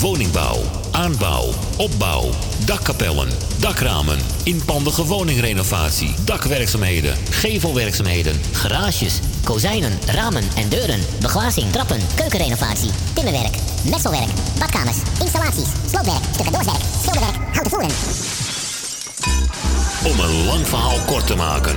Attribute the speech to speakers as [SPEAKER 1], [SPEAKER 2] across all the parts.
[SPEAKER 1] Woningbouw, aanbouw, opbouw, dakkapellen, dakramen, inpandige woningrenovatie, dakwerkzaamheden, gevelwerkzaamheden,
[SPEAKER 2] Garages, kozijnen, ramen en deuren, beglazing, trappen, keukenrenovatie, timmerwerk, messelwerk, badkamers, installaties, sloopwerk, tussendoorwerk, schilderwerk, houten voeren.
[SPEAKER 1] Om een lang verhaal kort te maken.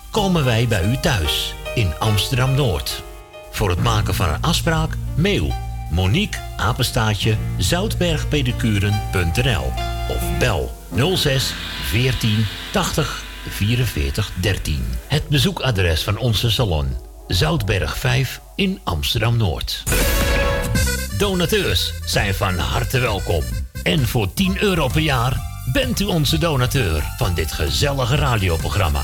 [SPEAKER 1] komen wij bij u thuis in Amsterdam Noord. Voor het maken van een afspraak, mail Monique Apenstaatje zoutbergpedicuren.nl of bel 06 14 80 44 13. Het bezoekadres van onze salon Zoutberg 5 in Amsterdam Noord. Donateurs zijn van harte welkom. En voor 10 euro per jaar bent u onze donateur van dit gezellige radioprogramma.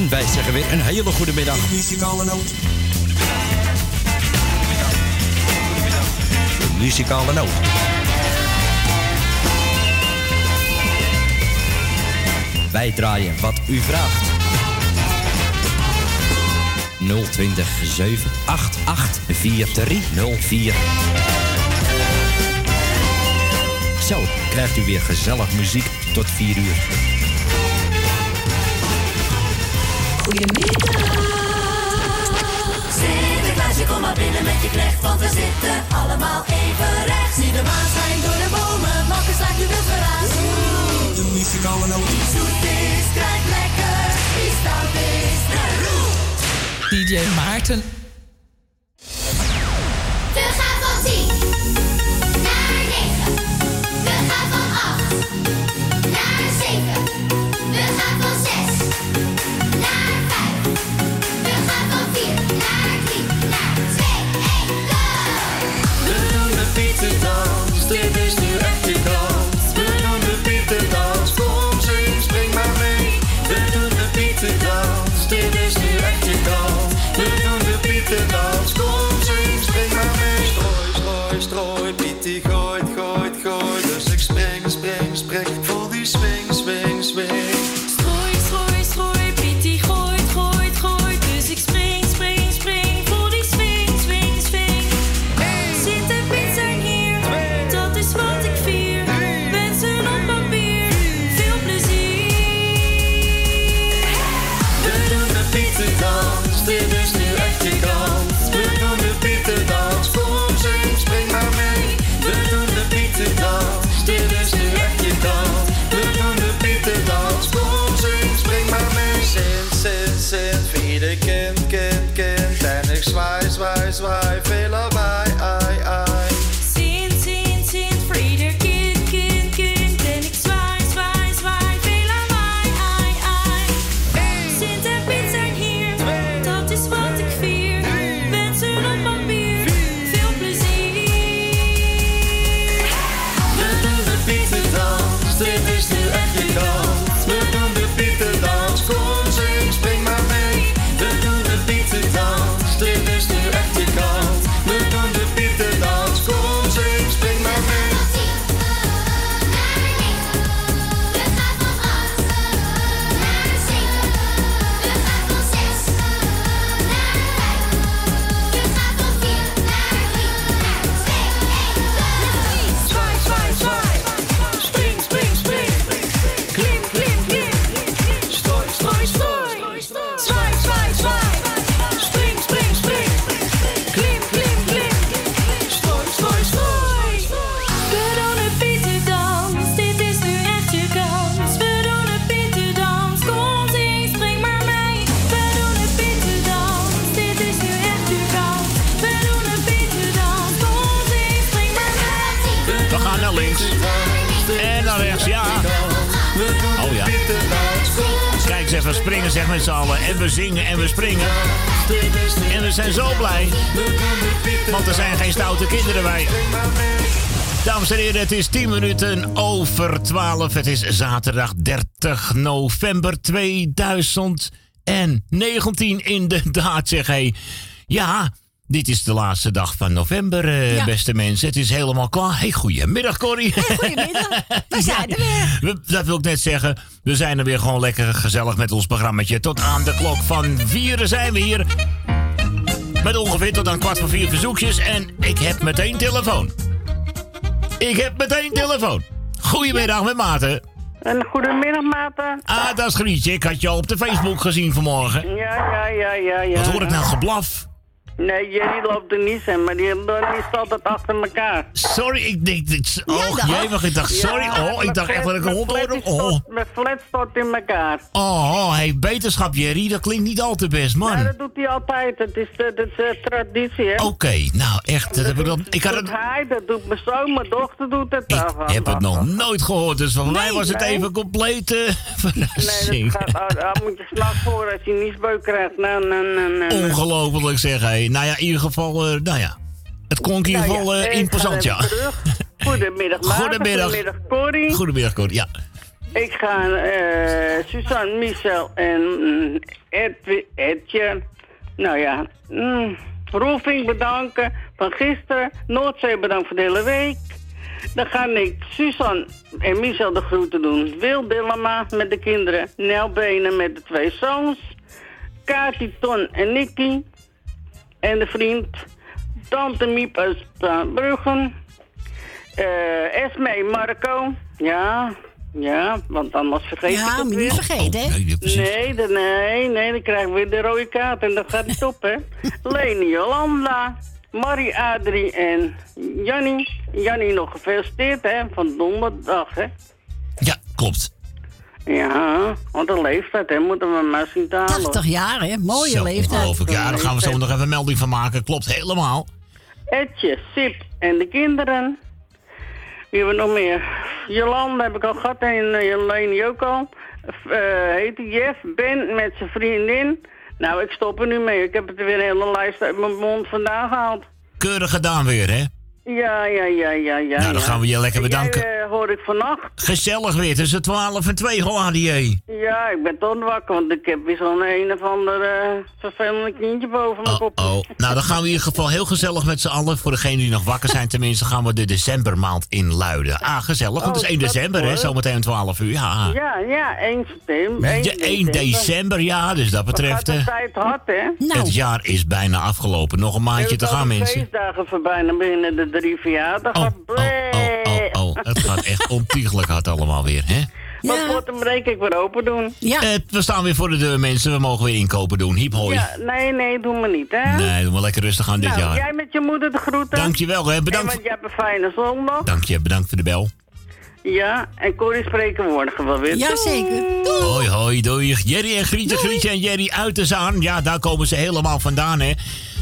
[SPEAKER 3] En wij zeggen weer een hele goede middag.
[SPEAKER 4] Muzikale noot.
[SPEAKER 3] De muzikale noot. Wij draaien wat u vraagt. 020 788 4304. Zo krijgt u weer gezellig muziek tot 4 uur.
[SPEAKER 5] Sinterklaasje, kom maar binnen met je knecht, want we zitten allemaal even recht. Zie de maan schijnt door de bomen, makken slaat je wild geraas.
[SPEAKER 4] De muzikale noot.
[SPEAKER 5] Wie zoet is, krijgt lekker. Wie stout is, de roe.
[SPEAKER 6] DJ Maarten.
[SPEAKER 5] We gaan van 10 naar 9. We gaan van 8 naar 7. We gaan van
[SPEAKER 1] eens even springen, zeg met z'n allen. En we zingen en we springen. En we zijn zo blij. Want er zijn geen stoute kinderen bij. Dames en heren, het is 10 minuten over 12. Het is zaterdag 30 november 2019. Inderdaad, zeg hé. Ja, dit is de laatste dag van november, eh,
[SPEAKER 7] Ja.
[SPEAKER 1] beste mensen. Het is helemaal klaar. Hey, goedemiddag, Corrie.
[SPEAKER 7] Goedemiddag, we zijn er weer.
[SPEAKER 1] We- dat wil ik net zeggen. We zijn er weer gewoon lekker gezellig met ons programmaatje. Tot aan de klok van vieren zijn we hier. Met ongeveer tot aan kwart voor vier verzoekjes. En ik heb meteen telefoon. Ik heb meteen telefoon. Goedemiddag met Maarten.
[SPEAKER 8] En goedemiddag, Maarten.
[SPEAKER 1] Ah, dat is Grietje. Ik had je al op de Facebook gezien vanmorgen.
[SPEAKER 8] Ja, ja, ja, ja, ja.
[SPEAKER 1] Wat hoor ik nou geblaf?
[SPEAKER 8] Nee, Jerry loopt er niet in, maar die, die staat altijd achter elkaar.
[SPEAKER 1] Sorry, ik denk... dit- Oh, jee, maar ik dacht, sorry. Oh, ik dacht echt dat ik een hond hoorde. Oh,
[SPEAKER 8] Mijn flat stort in elkaar.
[SPEAKER 1] oh, oh hey, beterschap, Jerry. Dat klinkt niet al te best, man.
[SPEAKER 8] Ja, dat doet hij altijd. Het is, de, dat is eh, traditie, hè.
[SPEAKER 1] Oké, nou echt, dat heb ik dan... Ik had
[SPEAKER 8] dat
[SPEAKER 1] het,
[SPEAKER 8] doet hij, dat doet mijn zoon, mijn dochter doet het. Ik
[SPEAKER 1] heb het nog nooit gehoord, dus voor mij was het
[SPEAKER 8] nee.
[SPEAKER 1] even complete
[SPEAKER 8] Nee,
[SPEAKER 1] verrassing.
[SPEAKER 8] dat gaat, ah, moet je s'nachts voor als je niesbeuk krijgt. Nou, nou, nou, nou, nou.
[SPEAKER 1] Ongelooflijk zeg, hé. Nou ja, in ieder geval, eh, nou ja. Het klonk in ieder
[SPEAKER 8] Nou
[SPEAKER 1] geval
[SPEAKER 8] ja,
[SPEAKER 1] eh, imposant, ja.
[SPEAKER 8] terug. Goedemiddag, Maarten.
[SPEAKER 1] Goedemiddag.
[SPEAKER 8] Goedemiddag, Corrie.
[SPEAKER 1] Goedemiddag, Cor. Ja.
[SPEAKER 8] Ik ga eh Suzanne, Michel en mm, Edwi- Edje, nou ja, mm, Roelvink bedanken van gisteren. Noordzee bedankt voor de hele week. Dan ga ik Suzanne en Michel de groeten doen. Wil Dillema met de kinderen. Nel Benen met de twee zoons. Kati, Ton en Nicky. En de vriend. Tante Miep uit Bruggen. Eh Esme, Marco. Ja, ja, want anders vergeet
[SPEAKER 7] Ja,
[SPEAKER 8] ik het weer.
[SPEAKER 7] niet vergeten, hè?
[SPEAKER 1] Oh, Nee.
[SPEAKER 8] Nee, de- nee, nee, dan krijgen we weer de rode kaart en dat gaat niet op, hè. Leni Jolanda, Marie Adrie en Jannie. Jannie nog gefeliciteerd, hè, van donderdag, hè.
[SPEAKER 1] Ja, klopt.
[SPEAKER 8] Ja, want de leeftijd, hè, moeten we maar zien te halen.
[SPEAKER 7] 80 jaar, hè? Mooie
[SPEAKER 1] Zo,
[SPEAKER 7] leeftijd.
[SPEAKER 1] ongelooflijk. Ja, daar gaan we zo nog even een melding van maken. Klopt helemaal.
[SPEAKER 8] Etje, Sip en de kinderen. Wie hebben we nog meer? Jolanda heb ik al gehad en uh, Leni ook al. Uh, heet die Jeff, Ben met zijn vriendin. Nou, ik stop er nu mee. Ik heb het er weer een hele lijst uit mijn mond vandaan gehaald.
[SPEAKER 1] Keurig gedaan weer, hè?
[SPEAKER 8] Ja, ja, ja, ja, ja.
[SPEAKER 1] Nou, dan gaan we je lekker
[SPEAKER 8] En
[SPEAKER 1] bedanken.
[SPEAKER 8] Jij, eh, hoor ik vannacht.
[SPEAKER 1] Gezellig weer tussen 12 en 2, hoor, ADJ.
[SPEAKER 8] Ja, ik ben toch wakker, want ik heb weer zo'n een of ander eh, vervelende kindje boven mijn kop.
[SPEAKER 1] Oh, nou dan gaan we in ieder geval heel gezellig met z'n allen. Voor degenen die nog wakker zijn tenminste, gaan we de decembermaand inluiden. Ah, gezellig, want het is
[SPEAKER 8] Oh,
[SPEAKER 1] 1
[SPEAKER 8] dat
[SPEAKER 1] december, hè? Zometeen om 12 uur, ja.
[SPEAKER 8] Ja, ja, 1 september.
[SPEAKER 1] Ja, 1 december, ja, dus dat betreft...
[SPEAKER 8] de
[SPEAKER 1] eh,
[SPEAKER 8] tijd hard, hè?
[SPEAKER 1] Het jaar is bijna afgelopen. Nog een maandje te gaan,
[SPEAKER 8] De
[SPEAKER 1] mensen.
[SPEAKER 8] feestdagen voorbij, dan beginnen de drie verjaardagen.
[SPEAKER 1] Oh, oh, het gaat echt ontiegelijk hard allemaal weer, hè?
[SPEAKER 8] Wat wordt hem denk ik weer open doen?
[SPEAKER 7] Ja.
[SPEAKER 1] Eh, we staan weer voor de deur, mensen. We mogen weer inkopen doen. Hiep hoi.
[SPEAKER 8] Ja, nee, nee, doen we niet, hè?
[SPEAKER 1] Nee, doen we lekker rustig aan dit
[SPEAKER 8] nou,
[SPEAKER 1] jaar.
[SPEAKER 8] jij met je moeder de groeten.
[SPEAKER 1] Dankjewel, hè. Bedankt.
[SPEAKER 8] En want je hebt een fijne zondag.
[SPEAKER 1] Dank je, bedankt voor de bel.
[SPEAKER 8] Ja, en Corrie spreken morgen wel weer.
[SPEAKER 7] Jazeker.
[SPEAKER 1] Hoi, hoi, doei. Jerry en Grietje, Grietje en Jerry uit de Zaan. Ja, daar komen ze helemaal vandaan, hè.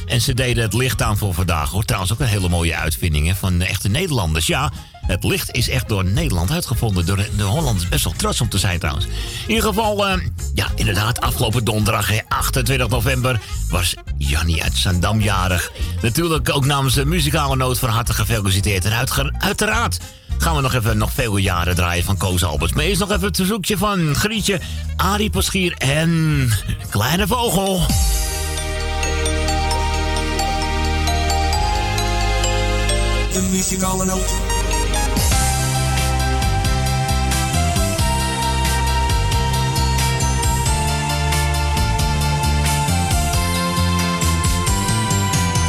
[SPEAKER 1] En ze deden het licht aan voor vandaag, hoor. Trouwens ook een hele mooie uitvinding, hè, van echte Nederlanders. Ja, het licht is echt door Nederland uitgevonden. Door de, de Hollanders best wel trots om te zijn, trouwens. In ieder geval, eh, ja, inderdaad, afgelopen donderdag, hè, 28 november, was Jannie uit Zandam jarig. Natuurlijk ook namens de muzikale noot van harte gefeliciteerd. En uiteraard gaan we nog even nog veel jaren draaien van Koos Alberts. Maar eerst nog even het verzoekje van Grietje, Arie Paschier en Kleine Vogel.
[SPEAKER 4] De muzikale noot.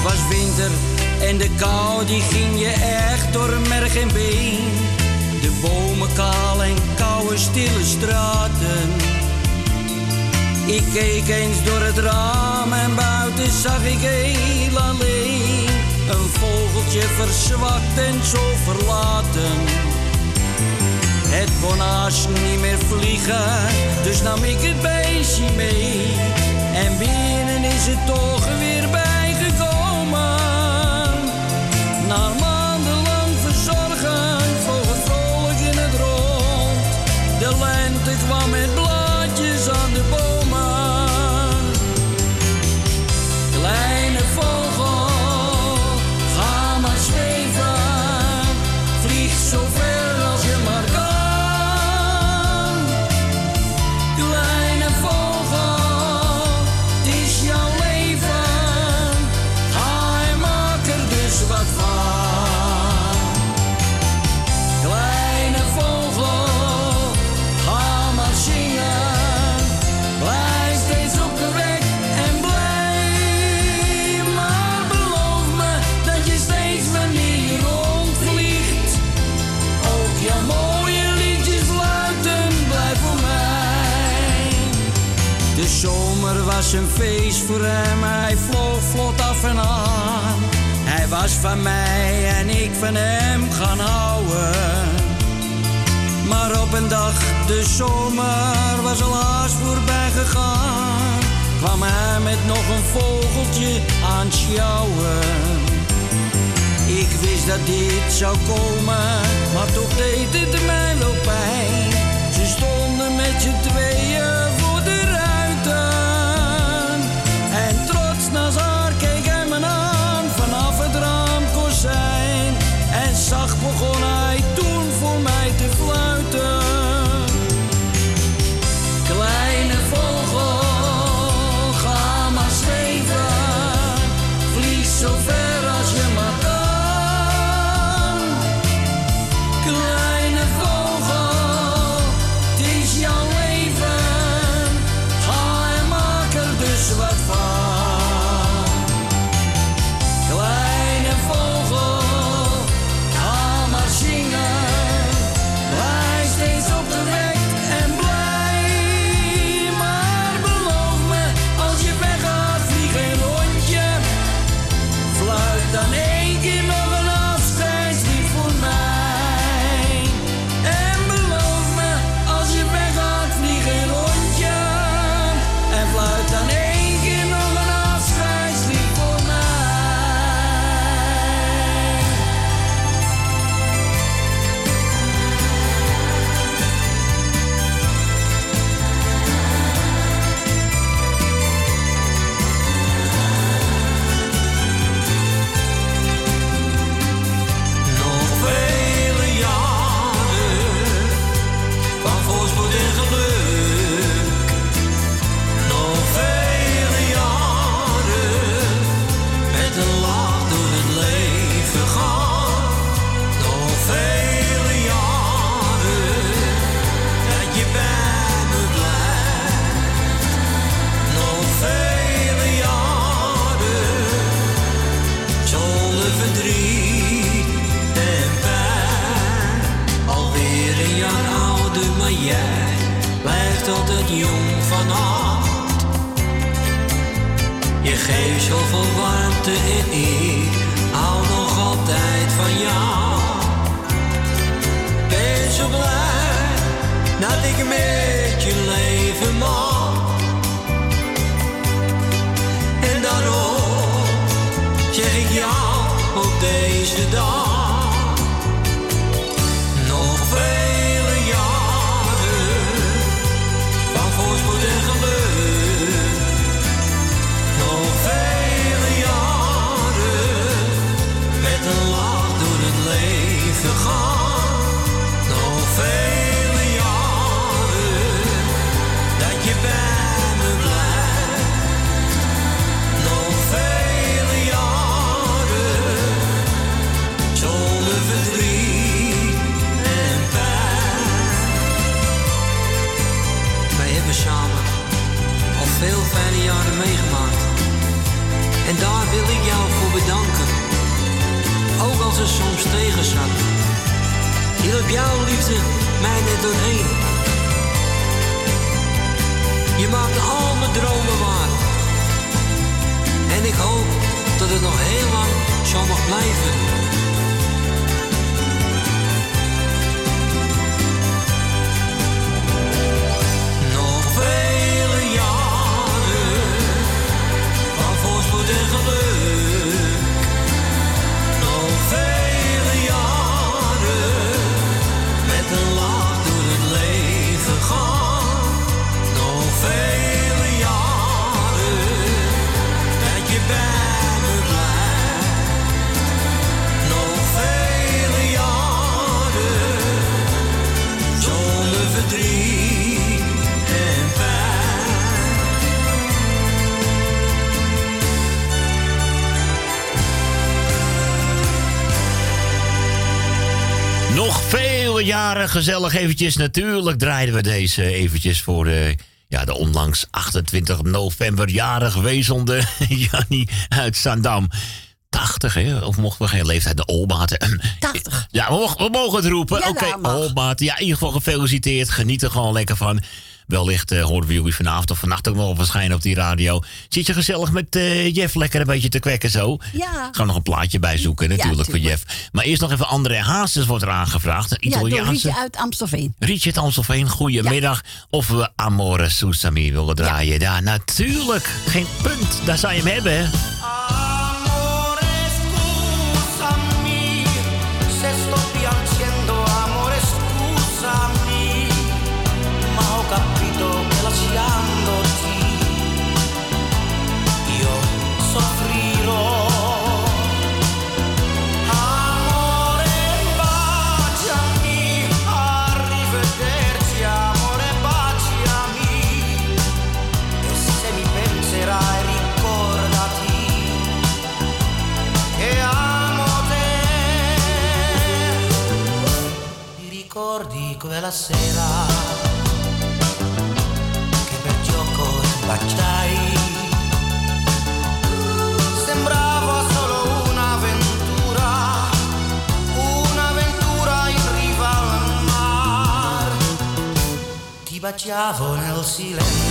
[SPEAKER 9] Was winter en de kou die ging je echt door merg en been. De bomen kaal en koude stille straten. Ik keek eens door het raam en buiten zag ik heel alleen. Een vogeltje verzwakt en zo verlaten. Het kon niet meer vliegen, dus nam ik het beestje mee. En binnen is het toch weer bijgekomen. Was een feest voor hem, hij vloog vlot af en aan. Hij was van mij en ik van hem gaan houden. Maar op een dag, de zomer was al haast voorbij gegaan. Kwam hij met nog een vogeltje aan sjouwen. Ik wist dat dit zou komen, maar toch deed het mij wel pijn. Ze stonden met z'n tweeën
[SPEAKER 1] gezellig eventjes. Natuurlijk draaiden we deze eventjes voor de, ja, de onlangs 28 november jarig wezelde Jannie uit Zandam. 80, hè? Of mochten we geen leeftijd? De Olmaten.
[SPEAKER 7] 80.
[SPEAKER 1] Ja, we mogen, we mogen het roepen. Oké,
[SPEAKER 7] dat mag.
[SPEAKER 1] Olmaten. Ja, in ieder geval gefeliciteerd. Geniet er gewoon lekker van. Wellicht eh, horen we jullie vanavond of vannacht ook nog verschijnen op die radio. Zit je gezellig met eh, Jeff lekker een beetje te kwekken zo?
[SPEAKER 7] Ja.
[SPEAKER 1] Gaan we nog een plaatje bij zoeken natuurlijk voor Jeff. Maar eerst nog even André Hazes wordt er aangevraagd. Een
[SPEAKER 7] Ja, door
[SPEAKER 1] Italiaanse...
[SPEAKER 7] Rietje uit Amstelveen.
[SPEAKER 1] Richard Amstelveen, goedemiddag. Of we Amore Susami willen draaien. Ja. natuurlijk. Geen punt. Daar zou je hem hebben,
[SPEAKER 10] quella sera che per gioco ti baciai? Sembrava solo un'avventura, un'avventura in riva al mar. Ti baciavo nel silenzio,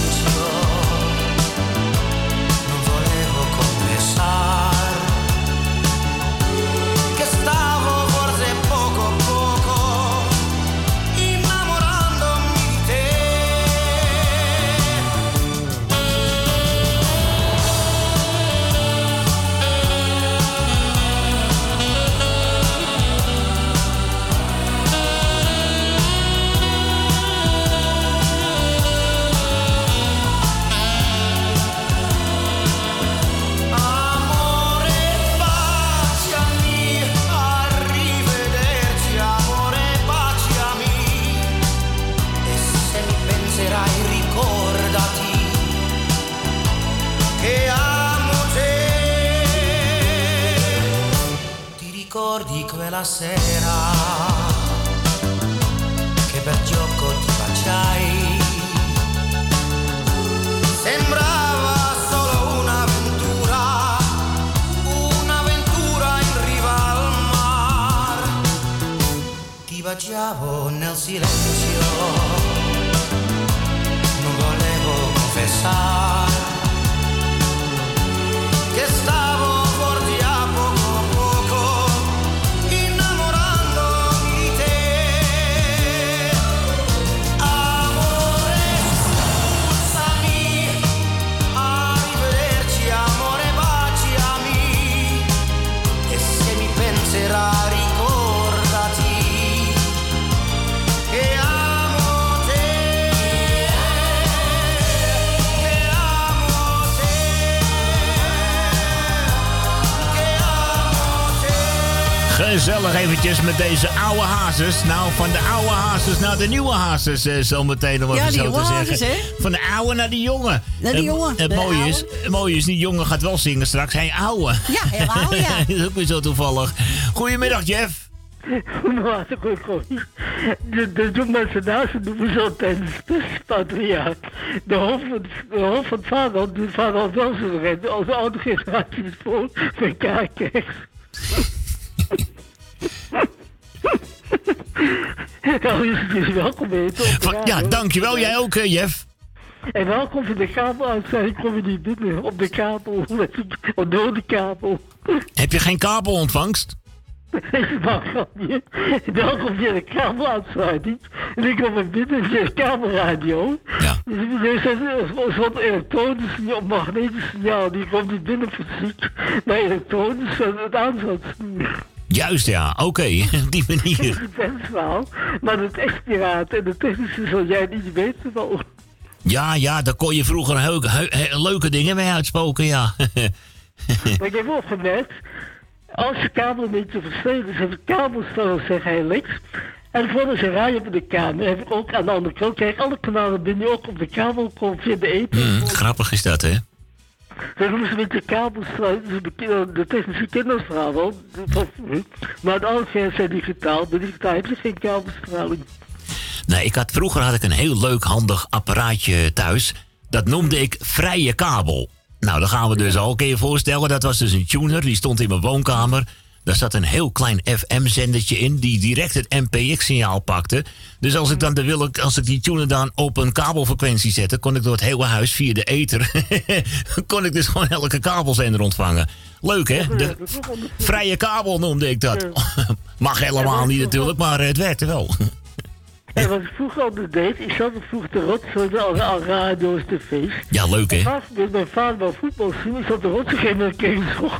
[SPEAKER 10] quella sera che per gioco ti baciai? Sembrava solo un'avventura, un'avventura in riva al mar. Ti baciavo nel silenzio, non volevo confessare
[SPEAKER 1] Gezellig eventjes met deze oude hazes. Nou, van de oude hazes naar de nieuwe hazes, eh, zometeen om
[SPEAKER 7] Ja,
[SPEAKER 1] even zo te zeggen.
[SPEAKER 7] hazes, hè?
[SPEAKER 1] Van de oude naar de jonge.
[SPEAKER 7] Naar die
[SPEAKER 1] En-
[SPEAKER 7] jonge,
[SPEAKER 1] Het
[SPEAKER 7] de
[SPEAKER 1] mooie is, het mooie is, die jongen gaat wel zingen straks. Hij oude.
[SPEAKER 7] Ja, heel oude, ja.
[SPEAKER 1] dat is ook weer zo toevallig. Goedemiddag, Jeff.
[SPEAKER 11] Maar goed, goed. De, de, de mensen noemen ze altijd een spuspatriarch. De hoofd van, de hoofd van het vaderland doet vaderland wel zo. Als de oude generatie voor van krijgt. Welkom de
[SPEAKER 1] Van- ja, dankjewel. Jij ook, eh, Jeff.
[SPEAKER 11] En welkom van de kabel uit. Kom je niet binnen op de kabel. Door de kabel.
[SPEAKER 1] Heb je geen kabelontvangst?
[SPEAKER 11] Je. Welkom via de kabeluitsluiting. En ik kom er binnen via de kabelradio.
[SPEAKER 1] Ja.
[SPEAKER 11] Dus er is een soort elektronisch signaal, magnetisch signaal. Die komt niet binnen fysiek, maar elektronisch en het aan zou sturen.
[SPEAKER 1] Juist, ja. Oké, op die
[SPEAKER 11] is
[SPEAKER 1] manier.
[SPEAKER 11] een testverhaal. Maar het expiraat en de technische zal jij niet weten wel.
[SPEAKER 1] Ja, ja, daar kon je vroeger leuke dingen mee uitspoken, ja.
[SPEAKER 11] Maar ik heb opgemerkt, als je kabel een beetje versleten is, heb ik kabelstellen zeggen heel links. En voordat ze rijden op de kamer, heb ik ook aan de andere kant, kijk, alle kanalen binnen ook op de kabel komen via de eten.
[SPEAKER 1] Hm, grappig is dat, hè?
[SPEAKER 11] Dat noemen ze met de kabelsluit, dus de, technische kinderstraal wel. van vroeger. Maar oude zijn digitaal, bij digitaal heb je geen kabelstraling.
[SPEAKER 1] Nee, ik had, vroeger had ik een heel leuk, handig apparaatje thuis. Dat noemde ik vrije kabel. Nou, daar gaan we dus al. Je voorstellen, dat was dus een tuner. Die stond in mijn woonkamer. Daar zat een heel klein FM-zendertje in... die direct het MPX-signaal pakte. Dus als ik dan de wil, als ik die tuner dan op een kabelfrequentie zette... kon ik door het hele huis via de ether... kon ik dus gewoon elke kabelzender ontvangen. Leuk, hè? De vrije kabel noemde ik dat. Mag helemaal niet natuurlijk, maar het werkte wel.
[SPEAKER 11] En wat ik vroeger altijd deed, ik zat vroeger te rotsen al, al radio's, tv's.
[SPEAKER 1] Ja, leuk, hè?
[SPEAKER 11] En vaak met mijn vader wel voetbal zien, ik zat te rotsen, geen moment keek ik zo.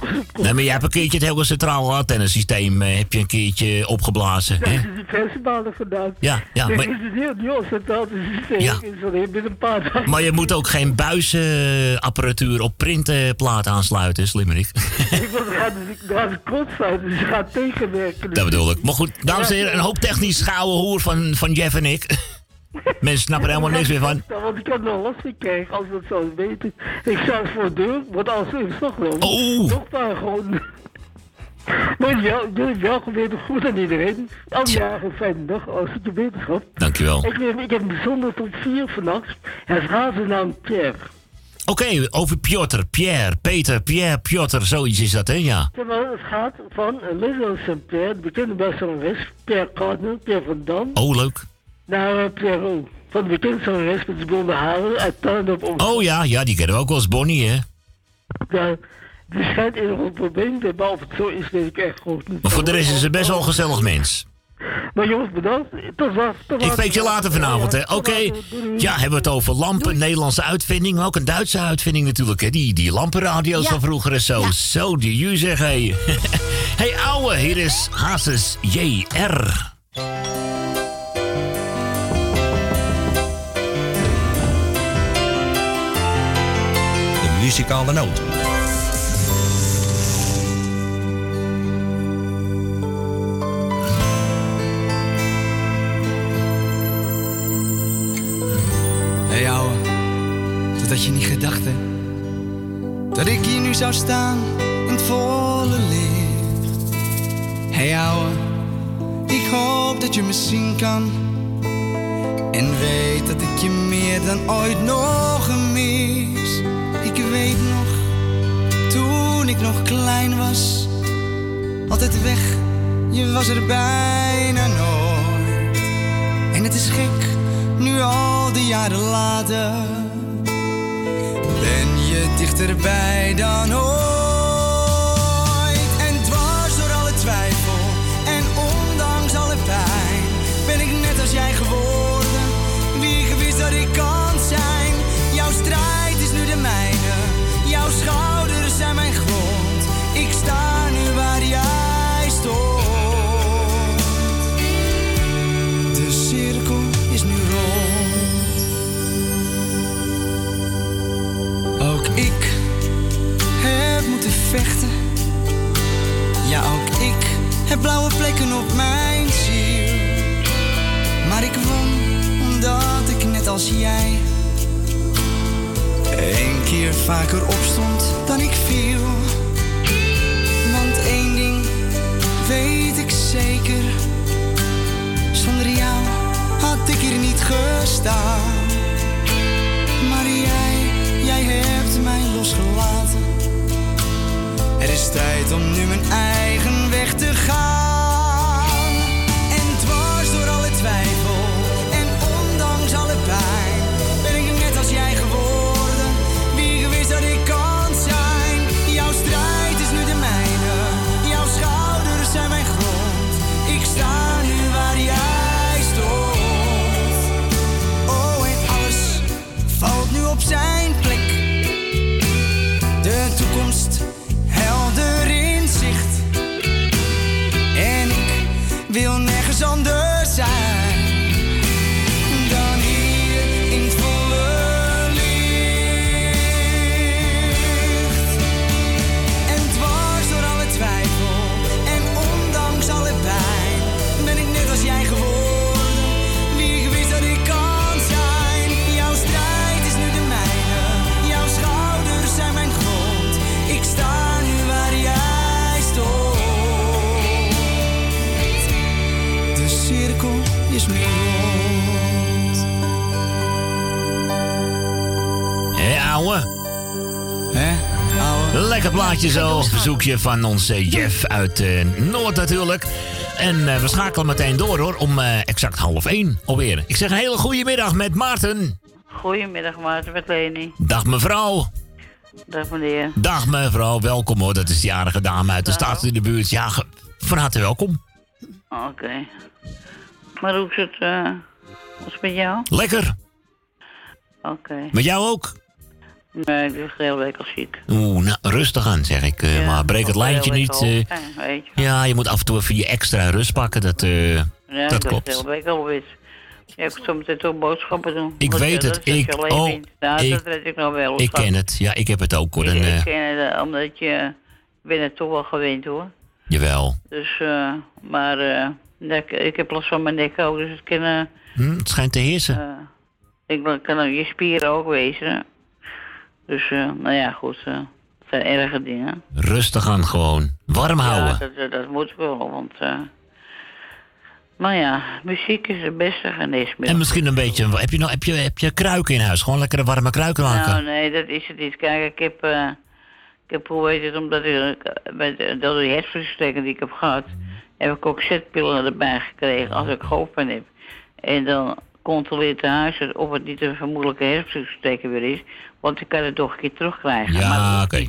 [SPEAKER 1] Nee, maar jij hebt een keertje het hele centraal antennesysteem eh, heb je een keertje opgeblazen.
[SPEAKER 11] Dat
[SPEAKER 1] Hè?
[SPEAKER 11] is versenbalen gedaan.
[SPEAKER 1] Ja, ja,
[SPEAKER 11] maar...
[SPEAKER 1] maar-
[SPEAKER 11] is het heel nieuw centraal systeem.
[SPEAKER 1] Ja.
[SPEAKER 11] een paar dagen.
[SPEAKER 1] Maar je moet ook geen buizenapparatuur op printplaat aansluiten, slimmerik.
[SPEAKER 11] ik wil gaan, dus ik de zijn, dus je gaat tegenwerken.
[SPEAKER 1] Dat bedoel ik. Maar goed, dames en heren, een hoop technisch gouden hoer van, van Jeff en ik. Mensen snappen er helemaal niks meer van.
[SPEAKER 11] Want ik had nog last gekregen als dat zou weten. Ik sta voor de deur, wordt alles in.
[SPEAKER 1] Oh.
[SPEAKER 11] Nog maar gewoon. Maar ja, jullie welkom weer goed aan iedereen. Alle jaren fijne dag, als ik je wetenschap.
[SPEAKER 1] Dankjewel.
[SPEAKER 11] Ik, heb- ik heb een bijzonder top 4 vannacht. Zijn naam Pierre.
[SPEAKER 1] Oké, over Piotr, Pierre, Peter, Pierre, Piotr, zoiets is dat, hè? Ja.
[SPEAKER 11] Het gaat van Lizzo Saint-Pierre, de bekende bassongeres, Pierre Cardin, Pierre van Dam,
[SPEAKER 1] Oh, leuk.
[SPEAKER 11] Naar uh, Pierre O. Van de zangeres met de blonde haren uit op Om.
[SPEAKER 1] Oh ja, ja, die kennen we ook wel als Bonnie, hè?
[SPEAKER 11] Ja, die schijnt in een probleem te hebben. Of het zo is, weet ik echt goed niet.
[SPEAKER 1] Maar voor de rest is ze best wel een gezellig mens.
[SPEAKER 11] Maar jongens, bedankt. Tot was. Tot
[SPEAKER 1] Ik spreek je later vanavond, hè? Oké. Ja, hebben we het over lampen, Nederlandse uitvinding, maar ook een Duitse uitvinding natuurlijk, hè? Die, die lampenradio's
[SPEAKER 7] Ja.
[SPEAKER 1] van vroeger en zo. Zo, die ju zeg, hé. hey, ouwe, hier is Hazes JR.
[SPEAKER 3] muzikale noot.
[SPEAKER 12] Hey, ouwe, dat had je niet gedacht hè? Dat ik hier nu zou staan in het volle licht. Hey, ouwe, ik hoop dat je me zien kan. En weet dat ik je meer dan ooit nog mis. Weet nog, toen ik nog klein was. Altijd weg, je was er bijna nooit. En het is gek, nu al die jaren later. Ben je dichterbij dan ooit. Heb blauwe plekken op mijn ziel. Maar ik won omdat ik net als jij Eén keer vaker opstond dan ik viel. Want één ding weet ik zeker. Zonder jou had ik hier niet gestaan. Maar jij, jij hebt mij losgelaten. Er is tijd om nu mijn eigen weg te gaan.
[SPEAKER 1] Lekker plaatje zo. Verzoekje van onze Jeff uit eh, Noord natuurlijk. En eh, we schakelen meteen door hoor, om eh, exact half één alweer. Ik zeg een hele goede middag met Maarten.
[SPEAKER 13] Goedemiddag Maarten met Leni.
[SPEAKER 1] Dag mevrouw.
[SPEAKER 13] Dag meneer.
[SPEAKER 1] Dag mevrouw, welkom hoor. Dat is de jarige dame uit de stad in de buurt. Ja, van harte welkom.
[SPEAKER 13] Oké. Maar hoe is het, eh, het met jou?
[SPEAKER 1] Lekker.
[SPEAKER 13] Oké.
[SPEAKER 1] Met jou ook?
[SPEAKER 13] Nee, ik ben de hele week al ziek.
[SPEAKER 1] Oeh, nou, rustig aan zeg ik. eh, maar breek het lijntje niet. eh.
[SPEAKER 13] Ja, weet je.
[SPEAKER 1] ja, je moet af en toe even je extra rust pakken. Dat, eh,
[SPEAKER 13] Ja,
[SPEAKER 1] dat
[SPEAKER 13] ik
[SPEAKER 1] klopt.
[SPEAKER 13] de hele week al ik zo meteen toch boodschappen doen.
[SPEAKER 1] Ik
[SPEAKER 13] Want,
[SPEAKER 1] weet het. Ik-
[SPEAKER 13] je
[SPEAKER 1] oh.
[SPEAKER 13] Nou,
[SPEAKER 1] ik-
[SPEAKER 13] dat weet ik nog wel.
[SPEAKER 1] Ik
[SPEAKER 13] schat.
[SPEAKER 1] ken het. Ja, ik heb het ook hoor.
[SPEAKER 13] Ik,
[SPEAKER 1] En,
[SPEAKER 13] ik ken het, omdat je... Ik ben het toch wel gewend hoor.
[SPEAKER 1] jawel.
[SPEAKER 13] Dus, eh, maar... nek, ik heb last van mijn nek ook, dus het kan...
[SPEAKER 1] Hm, het schijnt te heersen.
[SPEAKER 13] ik kan je spieren ook wezen. Dus, eh, nou ja, goed. eh, het zijn erge dingen.
[SPEAKER 1] Rustig aan gewoon. Warm houden.
[SPEAKER 13] Ja, dat, dat, dat moet wel, want... eh maar ja, muziek is het beste geneesmiddel.
[SPEAKER 1] En misschien een beetje. Heb je, nog, heb, je, heb je kruiken in huis? Gewoon lekkere warme kruiken maken.
[SPEAKER 13] Nou, nee, dat is het niet. Kijk, ik heb... eh ik heb, hoe weet het, omdat ik... eh, Met, eh, door die hersenversteking die ik heb gehad... heb ik ook zetpillen erbij gekregen als ik hoofdpijn heb. En dan controleert de huis het of het niet een vermoedelijke hersenversteking weer is. Want ik kan het toch een keer terugkrijgen. maar,
[SPEAKER 1] Ja,
[SPEAKER 13] dat
[SPEAKER 1] oké.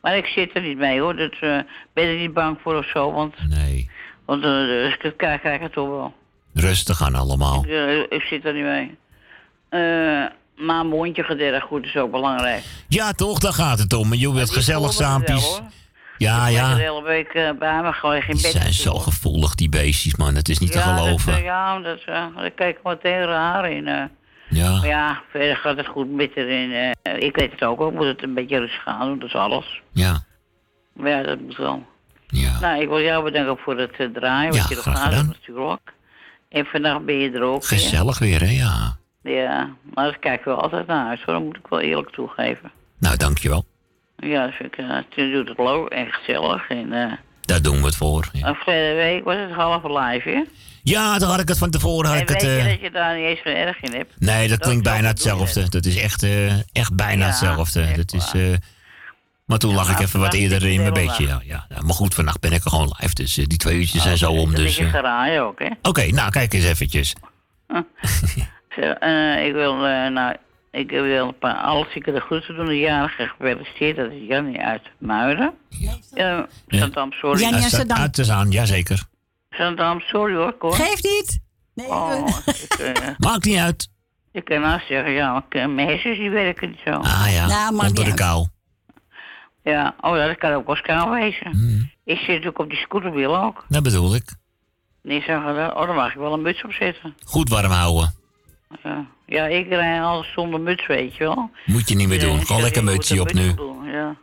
[SPEAKER 13] maar ik zit er niet mee hoor. Dus eh ben er niet bang voor of zo. Want,
[SPEAKER 1] nee.
[SPEAKER 13] Want eh, als ik het krijg, krijg ik het toch wel.
[SPEAKER 1] Rustig aan allemaal.
[SPEAKER 13] Ik, eh, ik zit er niet mee. Eh, maar een mondje gaat erg goed is ook belangrijk.
[SPEAKER 1] Ja, toch? Daar gaat het om. En je wilt gezellig saampjes. Ja,
[SPEAKER 13] Ik ben de
[SPEAKER 1] ja.
[SPEAKER 13] hele week bij me gewoon geen bed.
[SPEAKER 1] zijn zo gevoelig, die beestjes, man. Het is niet te
[SPEAKER 13] ja,
[SPEAKER 1] geloven.
[SPEAKER 13] Dat, ja, dat, uh, daar kijk ik meteen raar in. Eh.
[SPEAKER 1] Ja.
[SPEAKER 13] Maar ja, verder gaat het goed met erin. eh. ik weet het ook ik moet het een beetje rustig gaan doen, dat is alles.
[SPEAKER 1] Ja.
[SPEAKER 13] Maar ja, dat moet wel.
[SPEAKER 1] Ja.
[SPEAKER 13] Nou, ik wil jou bedanken voor het eh, draaien, wat
[SPEAKER 1] Ja,
[SPEAKER 13] je
[SPEAKER 1] graag
[SPEAKER 13] gaat
[SPEAKER 1] gedaan.
[SPEAKER 13] natuurlijk. En vannacht ben je er ook.
[SPEAKER 1] Gezellig weer, hè? Ja.
[SPEAKER 13] Ja, maar daar kijk ik wel altijd naar hoor. dat moet ik wel eerlijk toegeven.
[SPEAKER 1] Nou, dankjewel.
[SPEAKER 13] Ja, dat vind ik, uh, toen doet het leuk en gezellig. En, eh
[SPEAKER 1] Daar doen we het voor. Ja,
[SPEAKER 13] en verleden week was het half live, hè?
[SPEAKER 1] Ja daar had ik het van tevoren. Had ik het,
[SPEAKER 13] weet je
[SPEAKER 1] eh,
[SPEAKER 13] dat je daar niet eens zo erg in hebt?
[SPEAKER 1] Nee, dat klinkt
[SPEAKER 13] is
[SPEAKER 1] bijna hetzelfde. Dat is echt, eh, echt bijna
[SPEAKER 13] Ja,
[SPEAKER 1] hetzelfde. Dat is, eh, maar toen lag ik even wat eerder
[SPEAKER 13] is
[SPEAKER 1] in mijn
[SPEAKER 13] het
[SPEAKER 1] bedje.
[SPEAKER 13] heel
[SPEAKER 1] Ja, ja. Ja, Maar goed, vannacht ben ik er gewoon live. Dus die twee uurtjes zijn zo om.
[SPEAKER 13] Dat
[SPEAKER 1] Dus,
[SPEAKER 13] is je
[SPEAKER 1] eh,
[SPEAKER 13] geraai ook, hè?
[SPEAKER 1] Oké, nou kijk eens eventjes.
[SPEAKER 13] Zo, eh, ik wil, eh, nou, ik wil een paar alleszieken de groeten doen. De jarige gefeliciteerd, dat is Jannie uit Muiden. Ja. Zandam, sorry.
[SPEAKER 7] Jannie uit Zandam.
[SPEAKER 1] Uit de aan, jazeker.
[SPEAKER 13] Zandam, sorry hoor, Cor.
[SPEAKER 7] Geeft niet. Nee,
[SPEAKER 13] Oh, ik, eh,
[SPEAKER 1] Maakt niet uit.
[SPEAKER 13] ik kan nou zeggen, ja, eh, mijn hersens die werken niet zo.
[SPEAKER 1] Ah ja,
[SPEAKER 7] Nou,
[SPEAKER 1] de kou.
[SPEAKER 13] Ja, oh ja, dat kan ook wel schaal wezen.
[SPEAKER 1] Hmm.
[SPEAKER 13] Ik zit natuurlijk op die scooterwiel ook.
[SPEAKER 1] Dat bedoel ik.
[SPEAKER 13] Nee, zeggen. Oh, daar mag ik wel een muts op zetten.
[SPEAKER 1] Goed warm houden.
[SPEAKER 13] Ja, ja ik rijd alles zonder muts, weet je wel.
[SPEAKER 1] Moet je niet meer doen. Gewoon lekker mutsje op nu.
[SPEAKER 13] doen, ja.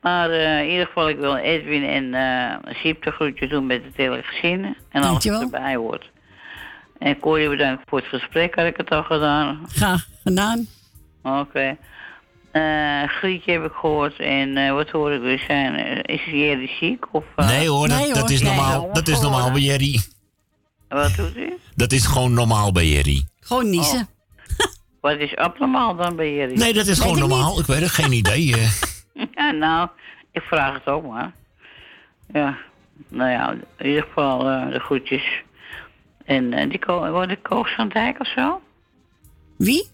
[SPEAKER 13] Maar eh, in ieder geval, ik wil Edwin en eh Siep de groetjes doen met het hele gezin. En alles wat
[SPEAKER 7] Dankjewel.
[SPEAKER 13] erbij hoort. En Corrie bedankt voor het gesprek, had ik het al gedaan.
[SPEAKER 7] Graag gedaan.
[SPEAKER 13] Oké. Eh Grietje heb ik gehoord. En eh, wat hoor ik weer zijn? is Jerry ziek? Of?
[SPEAKER 1] Nee hoor, dat, dat is normaal. Dat is normaal bij Jerry.
[SPEAKER 13] Wat doet u?
[SPEAKER 1] Dat is gewoon normaal bij Jerry.
[SPEAKER 7] Gewoon niezen.
[SPEAKER 13] Wat is abnormaal dan bij Jerry?
[SPEAKER 1] Nee, dat is gewoon normaal. Ik weet het, geen idee. Eh.
[SPEAKER 13] Ja, nou, ik vraag het ook maar. Ja, nou ja, in ieder geval eh, de groetjes. En eh, die ko wordt de Koos van Dijk of zo?
[SPEAKER 7] Wie?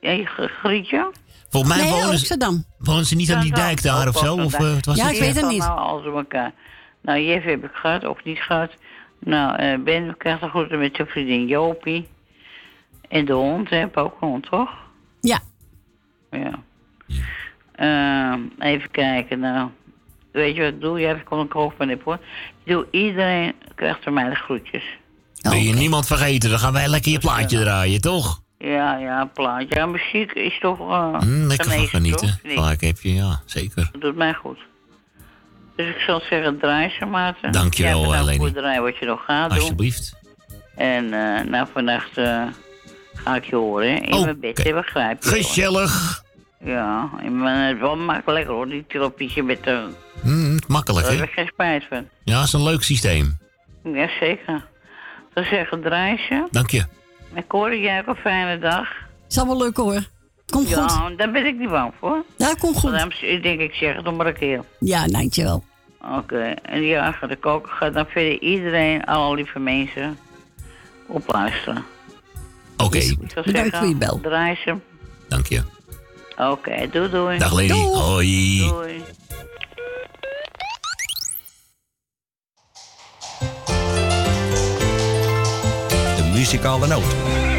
[SPEAKER 13] Ja, Grietje?
[SPEAKER 1] Volgens mij
[SPEAKER 7] Nee,
[SPEAKER 1] wonen, ze,
[SPEAKER 7] Amsterdam.
[SPEAKER 1] wonen ze niet aan die dijk daar of zo? Of, eh, wat was
[SPEAKER 7] Ja,
[SPEAKER 1] het?
[SPEAKER 7] ik weet het niet.
[SPEAKER 13] Nou, alles door elkaar. Nou, Jeff heb ik gehad, of niet gehad. Nou, eh Ben krijgt een groeten met zijn vriendin Jopie. En de hond, hè, heb ook een hond, toch?
[SPEAKER 7] Ja.
[SPEAKER 13] Ja. Ehm, even kijken, nou. Weet je wat ik doe? Ja, ik kon een kroog van hoor. Ik doe, iedereen krijgt van mij de groetjes.
[SPEAKER 1] Ben je niemand vergeten? Dan gaan wij lekker je plaatje draaien, toch?
[SPEAKER 13] Ja, ja, plaatje. Ja, muziek is toch uh,
[SPEAKER 1] Mm, lekker van genieten. Vaak heb je, ja, zeker.
[SPEAKER 13] dat doet mij goed. Dus ik zal zeggen, draai ze, Maarten.
[SPEAKER 1] Dankjewel,
[SPEAKER 13] Jij
[SPEAKER 1] Leni.
[SPEAKER 13] voor het draaien wat je nog gaat doen.
[SPEAKER 1] Alsjeblieft.
[SPEAKER 13] En uh, nou, vannacht uh, ga ik je horen, hè. In mijn bed, begrijp je.
[SPEAKER 1] Gezellig.
[SPEAKER 13] Ja, mijn, het is wel makkelijk hoor, die televisie met de...
[SPEAKER 1] Mm, makkelijk,
[SPEAKER 13] Daar
[SPEAKER 1] hè?
[SPEAKER 13] heb ik geen spijt van.
[SPEAKER 1] Ja, dat is een leuk systeem.
[SPEAKER 13] Ja, zeker. Dan zeggen, draai ze.
[SPEAKER 1] Dank je.
[SPEAKER 13] En Corrie, jij ook een fijne dag.
[SPEAKER 7] Zal wel lukken hoor. Komt
[SPEAKER 13] ja,
[SPEAKER 7] goed.
[SPEAKER 13] daar ben ik niet bang voor.
[SPEAKER 7] Ja, komt goed.
[SPEAKER 13] Daarom ik denk ik zeg het nog maar een keer.
[SPEAKER 7] Ja, dankjewel.
[SPEAKER 13] Oké, en ja, gaat de koken gaat dan verder iedereen, alle lieve mensen, op luisteren.
[SPEAKER 1] Oké.
[SPEAKER 13] Ik zou
[SPEAKER 7] Bedankt
[SPEAKER 13] zeggen,
[SPEAKER 7] voor je bel.
[SPEAKER 1] Dank je.
[SPEAKER 13] Oké, doei doei.
[SPEAKER 1] Dag Leni. Hoi.
[SPEAKER 13] Doei.
[SPEAKER 3] De muzikale noot.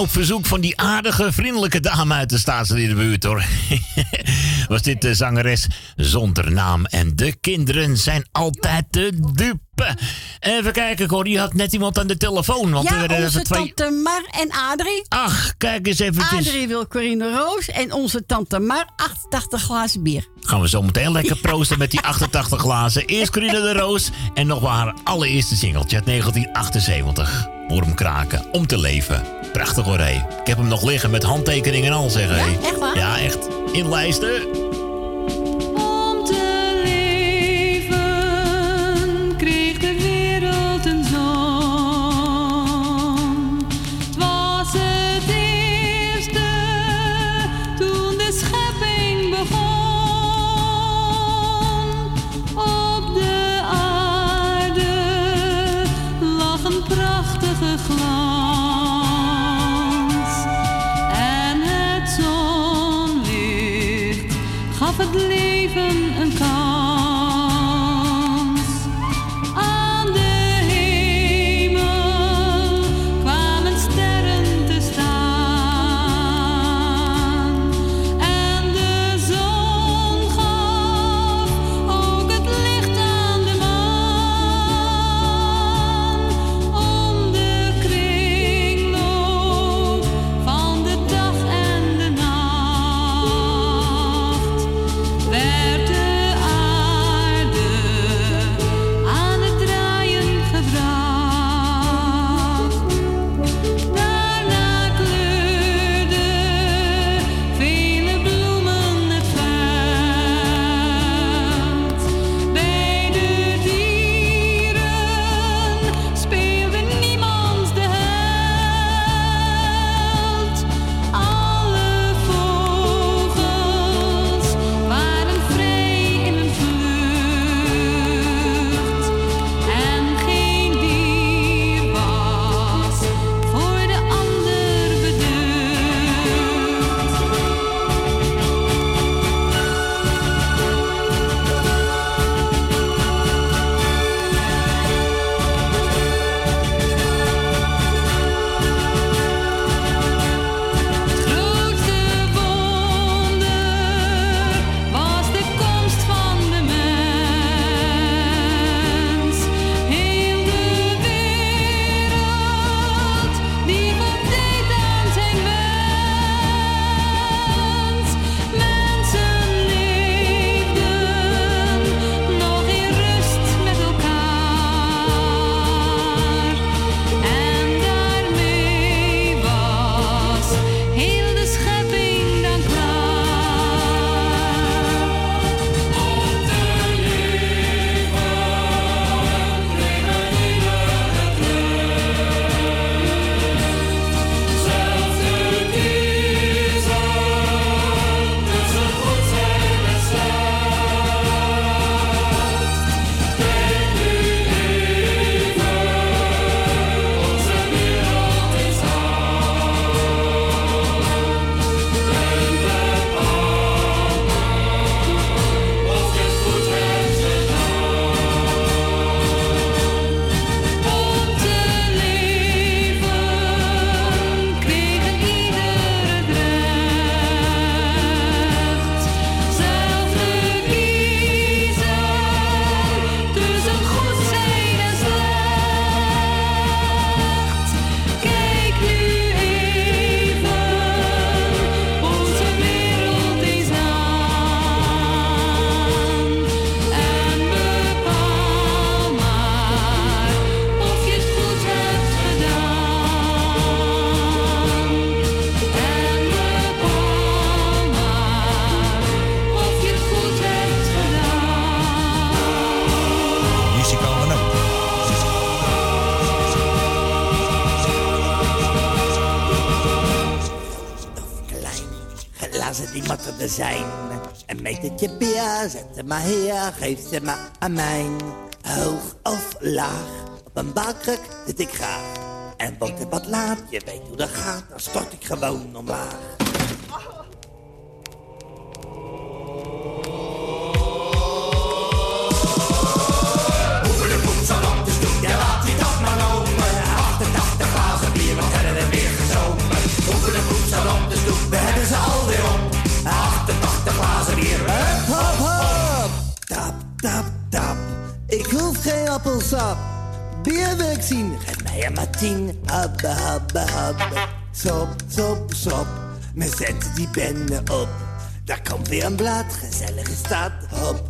[SPEAKER 14] Op verzoek van die aardige, vriendelijke dame uit de staatsliedenbuurt hoor. Was dit de zangeres zonder naam. En de kinderen zijn altijd de dupe. Even kijken, Corrie, je had net iemand aan de telefoon. Want er
[SPEAKER 7] ja,
[SPEAKER 14] werden
[SPEAKER 7] onze
[SPEAKER 14] even twee...
[SPEAKER 7] tante Mar en Adrie.
[SPEAKER 14] Ach, kijk eens eventjes.
[SPEAKER 7] Adrie wil Corine Roos en onze tante Mar 88 glazen bier.
[SPEAKER 14] Gaan we zo meteen lekker proosten met die 88 glazen. Eerst Corine de Roos en nog maar haar allereerste singeltje uit 1978. Hoor hem kraken, om te leven. Prachtig hoor, hé. Ik heb hem nog liggen met handtekeningen en al, zeg hé.
[SPEAKER 1] Ja, echt waar?
[SPEAKER 14] Ja, echt. In lijsten.
[SPEAKER 1] Maar
[SPEAKER 15] hier, geef ze maar aan mijn. Hoog of laag, op een balkruk zit ik graag. En wordt het wat laat, je weet hoe dat gaat, dan stort ik gewoon omlaag. Wil zien. Geef mij maar tien. Habbe, habbe, habbe. Sop, sop, sop. Me zet die bende op. Daar komt weer een blad. Gezellige stad. Hop.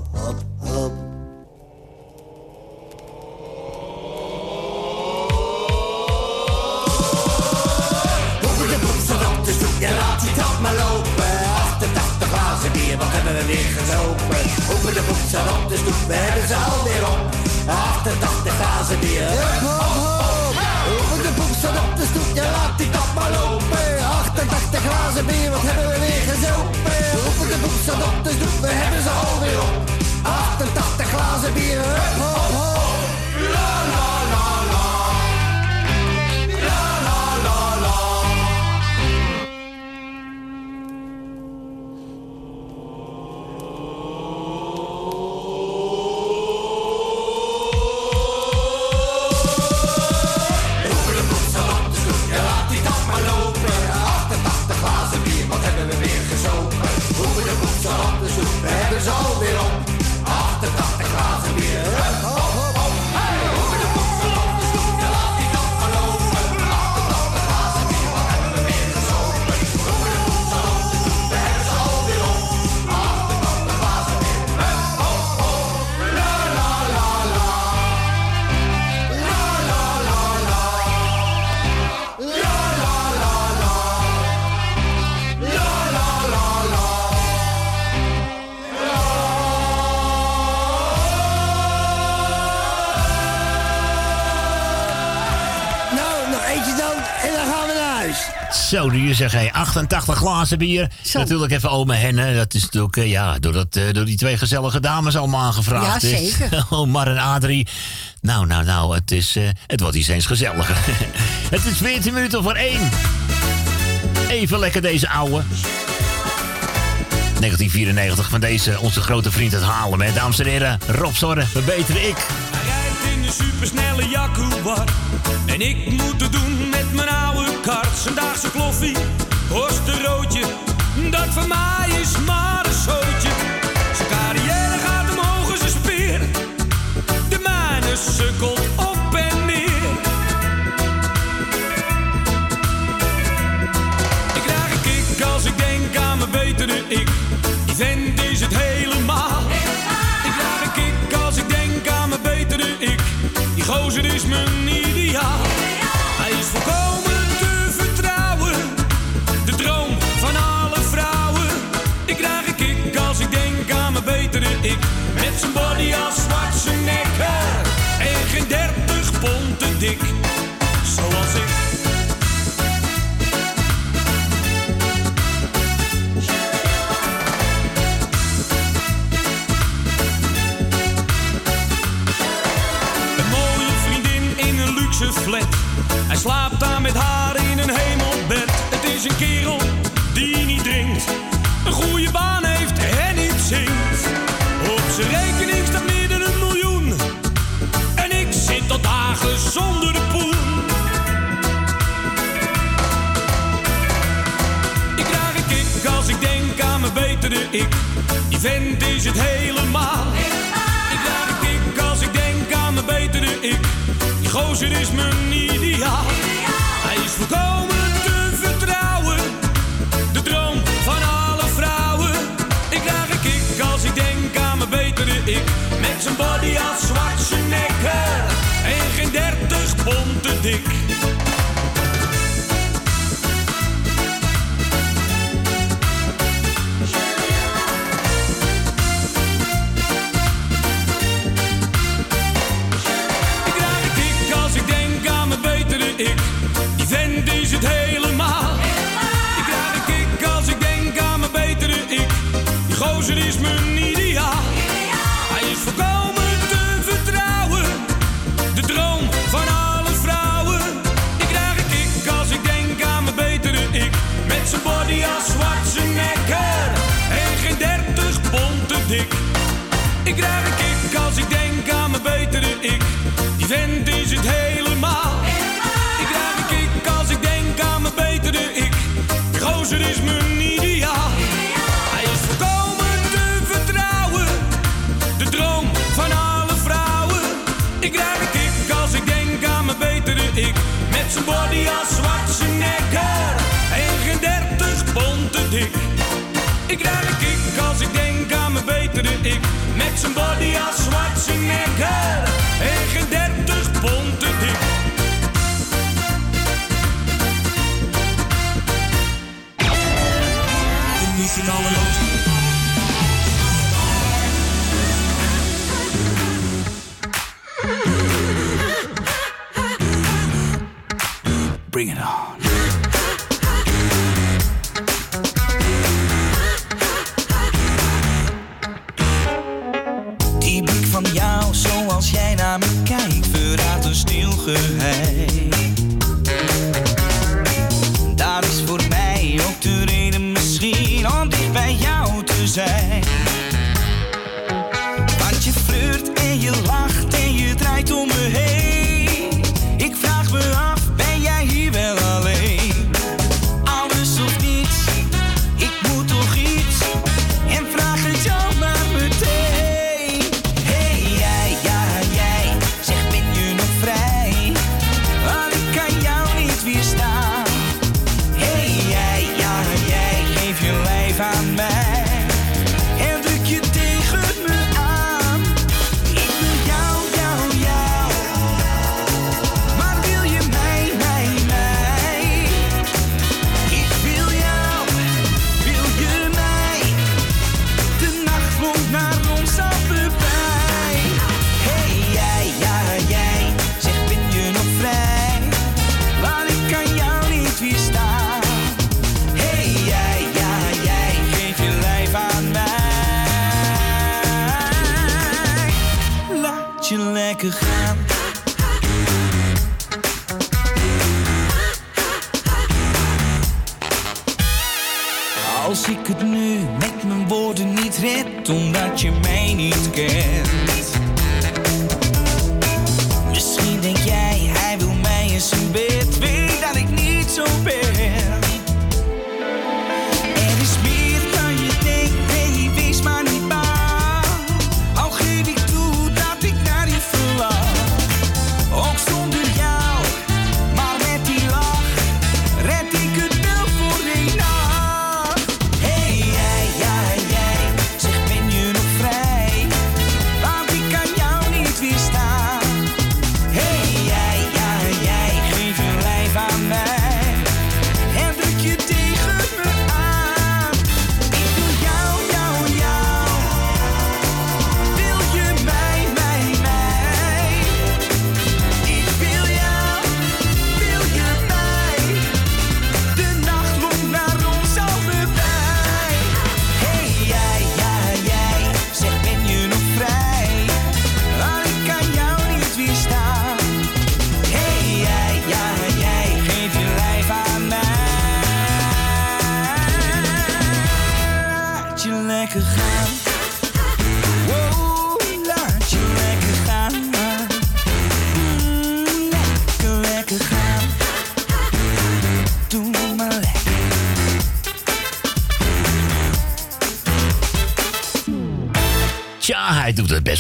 [SPEAKER 1] Nu zeg hij 88 glazen bier. Natuurlijk even ome Henne. Dat is natuurlijk eh, ja, door, dat, eh, door die twee gezellige dames allemaal aangevraagd.
[SPEAKER 7] Ja,
[SPEAKER 1] is.
[SPEAKER 7] zeker.
[SPEAKER 1] Omar en Adrie. Nou, nou, nou, het, is, eh, het wordt iets eens gezelliger. het is 14 minuten voor één. Even lekker deze ouwe. 1994 van deze, onze grote vriend uit Haarlem. Hè. Dames en heren, Rob Zorre, verbeteren ik.
[SPEAKER 16] Hij rijdt in een supersnelle Jaguar. En ik moet het doen met mijn oude kart. Zijn daagse kloffie, roodje. Dat van mij is maar een zootje. Zijn carrière gaat omhoog een speer. De mijne sukkelt op en neer. Ik krijg een kick als ik denk aan mijn betere ik. Zoals ik. Een mooie vriendin in een luxe flat. Hij slaapt daar met haar in zonder de poen. Ik krijg een kick als ik denk aan mijn betere ik. Die vent is het helemaal. Ik krijg een kick als ik denk aan mijn betere ik. Die gozer is mijn ideaal. Hij is volkomen te vertrouwen. De droom van alle vrouwen. Ik krijg een kick als ik denk aan mijn betere ik. Met zijn body als Schwarzenegger. 30 pond te dik. Vent is het helemaal. Ik krijg een kick als ik denk aan mijn betere ik. Die gozer is mijn ideaal. Hij is volkomen te vertrouwen. De droom van alle vrouwen. Ik krijg een kick als ik denk aan mijn betere ik. Met zijn body als Schwarzenegger. En geen
[SPEAKER 12] dertig pond te dik. Ik krijg een kick als ik denk aan mijn betere ik. Met zijn body als Schwarzenegger. En geen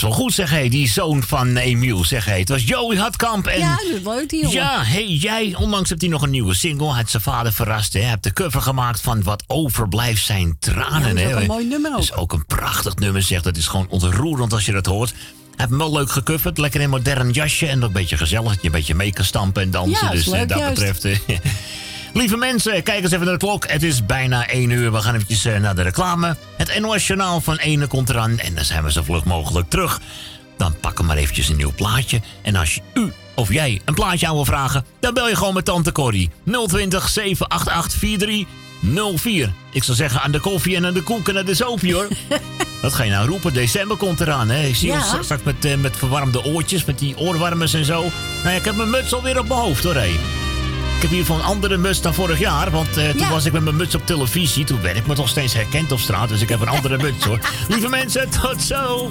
[SPEAKER 1] best wel goed, zeg hij. Die zoon van Emiel, zeg hij. Het was Joey Hartkamp. En
[SPEAKER 7] Ja, dat leuk die jongen.
[SPEAKER 1] Ja, hey, jij, onlangs hebt hij nog een nieuwe single. Hij heeft zijn vader verrast. Hij hebt de cover gemaakt van Wat overblijft zijn tranen.
[SPEAKER 7] Ja, dat is
[SPEAKER 1] hè.
[SPEAKER 7] een mooi nummer ook.
[SPEAKER 1] Dat is ook een prachtig nummer, zegt. Dat is gewoon ontroerend als je dat hoort. Hij heeft hem wel leuk gecoverd. Lekker in een modern jasje. En ook een beetje gezellig. Je een beetje mee kan stampen en dansen.
[SPEAKER 7] Ja,
[SPEAKER 1] dus eh,
[SPEAKER 7] leuk,
[SPEAKER 1] dat
[SPEAKER 7] juist.
[SPEAKER 1] betreft... eh, Lieve mensen, kijk eens even naar de klok. Het is bijna 1 uur. We gaan eventjes eh, naar de reclame. Het NOS Journaal van 1 komt eraan. En dan zijn we zo vlug mogelijk terug. Dan pakken we maar eventjes een nieuw plaatje. En als je u of jij een plaatje aan wil vragen... dan bel je gewoon met Tante Corrie. 020 788 4304. Ik zou zeggen aan de koffie en aan de koek en aan de soepje, hoor. Wat ga je nou roepen? December komt eraan, hè? Ik zie
[SPEAKER 7] Ja.
[SPEAKER 1] ons straks met, eh, met verwarmde oortjes, met die oorwarmers en zo. Nou ja, ik heb mijn muts alweer op mijn hoofd, hoor, hé. Ik heb hier van een andere muts dan vorig jaar. Want eh, toen
[SPEAKER 7] Ja.
[SPEAKER 1] was ik met mijn muts op televisie. Toen werd ik me toch steeds herkend op straat. Dus ik heb een andere muts hoor. Lieve mensen, tot zo.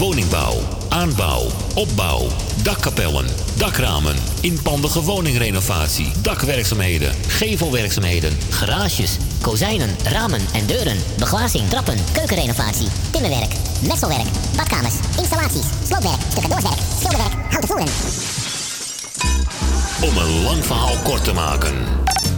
[SPEAKER 1] Woningbouw, aanbouw, opbouw, dakkapellen, dakramen, inpandige woningrenovatie, dakwerkzaamheden, gevelwerkzaamheden,
[SPEAKER 2] Garages, kozijnen, ramen en deuren, beglazing, trappen, keukenrenovatie, timmerwerk, messelwerk, badkamers, installaties, sloopwerk, stucadoorswerk, schilderwerk, houten voeren.
[SPEAKER 1] Om een lang verhaal kort te maken.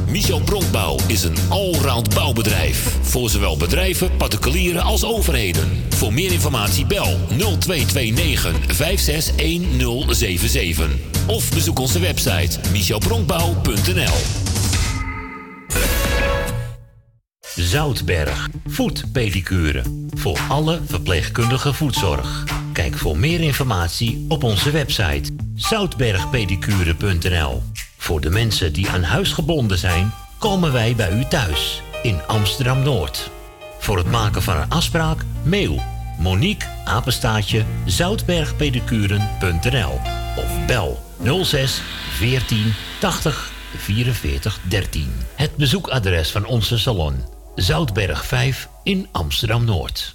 [SPEAKER 1] Michel Bronkbouw is een allround bouwbedrijf. Voor zowel bedrijven, particulieren als overheden. Voor meer informatie bel 0229 561077. Of bezoek onze website michelbronkbouw.nl Zoutberg, voetpedicure. Voor alle verpleegkundige voetzorg. Kijk voor meer informatie op onze website zoutbergpedicure.nl. Voor de mensen die aan huis gebonden zijn, komen wij bij u thuis in Amsterdam Noord. Voor het maken van een afspraak, mail Monique Apenstaatje zoutbergpedicuren.nl of bel 06 14 80 44 13. Het bezoekadres van onze salon Zoutberg 5 in Amsterdam Noord.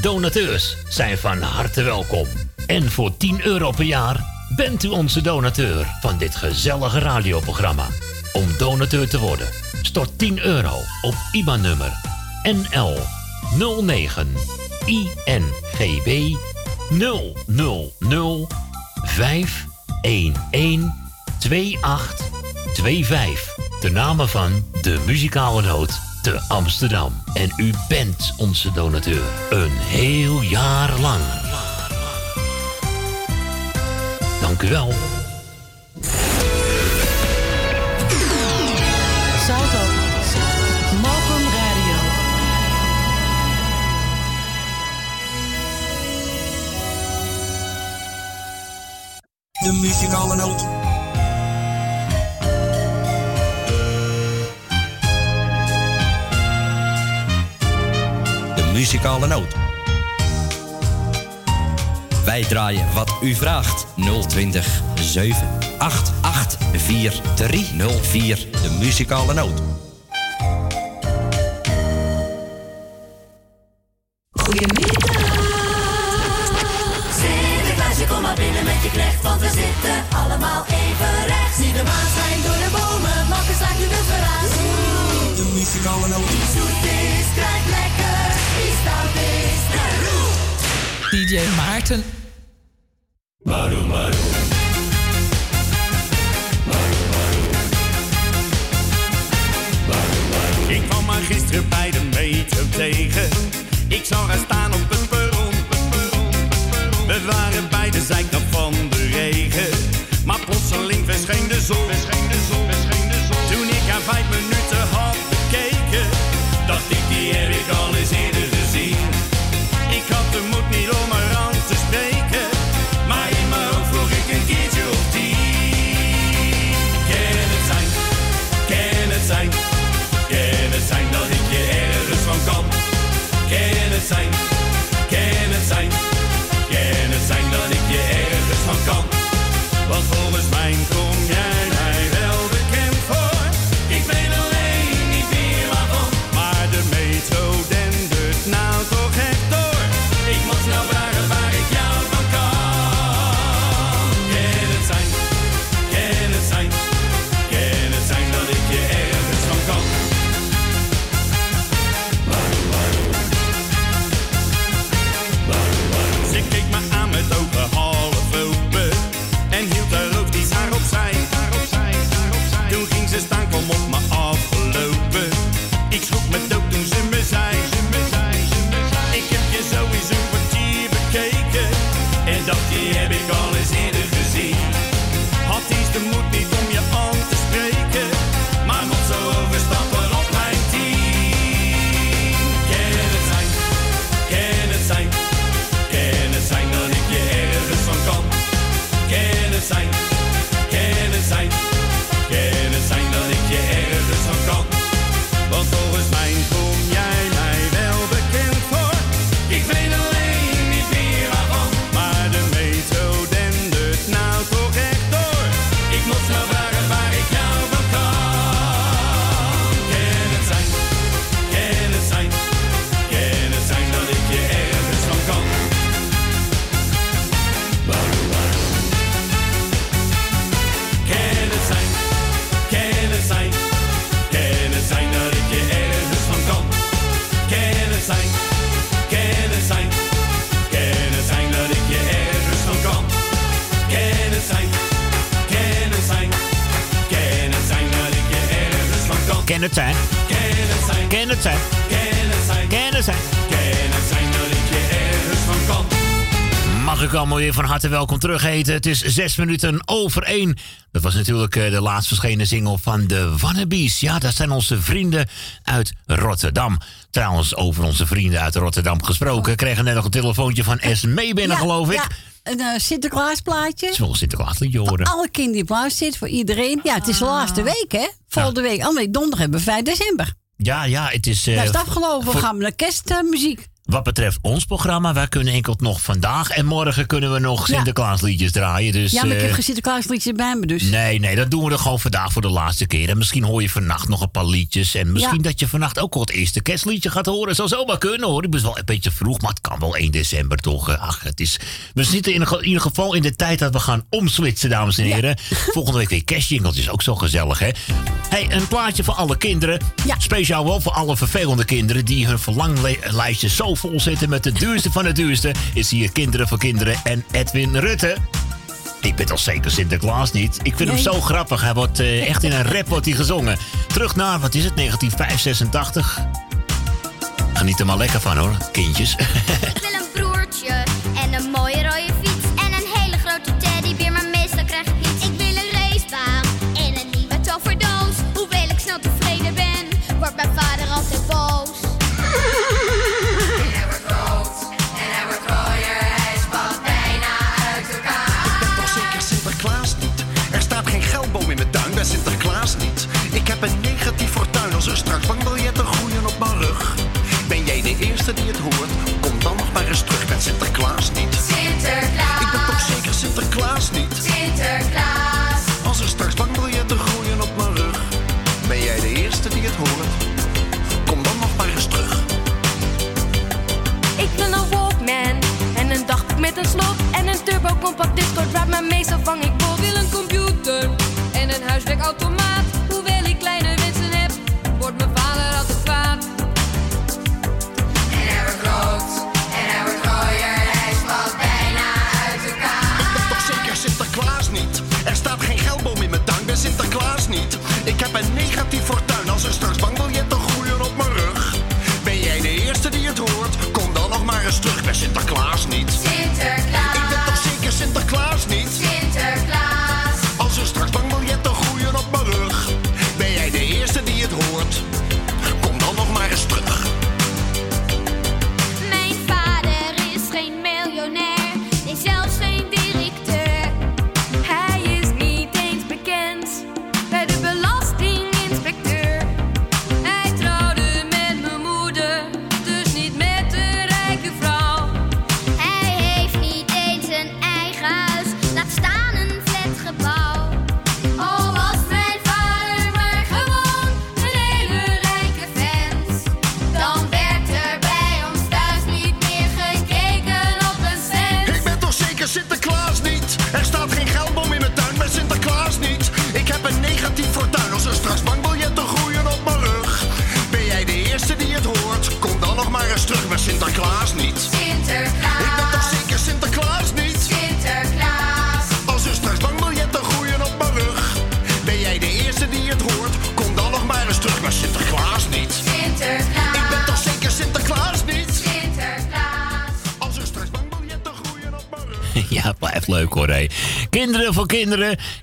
[SPEAKER 1] Donateurs zijn van harte welkom. En voor 10 euro per jaar bent u onze donateur van dit gezellige radioprogramma. Om donateur te worden, stort 10 euro op IBAN-nummer NL 09 INGB 000 511 2825. De namen van de muzikale noot te Amsterdam. En u bent onze donateur. Een heel jaar lang. Dank u wel.
[SPEAKER 17] De muzikale noot.
[SPEAKER 18] De muzikale noot. Wij draaien wat u vraagt. 020 788 4304. De muzikale noot.
[SPEAKER 19] Sinterklaasje,
[SPEAKER 20] DJ Maarten.
[SPEAKER 21] Ik kwam maar gisteren bij de metro tegen. Ik zag haar staan op het perron. We waren bij de zijkant van de regen. Maar plotseling verscheen de zon.
[SPEAKER 1] Weer van harte welkom terug heten. Het is zes minuten over één. Dat was natuurlijk eh, de laatst verschenen single van de Wannabes. Ja, dat zijn onze vrienden uit Rotterdam. Trouwens, over onze vrienden uit Rotterdam gesproken. Ik kreeg net nog een telefoontje van Esmee binnen,
[SPEAKER 7] Ja,
[SPEAKER 1] geloof ik.
[SPEAKER 7] ja, een eh, Sinterklaasplaatje.
[SPEAKER 1] Het is wel een Sinterklaasliedje
[SPEAKER 7] Voor
[SPEAKER 1] horen.
[SPEAKER 7] alle kinderen die zitten, voor iedereen. Ja, het is de laatste week, hè? Volgende week. Andere week donderdag hebben we 5 december.
[SPEAKER 1] Ja, ja, het is... eh,
[SPEAKER 7] dat is het afgelopen.
[SPEAKER 1] voor-
[SPEAKER 7] We gaan naar kerstmuziek.
[SPEAKER 1] Wat betreft ons programma, wij kunnen enkel nog vandaag en morgen kunnen we nog. Sinterklaasliedjes draaien. Dus,
[SPEAKER 7] ja, maar ik heb
[SPEAKER 1] eh,
[SPEAKER 7] geen Sinterklaasliedjes bij me, dus.
[SPEAKER 1] Nee, nee, dat doen we er gewoon vandaag voor de laatste keer. En misschien hoor je vannacht nog een paar liedjes. En misschien
[SPEAKER 7] Ja.
[SPEAKER 1] dat je vannacht ook wel het eerste kerstliedje gaat horen. Zou zomaar kunnen hoor. Ik ben wel een beetje vroeg, maar het kan wel 1 december toch. Eh, Ach, het is... We zitten in, in ieder geval in de tijd dat we gaan omswitchen, dames en heren. Volgende week weer kerstjingeltjes, ook zo gezellig hè. Hey, een plaatje voor alle kinderen. Speciaal wel voor alle vervelende kinderen die hun verlanglijstje zo vol zitten met de duurste van de duurste. Is hier Kinderen voor Kinderen en Edwin Rutte. Ik ben toch zeker Sinterklaas niet? Ik vind hem zo grappig. Hij wordt eh, echt in een rap wordt hij gezongen. Terug naar, wat is het, 1985? Geniet er maar lekker van hoor, kindjes.
[SPEAKER 22] Ik wil een
[SPEAKER 23] slot en een turbo compact discord waar mijn meestal vang ik vol. Wil een computer en een huiswerkautomaat. Hoewel ik kleine wensen heb, wordt mijn vader altijd kwaad.
[SPEAKER 22] En hij wordt groot en hij wordt gooier. Hij spat bijna uit elkaar.
[SPEAKER 24] Ik ben toch zeker Sinterklaas niet? Er staat geen geldboom in mijn tuin, ben Sinterklaas niet. Ik heb een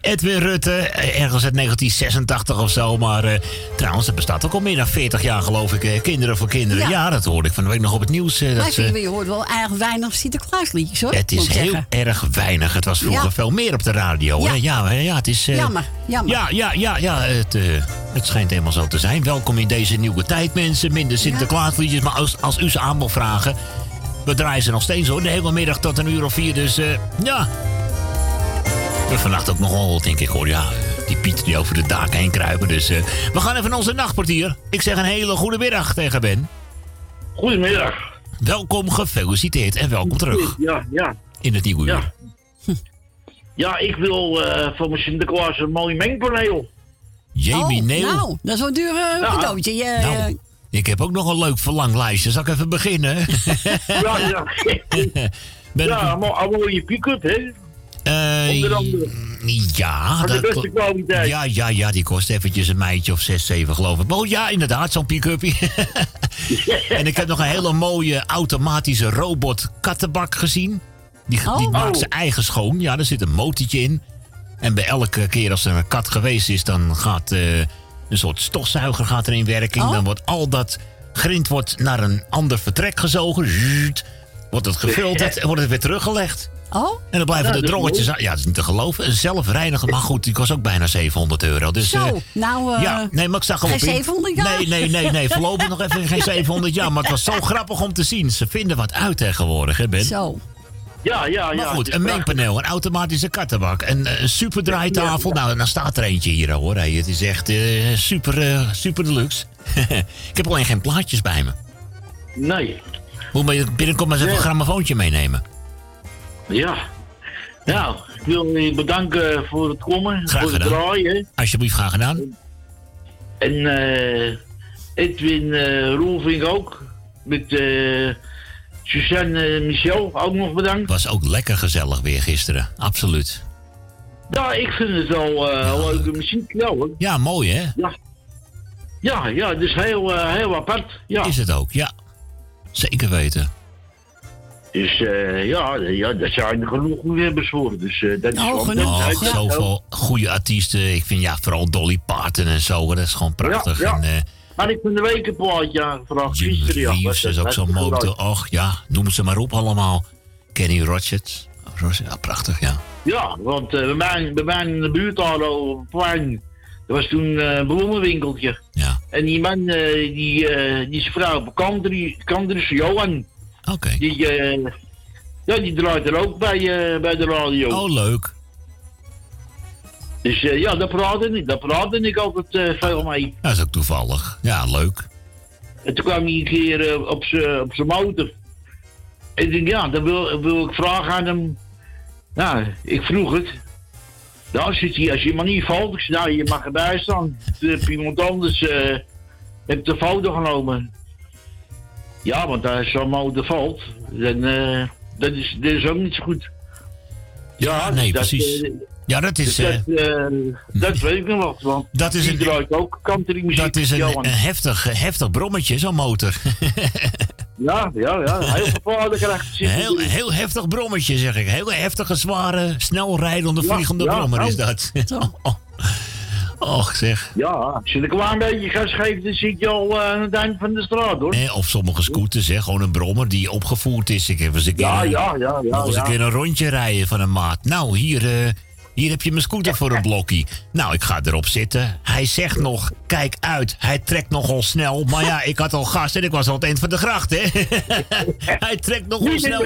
[SPEAKER 1] Edwin Rutte. eh, Ergens uit 1986 of zo. Maar eh, trouwens, het bestaat ook al meer dan 40 jaar geloof ik. eh, Kinderen voor kinderen. Ja,
[SPEAKER 7] Ja.
[SPEAKER 1] dat hoorde ik van de week nog op het nieuws. dat
[SPEAKER 7] vind, je hoort wel erg weinig Sinterklaasliedjes hoor.
[SPEAKER 1] het is heel
[SPEAKER 7] zeggen.
[SPEAKER 1] erg weinig. Het was vroeger
[SPEAKER 7] Ja.
[SPEAKER 1] veel meer op de radio.
[SPEAKER 7] Ja.
[SPEAKER 1] hè? Ja, ja, het is...
[SPEAKER 7] Jammer, jammer.
[SPEAKER 1] Ja, ja, ja, ja het, het schijnt helemaal zo te zijn. Welkom in deze nieuwe tijd, mensen. Minder Sinterklaasliedjes. Maar als, als u ze aan wil vragen... We draaien ze nog steeds hoor. De hele middag tot een uur of vier. Dus ja... En vannacht ook nog wel, denk ik hoor. Ja, die Piet die over de daken heen kruipen. Dus eh, we gaan even naar onze nachtportier. Ik zeg een hele goede middag tegen Ben.
[SPEAKER 25] Goedemiddag.
[SPEAKER 1] Welkom, gefeliciteerd en welkom terug
[SPEAKER 25] Ja, ja.
[SPEAKER 1] in het nieuwe uur.
[SPEAKER 25] Ja. Ja, ik wil eh van mijn Sinterklaas een mooi mengpaneel.
[SPEAKER 1] Jamie
[SPEAKER 7] oh,
[SPEAKER 1] Neil.
[SPEAKER 7] Nou, dat is wel een duur eh,
[SPEAKER 25] Ja.
[SPEAKER 7] cadeautje. Je,
[SPEAKER 1] Nou, ik heb ook nog een leuk verlanglijstje. Zal ik even beginnen?
[SPEAKER 25] Ja, ja.
[SPEAKER 1] Ben
[SPEAKER 25] ja, maar een mooie pick-up, hè?
[SPEAKER 1] Eh,
[SPEAKER 25] Onder andere.
[SPEAKER 1] ja,
[SPEAKER 25] Van de
[SPEAKER 1] dat
[SPEAKER 25] beste
[SPEAKER 1] ko-
[SPEAKER 25] kwaliteit.
[SPEAKER 1] Ja, ja, ja, die kost eventjes een meidje of 6, 7 geloof ik. Oh ja, inderdaad, zo'n pick-upie. en ik heb nog een hele mooie automatische robot kattenbak gezien. Die, die maakt zijn eigen schoon. Ja, er zit een motortje in. En bij elke keer als er een kat geweest is, dan gaat eh, een soort stofzuiger gaat er in werking. Dan wordt al dat grind wordt naar een ander vertrek gezogen. Wordt het gefilterd en wordt het weer teruggelegd.
[SPEAKER 7] Oh?
[SPEAKER 1] En dan blijven
[SPEAKER 7] Ja,
[SPEAKER 1] de drongetjes... Ja, dat is niet te geloven. Een zelfreiniger, maar goed, die kost ook bijna 700 euro. Dus,
[SPEAKER 7] Zo,
[SPEAKER 1] eh,
[SPEAKER 7] nou, eh,
[SPEAKER 1] ja, nee, maar ik zag hem
[SPEAKER 7] geen
[SPEAKER 1] op in-
[SPEAKER 7] 700 jaar?
[SPEAKER 1] Nee, nee, nee, nee. Voorlopig nog even geen 700 jaar. Maar het was zo grappig om te zien. Ze vinden wat uit tegenwoordig, hè, Ben?
[SPEAKER 7] Zo.
[SPEAKER 25] Ja, ja, ja.
[SPEAKER 1] Maar goed, een mengpaneel, een automatische kattenbak, een, eh, een super draaitafel. Nou, dan staat er eentje hier, hoor. Hey, het is echt super, super deluxe. ik heb alleen geen plaatjes bij me.
[SPEAKER 25] Nee.
[SPEAKER 1] Moet je binnenkomen maar eens even een grammofoontje meenemen?
[SPEAKER 25] Ja. Nou, ik wil je bedanken voor het komen,
[SPEAKER 1] Graag
[SPEAKER 25] voor het draaien.
[SPEAKER 1] Alsjeblieft, graag gedaan.
[SPEAKER 25] En eh Edwin Roelvink ook. Met eh Suzanne Michel ook nog bedankt.
[SPEAKER 1] Was ook lekker gezellig weer gisteren. Absoluut.
[SPEAKER 25] Ja, ik vind het wel leuke muziek. Ja, hoor.
[SPEAKER 1] Ja, mooi hè?
[SPEAKER 25] Ja. Ja, ja, dus heel, heel apart. Ja.
[SPEAKER 1] Is het ook, ja. Zeker weten.
[SPEAKER 25] Dus eh, ja, ja, daar zijn er genoeg liefhebbers voor. Dus eh, dat is wel... dat is
[SPEAKER 1] Oh,
[SPEAKER 25] uit-
[SPEAKER 1] zoveel goede artiesten. Ik vind ja, vooral Dolly Parton en zo. Dat is gewoon prachtig.
[SPEAKER 25] Ja, ja.
[SPEAKER 1] En, eh,
[SPEAKER 25] Maar ik ben de week een plaatje aangevraagd. Ja.
[SPEAKER 1] Reeves is
[SPEAKER 25] dat
[SPEAKER 1] ook zo'n
[SPEAKER 25] geluid.
[SPEAKER 1] Och ja, noem ze maar op allemaal. Kenny Rogers. Rogers, Ja, prachtig, ja.
[SPEAKER 25] Ja, want eh, bij, mij, bij mij in de buurt hadden we op het plein. Er was toen eh, een bloemenwinkeltje.
[SPEAKER 1] Ja.
[SPEAKER 25] En die man, eh, die, eh, die is vrouw op country, country Johan.
[SPEAKER 1] Oké.
[SPEAKER 25] Die, eh, ja, die draait er ook bij, eh, bij de radio.
[SPEAKER 1] Oh, leuk.
[SPEAKER 25] Dus eh, ja, daar praatte ik, daar praatte ik altijd veel mee.
[SPEAKER 1] Dat is ook toevallig. Ja, leuk.
[SPEAKER 25] En toen kwam hij een keer op zijn motor. En ik denk, ja, dan wil, wil ik vragen aan hem. Nou, ik vroeg het. Nou, zit hij, als je maar niet valt, ik zei, nou, je mag erbij staan. Toen heb iemand anders eh heb de foto genomen. Ja, want als zo'n motor valt, dan eh, dat is, dat is ook niet zo goed. Ja,
[SPEAKER 1] nee,
[SPEAKER 25] dat,
[SPEAKER 1] precies.
[SPEAKER 25] eh,
[SPEAKER 1] Ja, dat is...
[SPEAKER 25] dus dat, eh, dat weet ik nog wat, want
[SPEAKER 1] Dat is
[SPEAKER 25] die
[SPEAKER 1] een-
[SPEAKER 25] draait ook countrymuziek.
[SPEAKER 1] dat is een, een heftig, heftig brommetje, zo'n motor.
[SPEAKER 25] Ja, ja, ja. Heel gevaarlijk krijgt
[SPEAKER 1] Een heel, heel heftig brommetje, zeg ik. Heel heftige, zware, snel rijdende,
[SPEAKER 25] Ja,
[SPEAKER 1] vliegende
[SPEAKER 25] ja,
[SPEAKER 1] brommer is dat. Och, zeg.
[SPEAKER 25] Ja, als je een klein beetje gas geeft, dan zit je al eh, aan het eind van de straat, hoor.
[SPEAKER 1] Eh, of sommige scooters, hè, gewoon een brommer die opgevoerd is. Ik heb eens een keer,
[SPEAKER 25] Ja,
[SPEAKER 1] een-
[SPEAKER 25] ja, ja, ja,
[SPEAKER 1] nog eens een keer een rondje rijden van een maat. Nou, hier, eh, hier heb je mijn scooter voor een blokkie. Nou, ik ga erop zitten. Hij zegt nog, kijk uit, hij trekt nogal snel. Maar ja, ik had al gas en ik was al het eind van de gracht, hè. hij trekt nogal snel.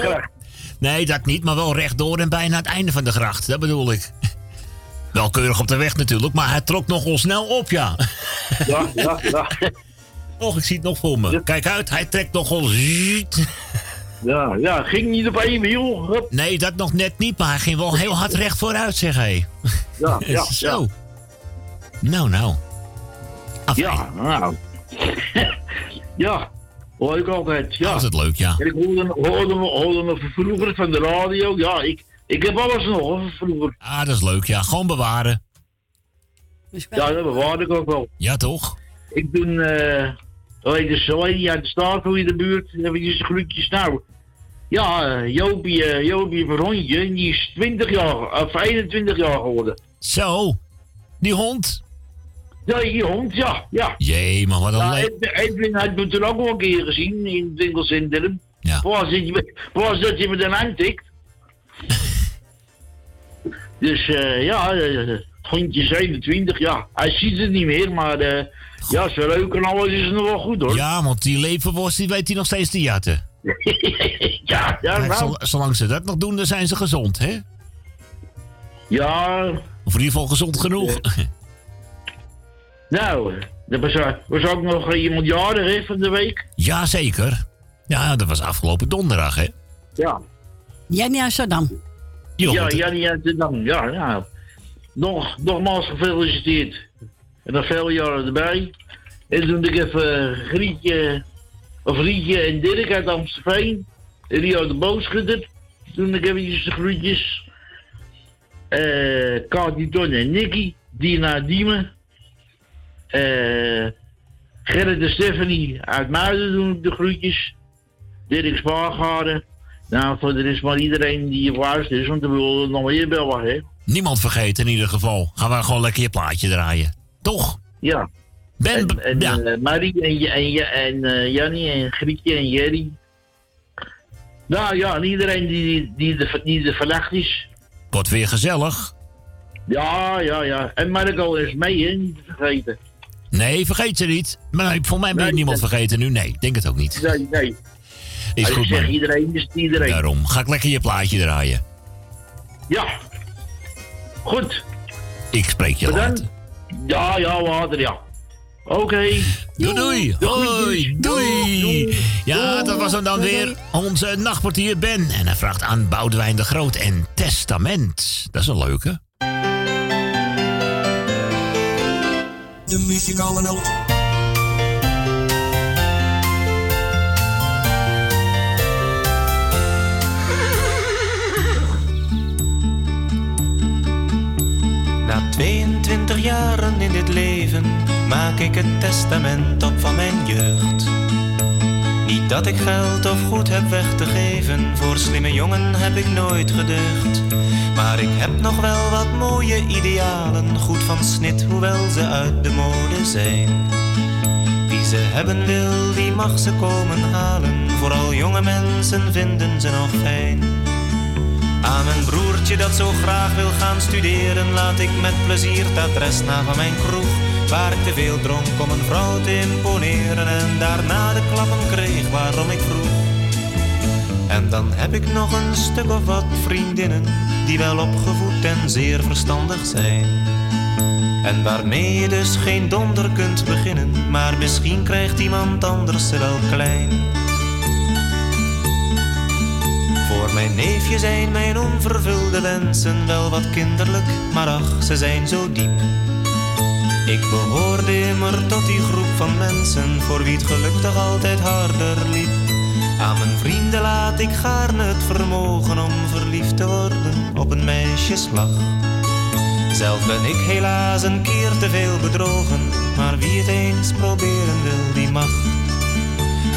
[SPEAKER 1] Nee, dat niet, maar wel rechtdoor en bijna het einde van de gracht. Dat bedoel ik. Wel keurig op de weg natuurlijk, maar hij trok nogal snel op, ja.
[SPEAKER 25] Ja, ja, ja.
[SPEAKER 1] Och, ik zie het nog voor me. Kijk uit, hij trekt nogal...
[SPEAKER 25] Ja, ja, ging niet op één wiel. Hup.
[SPEAKER 1] Nee, dat nog net niet, maar hij ging wel heel hard recht vooruit, zeg hij.
[SPEAKER 25] Ja, ja,
[SPEAKER 1] Zo. Nou, nou.
[SPEAKER 25] Ja, nou. ja, ik altijd. Ja.
[SPEAKER 1] Altijd leuk, ja.
[SPEAKER 25] En ik hoorde, hoorde, hoorde me vroeger van de radio. Ja, ik, ik heb alles nog vroeger.
[SPEAKER 1] Ah, dat is leuk, ja. Gewoon bewaren.
[SPEAKER 25] Ja, dat bewaarde ik ook wel.
[SPEAKER 1] Ja, toch?
[SPEAKER 25] Ik doe, eh, hoe heet het zo, uit de hoe je de buurt, eventjes groetjes nou. Ja, eh, Jopie, eh, Jopie Verhondje, die is 20 jaar, of 21 jaar geworden.
[SPEAKER 1] Zo, die hond.
[SPEAKER 25] Ja, die hond, ja, ja.
[SPEAKER 1] Jee, man, wat een
[SPEAKER 25] Ja,
[SPEAKER 1] leuk.
[SPEAKER 25] Edwin, Edwin had me toen ook wel een keer gezien in het winkelcentrum.
[SPEAKER 1] Ja.
[SPEAKER 25] Waar zit je met een aantikt? Dus eh, ja, het hondje 27, ja. Hij ziet het niet meer, maar eh, ja, zijn leuk en alles is nog wel goed hoor.
[SPEAKER 1] Ja, want die leverworst, die weet hij nog steeds te jatten.
[SPEAKER 25] ja, ja,
[SPEAKER 1] Kijk,
[SPEAKER 25] nou.
[SPEAKER 1] zol- zolang ze dat nog doen, dan zijn ze gezond, hè?
[SPEAKER 25] Ja.
[SPEAKER 1] Of in ieder geval gezond genoeg.
[SPEAKER 25] Nou, er was, eh, was ook nog iemand jarig hè, van de week.
[SPEAKER 1] Jazeker. Ja, dat was afgelopen donderdag, hè?
[SPEAKER 25] Ja.
[SPEAKER 7] Jenny Amsterdam.
[SPEAKER 25] Ja, Jannie uit Dam. Ja, ja. Nog, nogmaals gefeliciteerd. En nog veel jaren erbij. En toen ik even Grietje, of Rietje en Dirk uit Amstelveen. En die uit de boogschutter. Toen ik eventjes de groetjes. Eh Kati Ton en Nicky. Dina Diemen. Eh Gerrit en Stephanie uit Muiden doen ik de groetjes. Dirk Spaargade. Nou, voor de rest maar iedereen die je is, want dan wil je nog meer bellen, hè?
[SPEAKER 1] Niemand vergeten in ieder geval. Gaan we gewoon lekker je plaatje draaien. Toch?
[SPEAKER 25] Ja.
[SPEAKER 1] Ben,
[SPEAKER 25] en en
[SPEAKER 1] ja.
[SPEAKER 25] eh, Marie en, en, eh, Jannie en Grietje en Jerry. Nou ja, en iedereen die, die, de, die vannacht is.
[SPEAKER 1] Wordt weer gezellig.
[SPEAKER 25] Ja, ja, ja. En Marco is mee, hè? Niet te vergeten.
[SPEAKER 1] Nee, vergeet ze niet. Maar voor mij ben je
[SPEAKER 25] Nee,
[SPEAKER 1] niemand vergeten nu. Nee, ik denk het ook niet.
[SPEAKER 25] Nee, nee.
[SPEAKER 1] Is
[SPEAKER 25] Als
[SPEAKER 1] goed,
[SPEAKER 25] ik zeg
[SPEAKER 1] man.
[SPEAKER 25] iedereen is het iedereen.
[SPEAKER 1] Daarom. Ga ik lekker je plaatje draaien.
[SPEAKER 25] Ja. Goed.
[SPEAKER 1] Ik spreek je
[SPEAKER 25] Maar
[SPEAKER 1] later.
[SPEAKER 25] Ja, ja, later, ja. Oké.
[SPEAKER 1] Doei, doei. Hoi, doei. Ja, dat was hem dan weer. Onze nachtportier Ben. En hij vraagt aan Boudewijn de Groot en Testament. Dat is een leuke.
[SPEAKER 4] De muzikale noot.
[SPEAKER 26] Na 22 jaren in dit leven maak ik het testament op van mijn jeugd. Niet dat ik geld of goed heb weg te geven, voor slimme jongen heb ik nooit geducht. Maar ik heb nog wel wat mooie idealen, goed van snit, hoewel ze uit de mode zijn. Wie ze hebben wil, die mag ze komen halen, vooral jonge mensen vinden ze nog fijn. Aan mijn broertje dat zo graag wil gaan studeren, laat ik met plezier het adres na van mijn kroeg. Waar ik te veel dronk om een vrouw te imponeren en daarna de klappen kreeg waarom ik vroeg. En dan heb ik nog een stuk of wat vriendinnen die wel opgevoed en zeer verstandig zijn. En waarmee je dus geen donder kunt beginnen, maar misschien krijgt iemand anders ze wel klein. Voor mijn neefje zijn mijn onvervulde wensen wel wat kinderlijk, maar ach, ze zijn zo diep. Ik behoorde immer tot die groep van mensen voor wie het geluk toch altijd harder liep. Aan mijn vrienden laat ik gaarne het vermogen om verliefd te worden op een meisjeslag. Zelf ben ik helaas een keer te veel bedrogen, maar wie het eens proberen wil, die mag.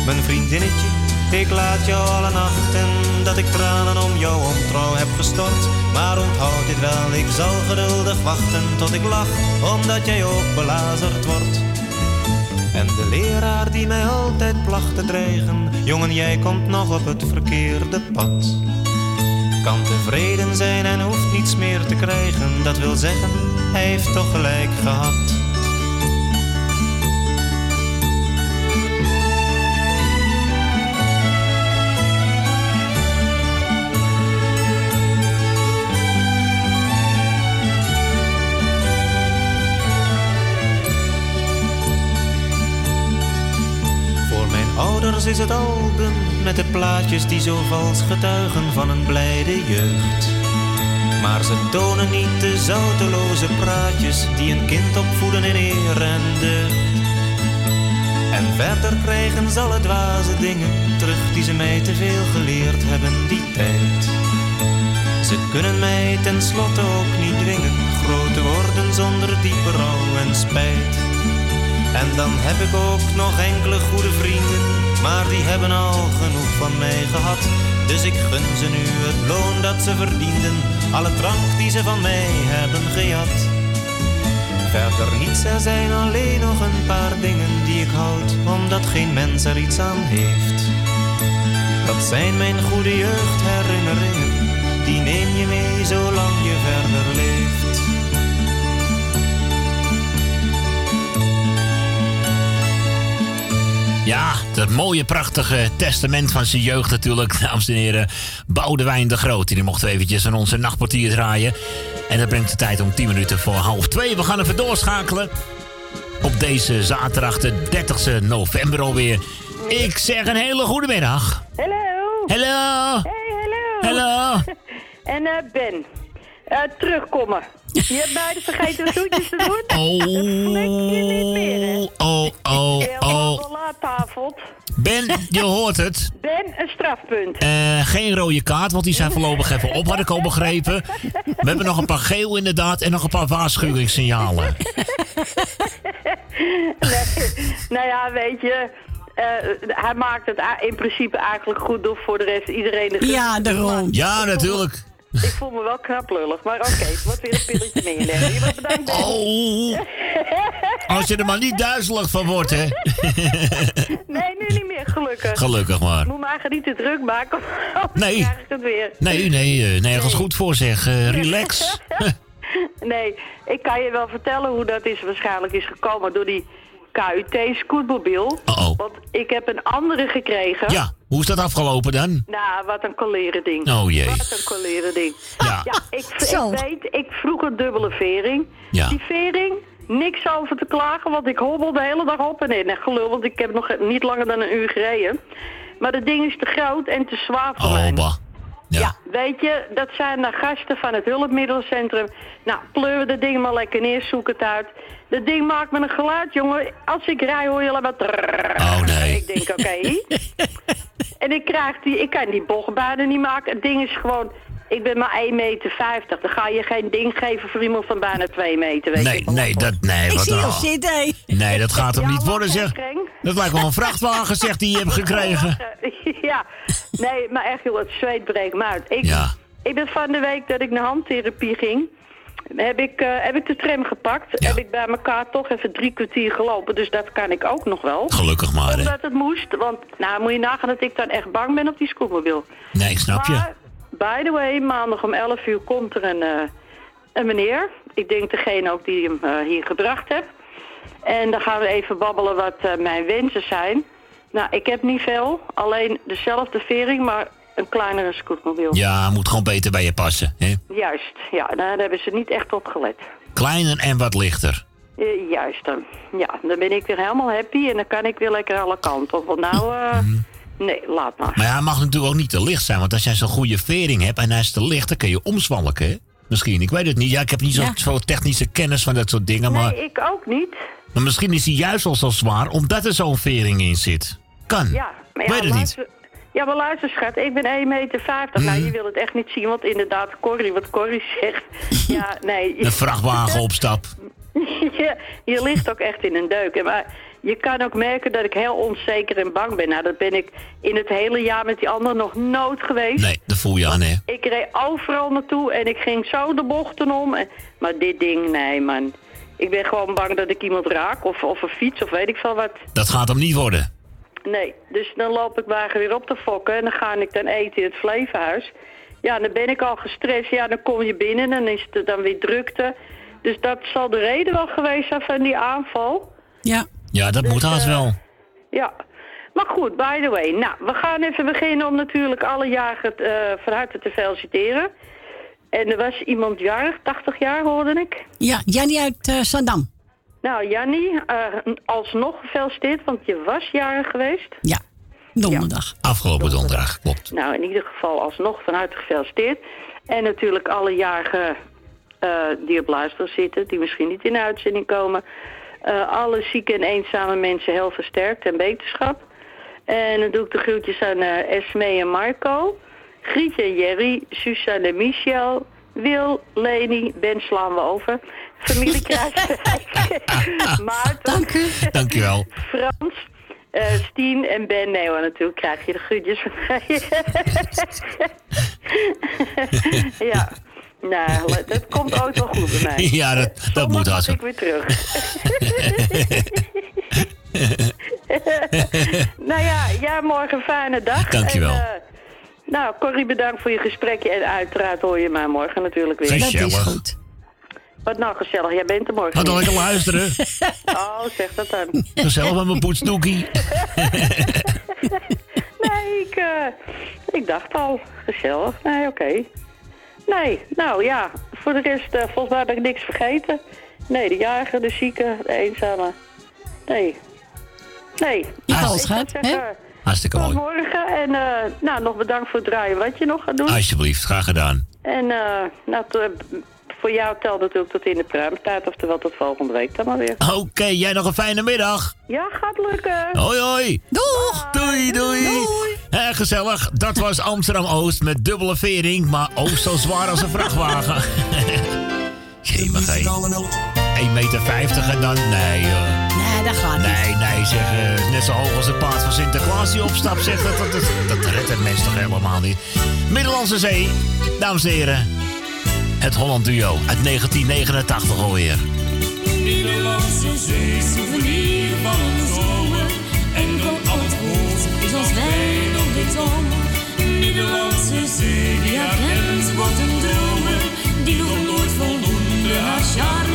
[SPEAKER 26] Mijn vriendinnetje, ik laat jou alle nachten dat ik tranen om jouw ontrouw heb gestort. Maar onthoud dit wel, ik zal geduldig wachten tot ik lach, omdat jij ook belazerd wordt. En de leraar die mij altijd placht te dreigen, jongen jij komt nog op het verkeerde pad. Kan tevreden zijn en hoeft niets meer te krijgen, dat wil zeggen, hij heeft toch gelijk gehad. Ouders is het album met de plaatjes die zo vals getuigen van een blijde jeugd. Maar ze tonen niet de zouteloze praatjes die een kind opvoeden in eer en deugd. En verder krijgen ze alle dwaze dingen terug die ze mij te veel geleerd hebben die tijd. Ze kunnen mij tenslotte ook niet dwingen groot te worden zonder diepe rouw en spijt. En dan heb ik ook nog enkele goede vrienden, maar die hebben al genoeg van mij gehad. Dus ik gun ze nu het loon dat ze verdienden, alle drank die ze van mij hebben gejat. Verder niets, er zijn alleen nog een paar dingen die ik houd, omdat geen mens er iets aan heeft. Dat zijn mijn goede jeugdherinneringen, die neem je mee zolang je verder leeft.
[SPEAKER 1] Ja, dat mooie, prachtige testament van zijn jeugd natuurlijk, dames en heren. Boudewijn de Groot. Die mochten we eventjes aan onze nachtportier draaien. En dat brengt de tijd om 10 minuten voor half 2. We gaan even doorschakelen. Op deze zaterdag, de 30 november alweer. Ik zeg een hele goede middag.
[SPEAKER 27] Hallo.
[SPEAKER 1] Hallo.
[SPEAKER 27] Hey, hallo.
[SPEAKER 1] Hallo.
[SPEAKER 27] En eh, Ben, eh, terugkomen. Je hebt beide vergeten de groetjes te doen.
[SPEAKER 1] Oh. Oh, oh, oh.
[SPEAKER 27] tafel.
[SPEAKER 1] Ben, je hoort het.
[SPEAKER 27] Ben, een strafpunt.
[SPEAKER 1] Eh, geen rode kaart, want die zijn voorlopig even op, had ik al begrepen. We hebben nog een paar geel inderdaad en nog een paar waarschuwingssignalen.
[SPEAKER 27] nee, nou ja, weet je... eh, hij maakt het in principe eigenlijk goed door voor de rest iedereen de
[SPEAKER 7] Ja, daarom.
[SPEAKER 1] Ja, natuurlijk.
[SPEAKER 27] Ik voel me wel knap lullig, maar oké, het wordt weer een pilletje neerleggen. Je wordt bedankt.
[SPEAKER 1] Oh. Als je er maar niet duizelig van wordt, hè.
[SPEAKER 27] Nee, nu niet meer, gelukkig.
[SPEAKER 1] Gelukkig maar.
[SPEAKER 27] Moet eigenlijk niet te druk maken,
[SPEAKER 1] Nee.
[SPEAKER 27] krijg ik het weer.
[SPEAKER 1] Nee, nee, eh, nergens goed voor zeg. Eh, relax.
[SPEAKER 27] Nee, ik kan je wel vertellen hoe dat is waarschijnlijk is gekomen door die KUT scootmobiel. Want ik heb een andere gekregen.
[SPEAKER 1] Ja, hoe is dat afgelopen dan?
[SPEAKER 27] Nou, wat een koleren ding.
[SPEAKER 1] Oh, jee.
[SPEAKER 27] Wat een koleren ding.
[SPEAKER 1] Ja.
[SPEAKER 27] ik, ik weet, ik vroeg een dubbele vering.
[SPEAKER 1] Ja.
[SPEAKER 27] Die vering, niks over te klagen, want ik hobbel de hele dag op en neer. En gelul, want ik heb nog niet langer dan een uur gereden. Maar dat ding is te groot en te zwaar voor mij.
[SPEAKER 1] Oh, bah.
[SPEAKER 27] Ja. weet je, dat zijn de gasten van het hulpmiddelencentrum. Nou, pleur dat ding maar lekker neer, zoek het uit. Dat ding maakt me een geluid, jongen. Als ik rij hoor je alleen maar... trrrr.
[SPEAKER 1] Oh, nee.
[SPEAKER 27] Ik denk, oké. en ik krijg die, ik kan die bocht bijna niet maken. Het ding is gewoon... Ik ben maar 1,50 meter. Dan ga je geen ding geven voor iemand van bijna 2 meter, weet
[SPEAKER 1] Nee,
[SPEAKER 27] je.
[SPEAKER 1] nee, dat, nee,
[SPEAKER 7] Ik
[SPEAKER 1] wat
[SPEAKER 7] zie hem zitten. hé.
[SPEAKER 1] Nee, dat gaat hem
[SPEAKER 27] Ja,
[SPEAKER 1] niet worden, zeg. Dat lijkt wel een vrachtwagen, zegt die je hebt gekregen.
[SPEAKER 27] ja, nee, maar echt joh, het zweet breekt me uit. Ik,
[SPEAKER 1] Ja.
[SPEAKER 27] ik ben van de week dat ik naar handtherapie ging, heb ik, eh, heb ik de tram gepakt. Heb ik bij elkaar toch even drie kwartier gelopen, dus dat kan ik ook nog wel.
[SPEAKER 1] Gelukkig maar, hè.
[SPEAKER 27] Omdat het moest, want nou moet je nagaan dat ik dan echt bang ben op die scootmobiel.
[SPEAKER 1] Nee, ik snap je.
[SPEAKER 27] Maar, by the way, maandag om 11 uur komt er een, eh, een meneer. Ik denk degene ook die hem eh, hier gebracht heeft. En dan gaan we even babbelen wat mijn wensen zijn. Nou, ik heb niet veel. Alleen dezelfde vering, maar een kleinere scootmobiel.
[SPEAKER 1] Ja, moet gewoon beter bij je passen, hè.
[SPEAKER 27] Juist, ja, daar hebben ze niet echt op gelet.
[SPEAKER 1] Kleiner en wat lichter.
[SPEAKER 27] Eh, juist, eh, ja, dan ben ik weer helemaal happy en dan kan ik weer lekker alle kanten op. Want nou, eh, nee, laat maar.
[SPEAKER 1] Maar ja, hij mag natuurlijk ook niet te licht zijn. Want als jij zo'n goede vering hebt en hij is te licht, dan kun je omzwalken, hè? Misschien, ik weet het niet. Ja, ik heb niet zo'n
[SPEAKER 27] Ja.
[SPEAKER 1] zo technische kennis van dat soort dingen. Maar,
[SPEAKER 27] Nee, ik ook niet.
[SPEAKER 1] maar misschien is hij juist al zo zwaar omdat er zo'n vering in zit. Kan.
[SPEAKER 27] Ja, maar
[SPEAKER 1] Weet
[SPEAKER 27] ja,
[SPEAKER 1] het niet.
[SPEAKER 27] Ja, maar luister schat, ik ben 1,50 meter. Nou,
[SPEAKER 1] Mhm.
[SPEAKER 27] je wil het echt niet zien, want inderdaad, Corrie, wat Corrie zegt. Ja, nee.
[SPEAKER 1] Een vrachtwagen opstap.
[SPEAKER 27] je, je ligt ook echt in een deuk. Maar je kan ook merken dat ik heel onzeker en bang ben. Nou, dat ben ik in het hele jaar met die anderen nog nooit geweest.
[SPEAKER 1] Nee, dat voel je aan, hè.
[SPEAKER 27] Ik reed overal naartoe en ik ging zo de bochten om. En, maar dit ding, nee man. Ik ben gewoon bang dat ik iemand raak of, of een fiets of weet ik veel wat.
[SPEAKER 1] Dat gaat hem niet worden.
[SPEAKER 27] Nee, dus dan loop ik wagen weer op te fokken en dan ga ik dan eten in het Flevenhuis. Ja, dan ben ik al gestrest. Ja, dan kom je binnen en dan is het dan weer drukte. Dus dat zal de reden wel geweest zijn van die aanval.
[SPEAKER 7] Ja.
[SPEAKER 1] Ja, dat moet haast
[SPEAKER 27] eh,
[SPEAKER 1] wel.
[SPEAKER 27] Ja. Maar goed, by the way. Nou, we gaan even beginnen om natuurlijk alle jaren eh van harte te feliciteren. En er was iemand jarig, 80 jaar hoorde ik.
[SPEAKER 7] Ja, Jannie uit eh Zandam.
[SPEAKER 27] Nou, Jannie, eh, alsnog gefeliciteerd, want je was jarig geweest.
[SPEAKER 7] Ja, donderdag.
[SPEAKER 1] Afgelopen donderdag, klopt.
[SPEAKER 27] Nou, in ieder geval alsnog van harte gefeliciteerd. En natuurlijk alle jarigen eh, die op luisteren zitten, die misschien niet in de uitzending komen. Eh, alle zieke en eenzame mensen heel versterkt en beterschap. En dan doe ik de groetjes aan eh Esme en Marco. Grietje en Jerry, Suzanne en Michel, Wil, Leni, Ben slaan we over. Familie Kruiswijk. Maarten.
[SPEAKER 7] Dank u.
[SPEAKER 1] Dankjewel.
[SPEAKER 27] Frans. eh Stien en Ben. Nee hoor, natuurlijk krijg je de groetjes van mij. ja. Nou, dat komt ooit wel goed bij mij.
[SPEAKER 1] Ja, dat, dat moet als
[SPEAKER 27] ik weer terug. nou ja, ja, morgen fijne dag.
[SPEAKER 1] Dankjewel.
[SPEAKER 27] En, eh, nou, Corrie, bedankt voor je gesprekje. En uiteraard hoor je mij morgen natuurlijk weer.
[SPEAKER 1] Dat is
[SPEAKER 7] goed.
[SPEAKER 27] Wat nou gezellig, jij bent er morgen.
[SPEAKER 1] Ga dan
[SPEAKER 27] niet.
[SPEAKER 1] lekker luisteren.
[SPEAKER 27] Oh, zeg dat dan.
[SPEAKER 1] Gezellig met mijn poetsdoekie.
[SPEAKER 27] nee, ik, eh, ik dacht al. Gezellig. Nee, oké. Nee, nou ja. Voor de rest, eh, volgens mij heb ik niks vergeten. Nee, de jarige, de zieke, de eenzame. Nee. Nee.
[SPEAKER 7] Je
[SPEAKER 27] Nou,
[SPEAKER 7] valt
[SPEAKER 27] ik zeggen,
[SPEAKER 7] hè?
[SPEAKER 1] Hartstikke
[SPEAKER 27] Tot
[SPEAKER 1] mooi.
[SPEAKER 27] morgen. En eh, nou, nog bedankt voor het draaien wat je nog gaat doen.
[SPEAKER 1] Alsjeblieft, graag gedaan.
[SPEAKER 27] En eh, nou, voor jou telt natuurlijk tot in de pruimstaat. Oftewel tot volgende week dan maar weer.
[SPEAKER 1] Oké, jij nog een fijne middag.
[SPEAKER 27] Ja, gaat lukken.
[SPEAKER 1] Hoi hoi.
[SPEAKER 7] Doeg.
[SPEAKER 1] Doei doei. Eh, gezellig, dat was Amsterdam Oost met dubbele vering, maar oost zo zwaar als een vrachtwagen. Jemig hé. 1,50 meter en dan, nee joh.
[SPEAKER 7] Nee, dat gaat niet.
[SPEAKER 1] Nee, nee, zeg, eh, net zo hoog als het paard van Sinterklaas die opstapt, zeg, dat, dat, dat, dat redt het mens toch helemaal niet. Middellandse Zee, dames en heren, het Holland Duo uit 1989 alweer.
[SPEAKER 28] Nederlandse zee, souvenir van een zomer. En van al het hoofd is als wijn op de tong. Nederlandse zee, die herkent wordt een dromer. Die nog nooit voldoende haar charme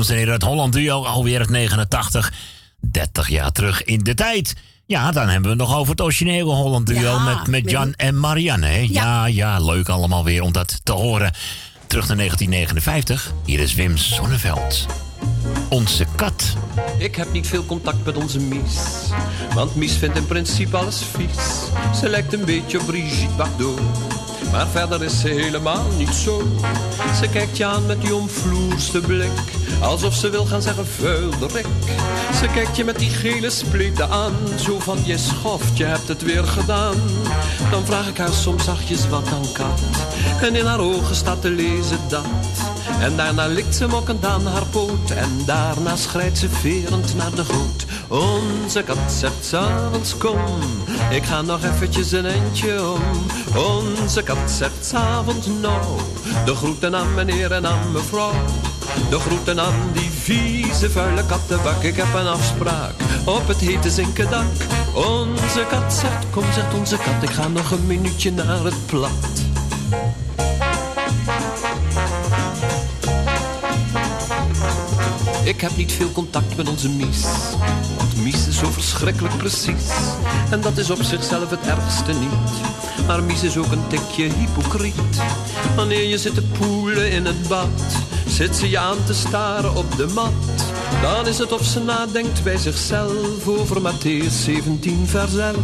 [SPEAKER 1] Dames en heren, het Holland Duo, alweer het 89. 30 jaar terug in de tijd. Ja, dan hebben we het nog over het originele Holland Duo
[SPEAKER 7] Ja,
[SPEAKER 1] met, met Jan en Marianne. Hè? Ja. ja, leuk allemaal weer om dat te horen. Terug naar 1959. Hier is Wim Sonneveld. Onze kat.
[SPEAKER 29] Ik heb niet veel contact met onze Mies. Want Mies vindt in principe alles vies. Ze lijkt een beetje op Brigitte Bardot. Maar verder is ze helemaal niet zo. Ze kijkt je aan met die omvloerste blik. Alsof ze wil gaan zeggen vuilderik. Ze kijkt je met die gele spleten aan. Zo van je schoft, je hebt het weer gedaan. Dan vraag ik haar soms zachtjes wat dan kat. En in haar ogen staat te lezen dat. En daarna likt ze mokkend aan haar poot. En daarna schrijdt ze verend naar de goot. Onze kat zegt s'avonds kom, ik ga nog eventjes een eindje om. Onze kat zegt s'avonds nou, de groeten aan meneer en aan mevrouw. De groeten aan die vieze vuile kattenbak. Ik heb een afspraak op het hete zinken dak. Onze kat zegt, kom zegt onze kat, ik ga nog een minuutje naar het plat. Ik heb niet veel contact met onze Mies. Want Mies is zo verschrikkelijk precies. En dat is op zichzelf het ergste niet. Maar Mies is ook een tikje hypocriet. Wanneer je zit te poelen in het bad, zit ze je aan te staren op de mat. Dan is het of ze nadenkt bij zichzelf over Matthäus 17 vers 11.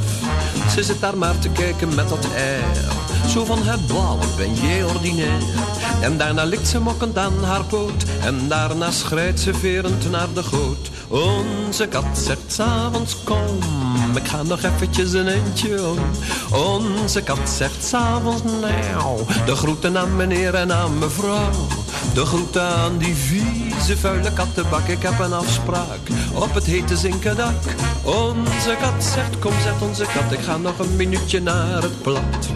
[SPEAKER 29] Ze zit daar maar te kijken met dat air. Zo van het blauw ben jij ordinair. En daarna likt ze mokkend aan haar poot. En daarna schrijdt ze naar de goot. Onze kat zegt s'avonds kom, ik ga nog eventjes een eindje om. Onze kat zegt s'avonds nou, de groeten aan meneer en aan mevrouw. De groeten aan die vieze vuile kattenbak, ik heb een afspraak op het hete zinken dak. Onze kat zegt kom zegt onze kat, ik ga nog een minuutje naar het plat.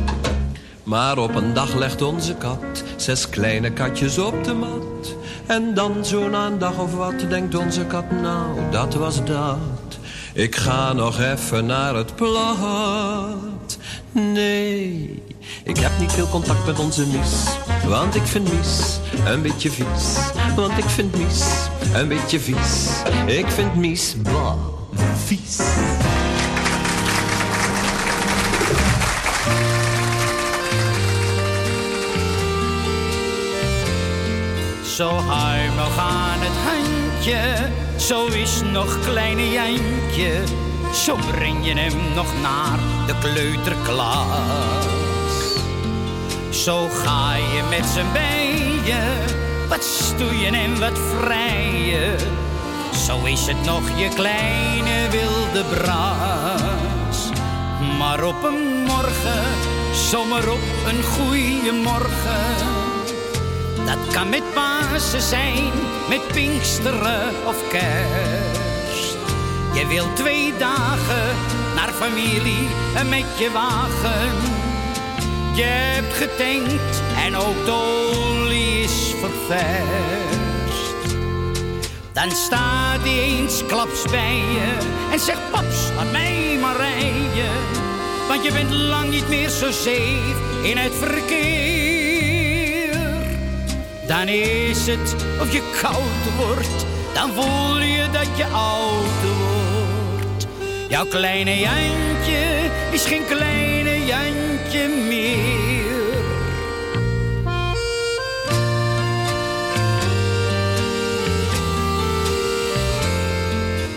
[SPEAKER 29] Maar op een dag legt onze kat zes kleine katjes op de mat. En dan zo na een dag of wat denkt onze kat, nou dat was dat. Ik ga nog even naar het plat. Nee, ik heb niet veel contact met onze Mies. Want ik vind Mies een beetje vies. Want ik vind Mies een beetje vies. Ik vind Mies, bah, vies.
[SPEAKER 30] Zo huimig aan het handje, zo is nog kleine Jantje. Zo breng je hem nog naar de kleuterklas. Zo ga je met z'n bijen, wat stoeien en wat vrijen. Zo is het nog je kleine wilde braas. Maar op een morgen, zomaar op een goeie morgen. Dat kan met Pasen zijn, met Pinksteren of Kerst. Je wilt twee dagen naar familie en met je wagen. Je hebt getankt en ook de olie is ververst. Dan staat hij eens klaps bij je en zegt paps, laat mij maar rijden. Want je bent lang niet meer zo safe in het verkeer. Dan is het of je koud wordt, dan voel je dat je oud wordt. Jouw kleine Jantje is geen kleine Jantje meer.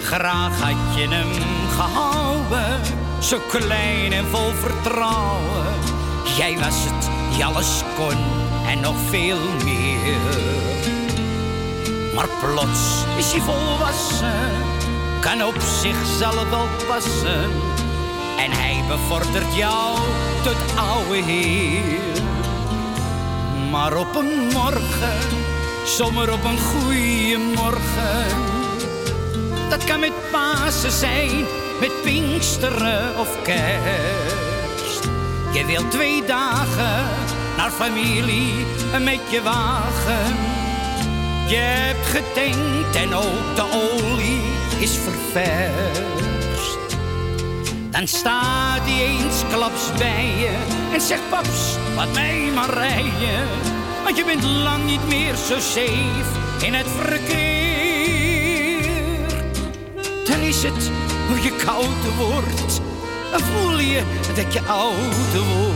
[SPEAKER 30] Graag had je hem gehouden, zo klein en vol vertrouwen. Jij was het die alles kon en nog veel meer. Maar plots is hij volwassen, kan op zichzelf wel passen. En hij bevordert jou tot oude heer. Maar op een morgen, zomaar op een goeie morgen. Dat kan met Pasen zijn, met Pinksteren of Kerst. Je wilt twee dagen naar familie met je wagen. Je hebt getankt en ook de olie is ververst. Dan staat hij eensklaps bij je en zegt paps, laat mij maar rijden. Want je bent lang niet meer zo safe in het verkeer. Dan is het hoe je kouder wordt, dan voel je dat je ouder wordt.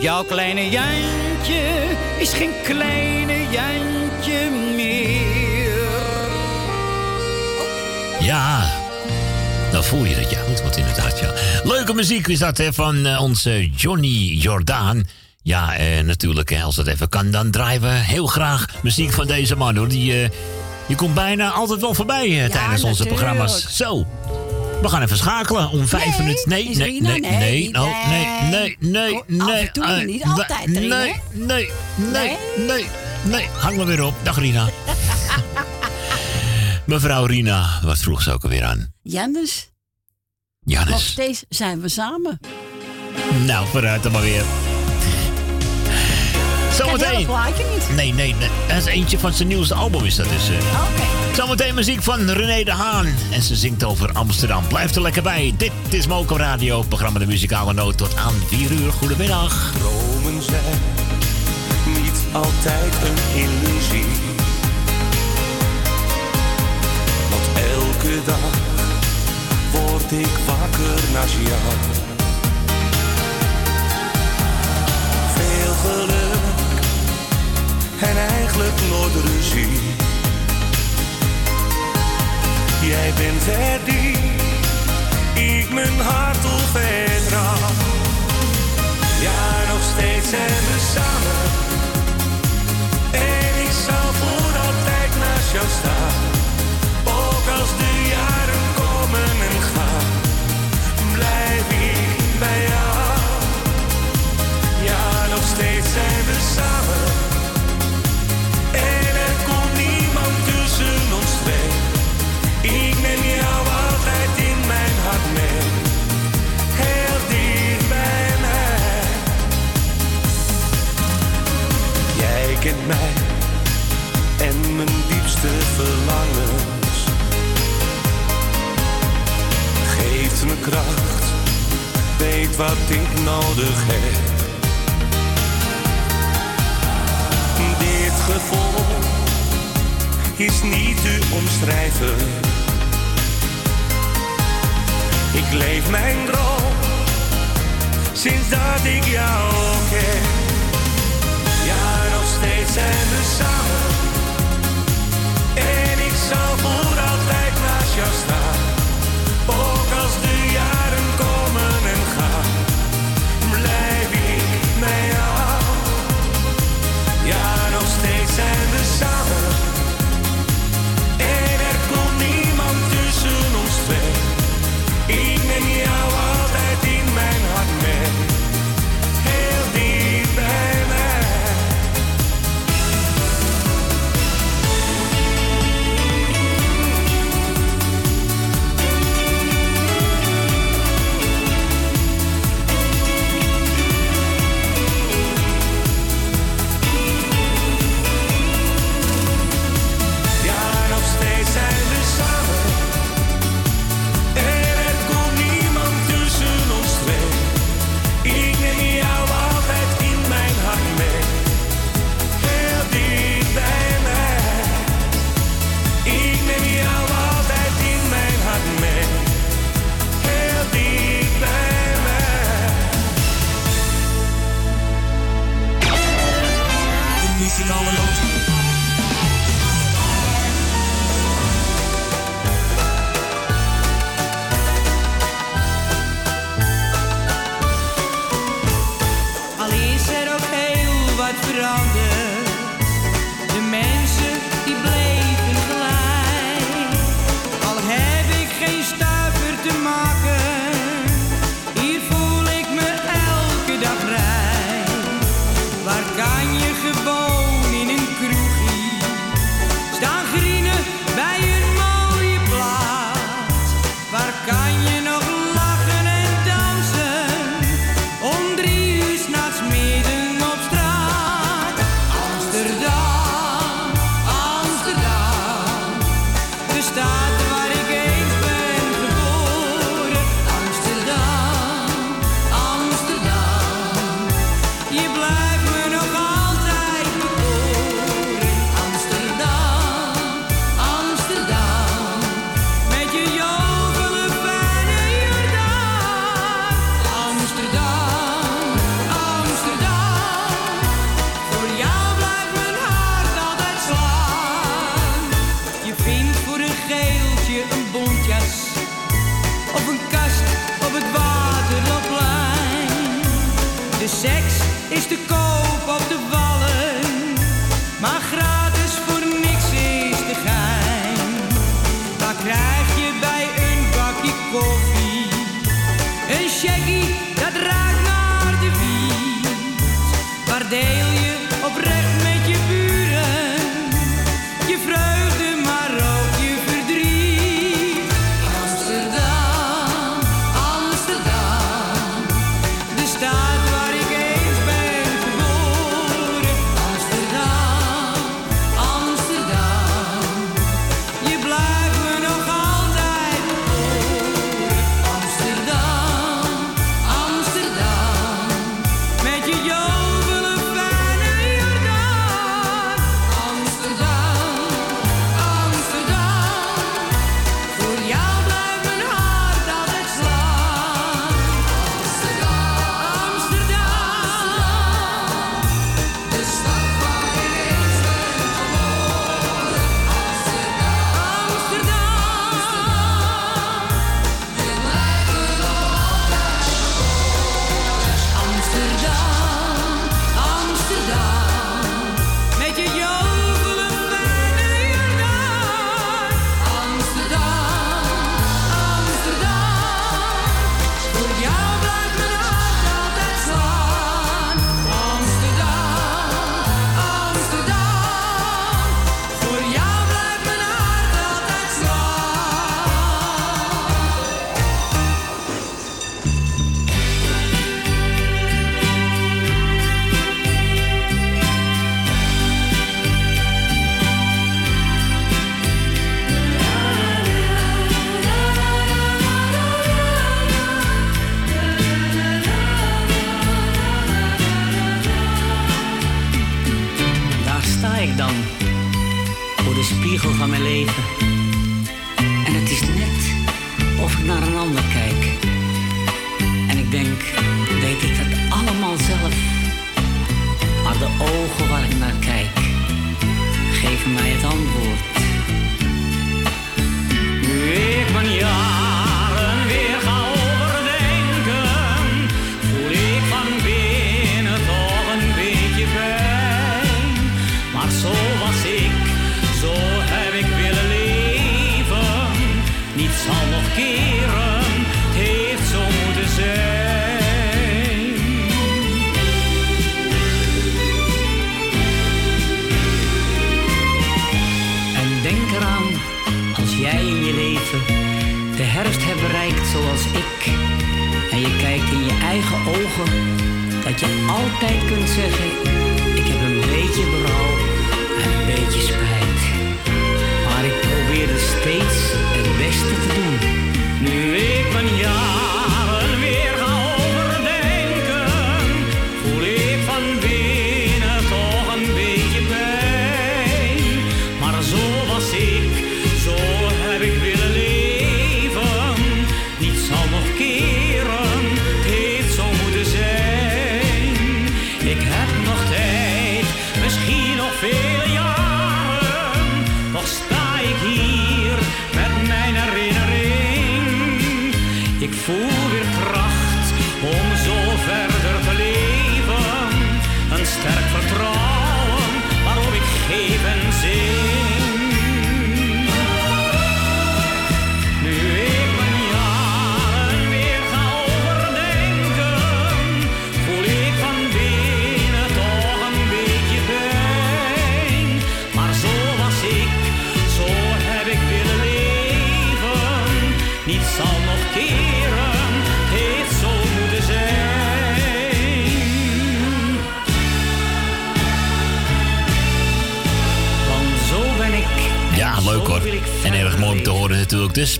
[SPEAKER 30] Jouw kleine Jantje is geen kleine Jantje meer.
[SPEAKER 1] Ja, dan voel je dat. Ja, goed wat inderdaad. Ja. Leuke muziek is dat hè, van eh, onze Johnny Jordaan. Ja, eh, natuurlijk, hè, als dat even kan, dan draaien we heel graag muziek van deze man hoor. Die, eh, die komt bijna altijd wel voorbij eh, tijdens onze programma's. Zo. We gaan even schakelen om vijf minuten. Nee, nee, nee,
[SPEAKER 7] Nee,
[SPEAKER 1] nee, oh, nee, nee, nee,
[SPEAKER 7] af
[SPEAKER 1] nee.
[SPEAKER 7] en toe,
[SPEAKER 1] eh,
[SPEAKER 7] niet
[SPEAKER 1] nee,
[SPEAKER 7] altijd, Rina.
[SPEAKER 1] Nee, nee, nee, nee, nee. Hang maar weer op. Dag Rina. Mevrouw Rina, wat vroeg ze ook alweer aan?
[SPEAKER 7] Jannes, nog
[SPEAKER 1] Jannes.
[SPEAKER 7] steeds zijn we samen.
[SPEAKER 1] Nou, vooruit dan maar weer. Zometeen.
[SPEAKER 7] plaatje niet.
[SPEAKER 1] Nee, nee, nee. Dat is eentje van zijn nieuwste album is dat dus. eh.
[SPEAKER 7] Oké.
[SPEAKER 1] Zometeen muziek van René de Haan. En ze zingt over Amsterdam. Blijf er lekker bij. Dit is Moco Radio. Programma De Muzikale Noot tot aan 4 uur. Goedemiddag.
[SPEAKER 31] Dromen zijn niet altijd een illusie. Want elke dag word ik wakker naast jou. Veel geluk en eigenlijk nooit ruzie. Jij bent er die ik mijn hart op vertrouw. Ja, nog steeds zijn we samen. En ik zal voor altijd naast jou staan. Ook als de verlangens. Geeft me kracht, weet wat ik nodig heb. Dit gevoel is niet te omschrijven. Ik leef mijn droom sinds dat ik jou ken. Ja, nog steeds zijn we samen. Zal voor altijd naast jou staan. Ook als de jaren komen en gaan, blijf ik bij jou. Ja, nog steeds zijn we samen.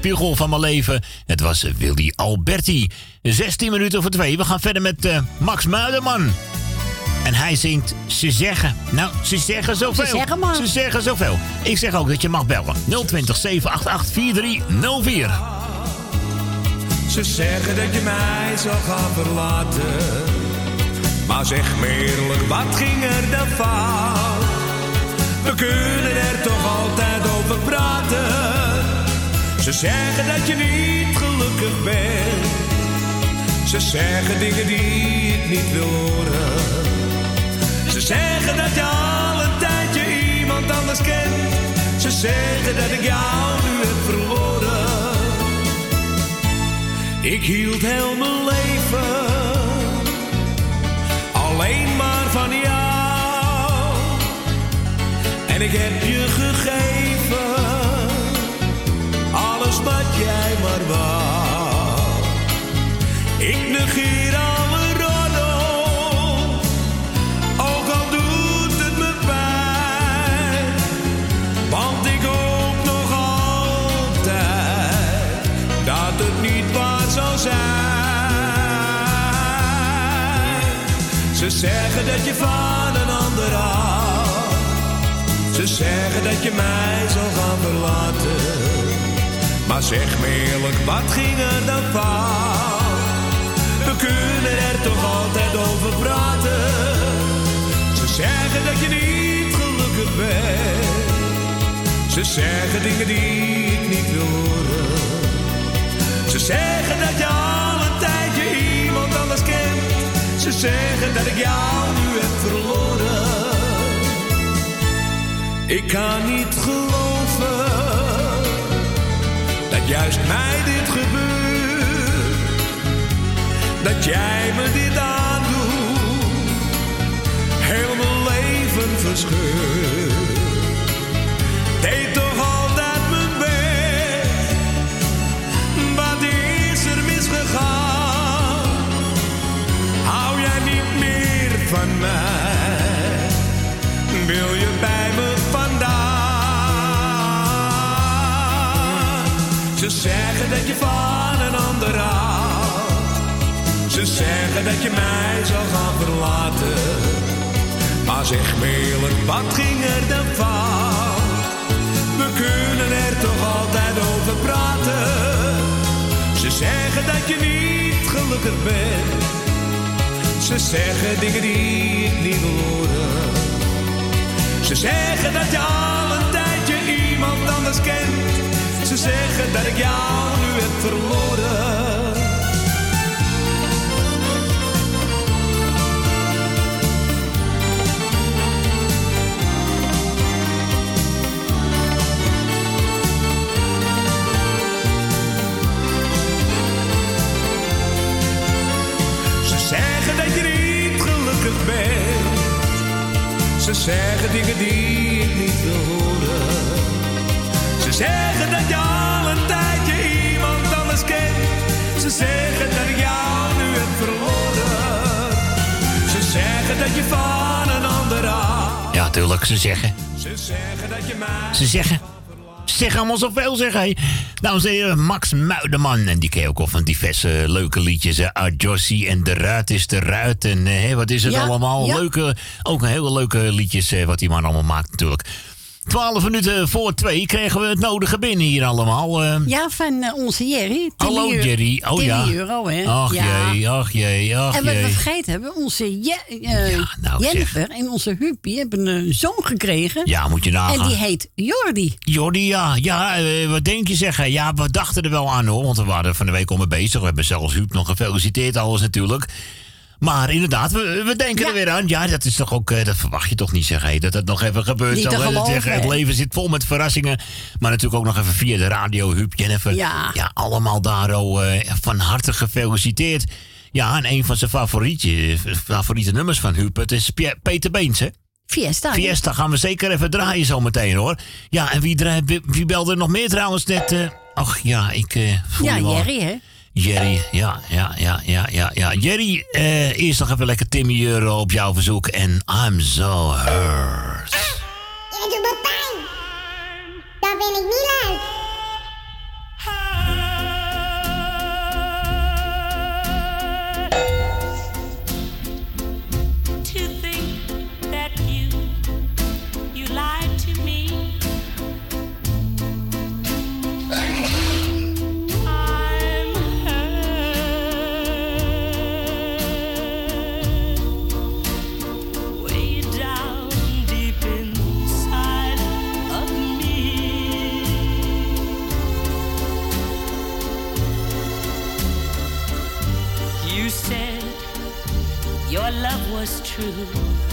[SPEAKER 32] spiegel van mijn leven. Het
[SPEAKER 30] was
[SPEAKER 1] Willy Alberti. 16 minuten voor twee. We gaan verder met eh, Max Muiderman. En hij zingt Ze zeggen. Nou, ze zeggen zoveel.
[SPEAKER 7] Ze zeggen man.
[SPEAKER 1] Ze zeggen zoveel. Ik zeg ook dat je mag bellen. 020 788 4304.
[SPEAKER 33] Ze zeggen dat je mij zal gaan verlaten. Maar zeg me eerlijk, wat ging er dan fout? We kunnen er toch altijd over praten ze zeggen dat je niet gelukkig bent.
[SPEAKER 34] Ze zeggen dingen die ik niet wil horen. Ze zeggen dat je al een tijdje iemand anders kent. Ze zeggen dat ik jou nu heb verloren. Ik hield heel mijn leven alleen maar van jou. En ik heb je gegeven jij maar wou. Ik negeer alle ook al doet het me pijn. Want ik hoop nog altijd dat het niet waar zal zijn. Ze zeggen dat je van een ander houdt. Ze zeggen dat je mij zal gaan verlaten. Maar zeg me eerlijk, wat ging er dan fout? We kunnen er toch altijd over praten. Ze zeggen dat je niet gelukkig bent. Ze zeggen dingen die ik niet wil horen. Ze zeggen dat je al een tijdje iemand anders kent. Ze zeggen dat ik jou nu heb verloren. Ik kan niet geloven juist mij dit gebeurt. Dat jij me dit aandoet, heel mijn leven verscheurt. Deed toch altijd mijn best, wat is er misgegaan? Hou jij niet meer van mij? Wil je bij Ze zeggen dat je van een ander houdt. Ze zeggen dat je mij zal gaan verlaten. Maar zeg me eerlijk, wat ging er dan fout? We kunnen er toch altijd over praten. Ze zeggen dat je niet gelukkig bent. Ze zeggen dingen die ik niet horen. Ze zeggen dat je al een tijdje iemand anders kent. Ze zeggen dat ik jou nu heb verloren. Ze zeggen dat je niet gelukkig bent. Ze zeggen dingen die ik niet wil horen. Ze zeggen dat je al een tijdje iemand anders kent. Ze zeggen dat ik jou nu heb verloren. Ze zeggen dat je van een ander houdt.
[SPEAKER 1] Ja, tuurlijk, ze zeggen.
[SPEAKER 34] Ze zeggen dat je mij...
[SPEAKER 1] Ze zeggen. Ze zeggen allemaal zoveel, zeg hé. Nou, heren, Max Muiderman. En die ken je ook al van diverse leuke liedjes. Uh, Jossie en De Ruit is de Ruit. En eh, wat is het
[SPEAKER 7] Ja,
[SPEAKER 1] allemaal?
[SPEAKER 7] ja.
[SPEAKER 1] Leuke, ook een hele leuke liedjes wat die man allemaal maakt natuurlijk. Twaalf minuten voor twee kregen we het nodige binnen hier allemaal. eh.
[SPEAKER 7] Ja, van eh, onze Jerry.
[SPEAKER 1] Hallo Jerry. Oh ja.
[SPEAKER 7] Euro, hè?
[SPEAKER 1] Ach
[SPEAKER 7] ja.
[SPEAKER 1] jee, ach jee, ach
[SPEAKER 7] En wat we vergeten hebben, onze Je- eh,
[SPEAKER 1] nou, zeg.
[SPEAKER 7] Jennifer en onze Huppie hebben een zoon gekregen.
[SPEAKER 1] Ja, moet je nagaan.
[SPEAKER 7] En die heet Jordi.
[SPEAKER 1] Jordi, ja. Ja, wat denk je zeggen? Ja, we dachten er wel aan hoor, want we waren van de week al mee bezig. We hebben zelfs Huub nog gefeliciteerd, alles natuurlijk. Maar inderdaad, we, we denken er weer aan. Ja, dat is toch ook, eh, dat verwacht je toch niet zeggen. hé, Dat het nog even gebeurt. Dat
[SPEAKER 7] geloven,
[SPEAKER 1] zeggen, het leven zit vol met verrassingen. Maar natuurlijk ook nog even via de radio, Huub, Jennifer.
[SPEAKER 7] Ja.
[SPEAKER 1] ja allemaal daar al eh, van harte gefeliciteerd. Ja, en een van zijn favorietje, favoriete nummers van Huub, het is Peter Beens, hè?
[SPEAKER 7] Fiesta.
[SPEAKER 1] Fiesta gaan we zeker even draaien zo meteen hoor. Ja, en wie, draait- wie, belde er nog meer trouwens net? eh, ach ja, ik eh voel
[SPEAKER 7] Ja. Jerry, hè?
[SPEAKER 1] Jerry, ja, ja, ja, ja, ja, ja. Jerry, eh, eerst nog even lekker Timmy Euro op jouw verzoek. En I'm so hurt.
[SPEAKER 35] Daar ben ik niet leuk.
[SPEAKER 28] Was true.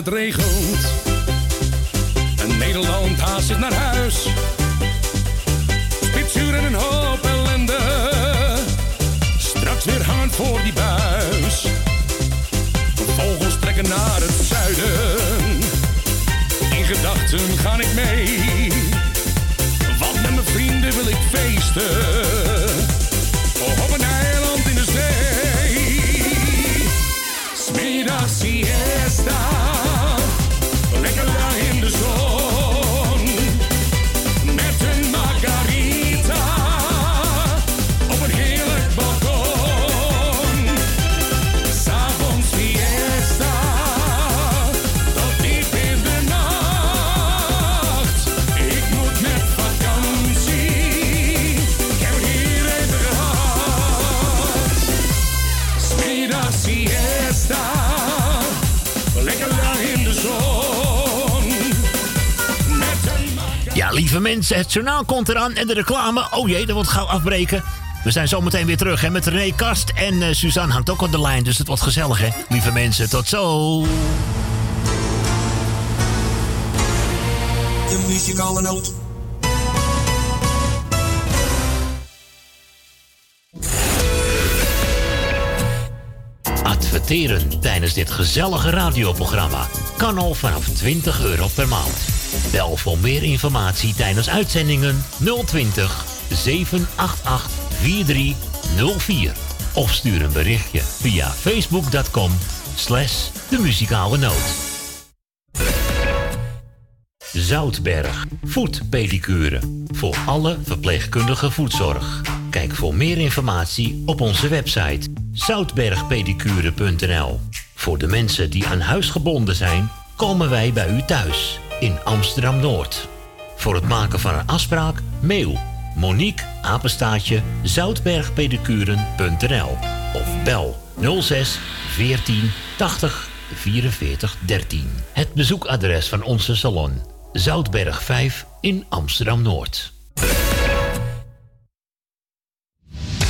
[SPEAKER 36] Het
[SPEAKER 16] regent. Het
[SPEAKER 1] journaal komt eraan en de reclame. Oh jee, dat wordt gauw afbreken. We zijn zometeen weer terug hè, met René Kast. En eh, Suzanne hangt ook op de lijn, dus het wordt gezellig hè. Lieve mensen, tot zo.
[SPEAKER 4] De muzikale noot.
[SPEAKER 1] Adverteren tijdens dit gezellige radioprogramma kan al vanaf 20 euro per maand. Bel voor meer informatie tijdens uitzendingen 020 788 4304 of stuur een berichtje via facebook.com slash de muzikale noot. Zoutberg, voetpedicure. Voor alle verpleegkundige voetzorg. Kijk voor meer informatie op onze website zoutbergpedicure.nl. Voor de mensen die aan huis gebonden zijn, komen wij bij u thuis in Amsterdam Noord. Voor het maken van een afspraak, mail Monique apenstaatje zoutbergpedicuren.nl of bel 06 14 80 44 13. Het bezoekadres van onze salon Zoutberg 5 in Amsterdam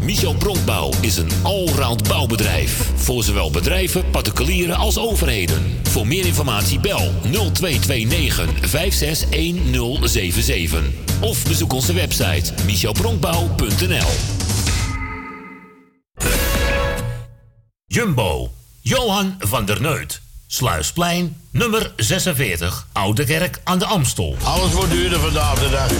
[SPEAKER 1] Michel Bronkbouw is een allround bouwbedrijf. Voor zowel bedrijven, particulieren als overheden. Voor meer informatie bel 0229 561077. Of bezoek onze website michelbronkbouw.nl Jumbo, Johan van der Neut. Sluisplein, nummer 46, Oude Kerk aan de Amstel.
[SPEAKER 37] Alles wordt duurder vandaag de dag.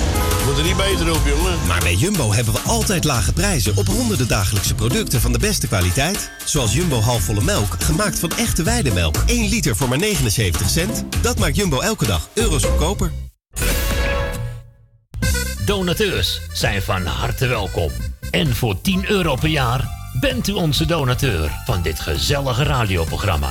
[SPEAKER 37] Moet er niet beter op, jongen.
[SPEAKER 38] Maar bij Jumbo hebben we altijd lage prijzen op honderden dagelijkse producten van de beste kwaliteit. Zoals Jumbo halfvolle melk, gemaakt van echte weidemelk. 1 liter voor maar 79 cent. Dat maakt Jumbo elke dag euro's goedkoper.
[SPEAKER 1] Donateurs zijn van harte welkom. En voor 10 euro per jaar bent u onze donateur van dit gezellige radioprogramma.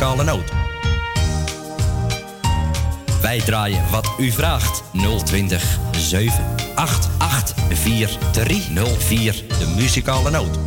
[SPEAKER 4] Muzikale noot.
[SPEAKER 39] Wij draaien wat u vraagt. 020 788 4304. De muzikale noot.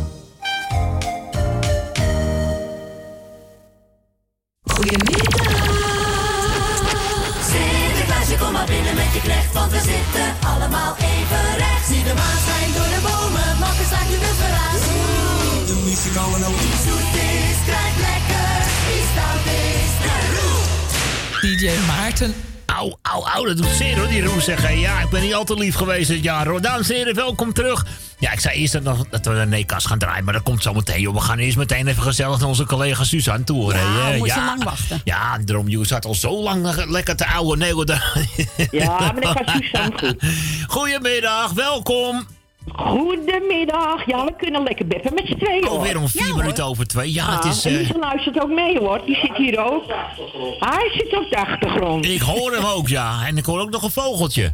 [SPEAKER 40] DJ Maarten.
[SPEAKER 1] Au, au, au, dat doet zeer hoor, die Roes zeggen. Ja, ik ben niet al te lief geweest dit jaar hoor. Dames en heren, welkom terug. Ja, ik zei eerst dat, nog- dat we een nee-kast gaan draaien, maar dat komt zo meteen. Joh. We gaan eerst meteen even gezellig naar onze collega Suzanne toe. hoor,
[SPEAKER 7] Ja,
[SPEAKER 1] hè.
[SPEAKER 7] moeten lang wachten.
[SPEAKER 1] Ja, daarom, je zat al zo lang lekker te ouwe. Nee, hoor,
[SPEAKER 41] Ja, maar dat gaat Suzanne goed.
[SPEAKER 1] Goedemiddag, welkom.
[SPEAKER 41] Goedemiddag. Ja, we kunnen lekker beppen met z'n tweeën. hoor.
[SPEAKER 1] Alweer om vier minuten over twee. Ja, het is...
[SPEAKER 41] en
[SPEAKER 1] eh,
[SPEAKER 41] Lisa luistert ook mee hoor. Die zit hier ook. Hij zit op de achtergrond.
[SPEAKER 1] ik hoor hem ook, ja. En ik hoor ook nog een vogeltje.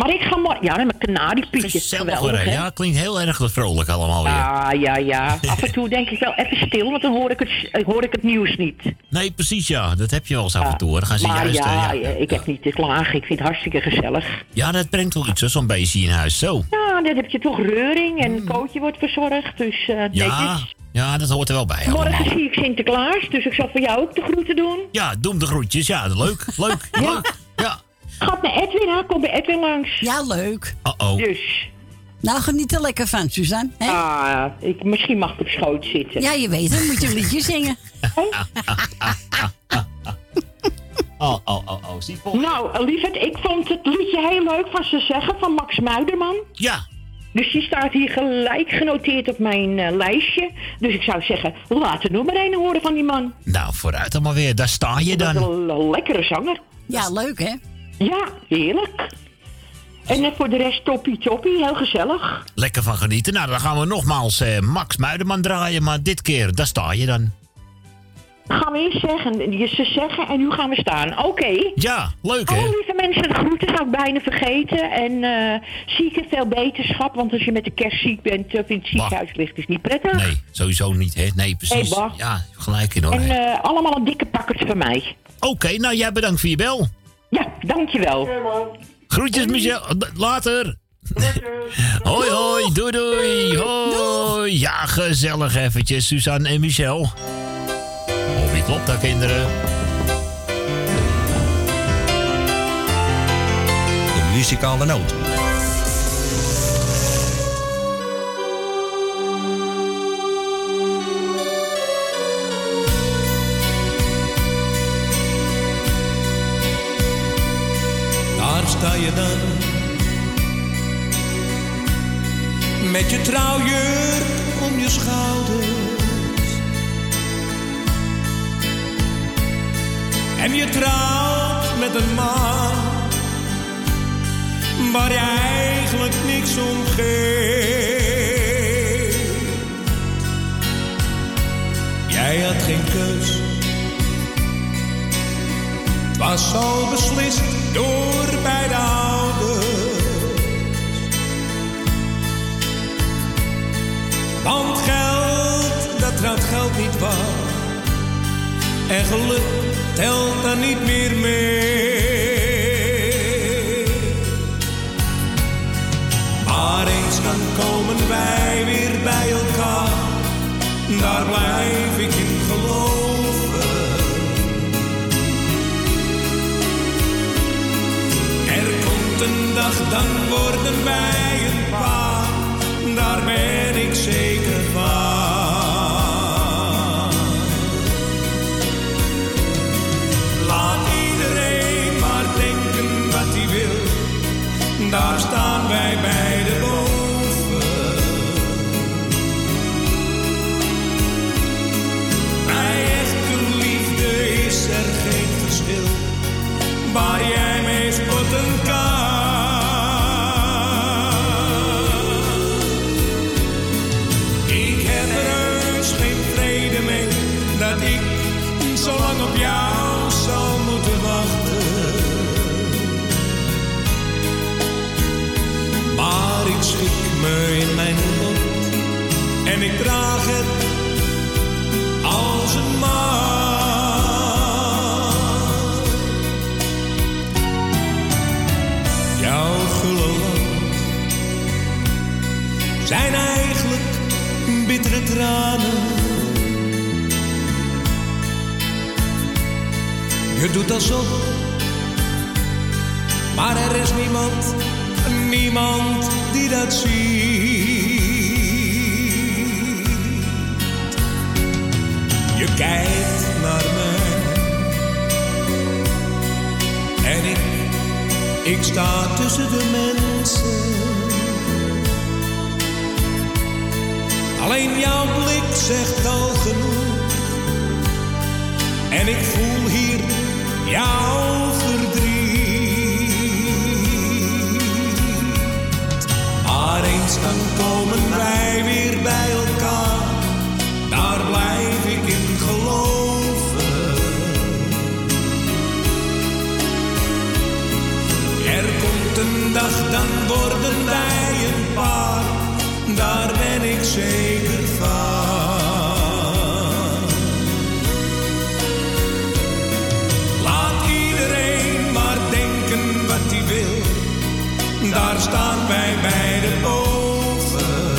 [SPEAKER 41] Maar ik ga morgen... Ja, met kanariepietjes.
[SPEAKER 1] Gezellig
[SPEAKER 41] Geweldig,
[SPEAKER 1] hè. Ja, klinkt heel erg vrolijk allemaal weer.
[SPEAKER 41] Ja, ja, ja. Af en toe denk ik wel even stil, want dan hoor ik het, eh, hoor ik het nieuws niet.
[SPEAKER 1] Nee, precies ja. Dat heb je wel eens af en toe. hoor. Dan gaan ze
[SPEAKER 41] maar
[SPEAKER 1] juist...
[SPEAKER 41] ja,
[SPEAKER 1] eh, ja.
[SPEAKER 41] ik heb niet te klagen. Ik vind het hartstikke gezellig.
[SPEAKER 1] ja, dat brengt wel iets, zo'n beestje in huis. Zo.
[SPEAKER 41] Ja, dan heb je toch reuring en een kootje wordt verzorgd. Dus eh
[SPEAKER 1] Mm. Ja, ja, dat hoort er wel bij
[SPEAKER 41] Morgen
[SPEAKER 1] allemaal.
[SPEAKER 41] zie ik Sinterklaas, dus ik zal voor jou ook de groeten doen.
[SPEAKER 1] Ja, doe hem de groetjes. Ja, leuk, leuk, leuk. Ja.
[SPEAKER 41] Gaat naar Edwin, hè? Kom bij Edwin langs.
[SPEAKER 7] Ja, leuk.
[SPEAKER 1] Uh-oh.
[SPEAKER 41] Dus.
[SPEAKER 7] Nou, geniet er lekker van, Suzanne. hè?
[SPEAKER 41] Ah, ik, misschien mag ik op schoot zitten.
[SPEAKER 7] Ja, je weet het. Moet je een liedje zingen.
[SPEAKER 1] Oh, oh, oh, oh. Zie je
[SPEAKER 41] Nou, lieverd, ik vond het liedje heel leuk van ze zeggen, van Max Muiderman.
[SPEAKER 1] Ja.
[SPEAKER 41] Dus die staat hier gelijk genoteerd op mijn eh, lijstje. Dus ik zou zeggen, laat er nog maar een horen van die man.
[SPEAKER 1] Nou, vooruit dan maar weer. Daar sta je
[SPEAKER 41] Dat is
[SPEAKER 1] dan.
[SPEAKER 41] een, een lekkere zanger.
[SPEAKER 7] Ja, leuk hè?
[SPEAKER 41] Ja, heerlijk. En eh, voor de rest toppie toppie, heel gezellig.
[SPEAKER 1] Lekker van genieten. Nou, dan gaan we nogmaals eh, Max Muiderman draaien. Maar dit keer, daar sta je dan.
[SPEAKER 41] Gaan we eerst zeggen, je ze zeggen en nu gaan we staan. Oké.
[SPEAKER 1] Ja, leuk
[SPEAKER 41] Oh,
[SPEAKER 1] hè?
[SPEAKER 41] lieve mensen, de groeten zou ik bijna vergeten. En eh zieken veel beterschap, want als je met de kerst ziek bent of in het ziekenhuis ligt, is niet prettig.
[SPEAKER 1] Nee, sowieso niet, hè? Nee, precies.
[SPEAKER 41] Hey,
[SPEAKER 1] ja, gelijk in hoor.
[SPEAKER 41] En eh, allemaal een dikke pakkers van mij.
[SPEAKER 1] Oké, nou jij bedankt voor je bel.
[SPEAKER 41] Ja, dankjewel.
[SPEAKER 1] Groetjes, Michel. Later. hoi, hoi. Doei, doei. Hoi. Ja, gezellig eventjes, Suzanne en Michel. Oh, wie klopt daar, kinderen?
[SPEAKER 39] De muzikale noot.
[SPEAKER 33] Sta je dan. Met je trouwjurk om je schouders. En je trouwt met een man. Waar je eigenlijk niks om geeft. Jij had geen keus. Was al beslist door beide ouders. Want geld, dat trouwt geld niet waar. En geluk telt dan niet meer mee. Maar eens dan komen wij weer bij elkaar. Daar blijf ik in geloven. een dag, dan worden wij een paar. Daar ben ik zeker van. Laat iedereen maar denken wat hij wil. Daar staan wij beiden boven. Bij echte liefde is er geen verschil. Maar het als een man. Jouw geloof zijn eigenlijk bittere tranen. Je doet alsof, maar er is niemand, niemand die dat ziet. Je kijkt naar mij en ik, ik sta tussen de mensen. Alleen jouw blik zegt al genoeg en ik voel hier jouw verdriet. Maar eens dan komen wij weer bij elkaar, dag, dan worden wij een paar, daar ben ik zeker van. Laat iedereen maar denken wat hij wil. Daar staan wij beiden boven.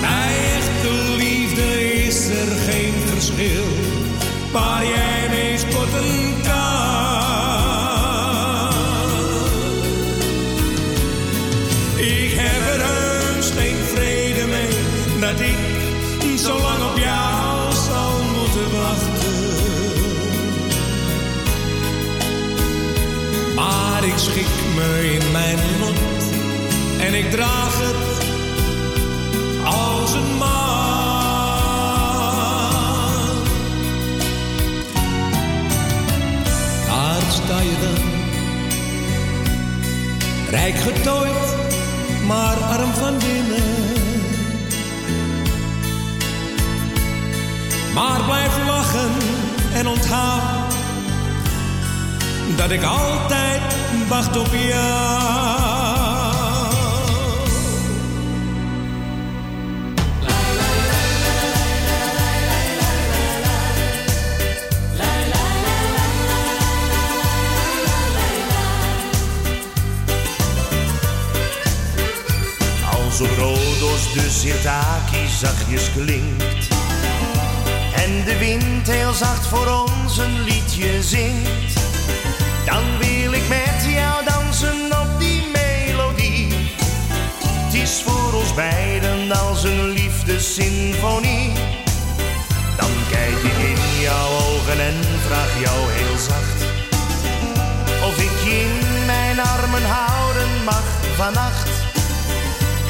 [SPEAKER 33] Bij echte liefde is er geen verschil. Waar jij mee rijk getooid, maar arm van binnen. Maar blijf lachen en onthoud dat ik altijd wacht op jou.
[SPEAKER 42] Als op Rodos de sirtaki zachtjes klinkt. En de wind heel zacht voor ons een liedje zingt. Dan wil ik met jou dansen op die melodie. Het is voor ons beiden als een liefdessymfonie Dan kijk ik in jouw ogen en vraag jou heel zacht Of ik je in mijn armen houden mag vannacht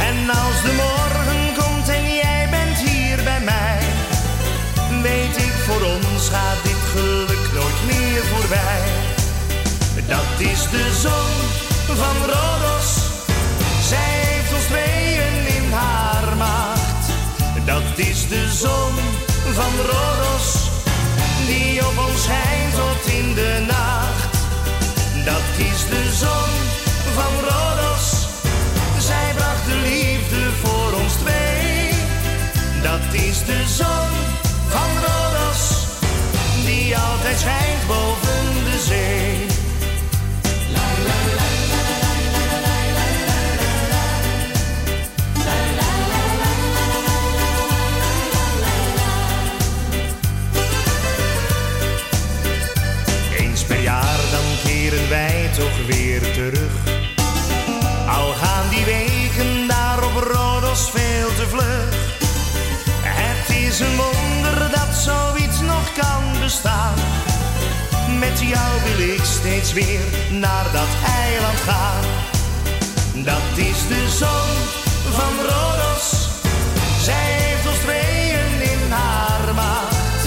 [SPEAKER 42] en als de morgen komt en jij bent hier bij mij, weet ik voor ons gaat dit geluk nooit meer voorbij. Dat is de zon van Rodos, zij heeft ons tweeën in haar macht. Dat is de zon van Rodos, die op ons schijnt tot in de nacht. Dat is de zon van Rodos. Dat is de zon van Rodos, die altijd schijnt boven de zee. jou wil ik steeds weer naar dat eiland gaan. Dat is de zon van Rodos. Zij heeft ons tweeën in haar macht.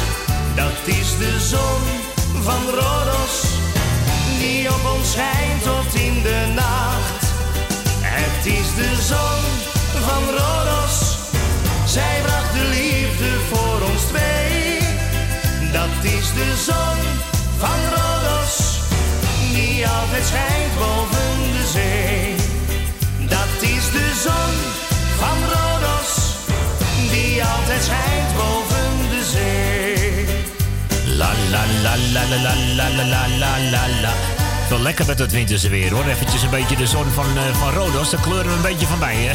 [SPEAKER 42] Dat is de zon van Rodos.
[SPEAKER 43] Die op ons schijnt tot in de nacht. Het is de zon van Rodos. Zij bracht de liefde voor ons twee. Dat is de zon van Rodos. Die altijd schijnt boven de zee. Dat is de zon van Rodos. Die altijd schijnt boven de zee.
[SPEAKER 1] La la la la la la la la la la la la. Wel lekker met het winterse weer hoor. Eventjes een beetje de zon van, eh, van Rodos. Daar kleuren we een beetje van bij hè.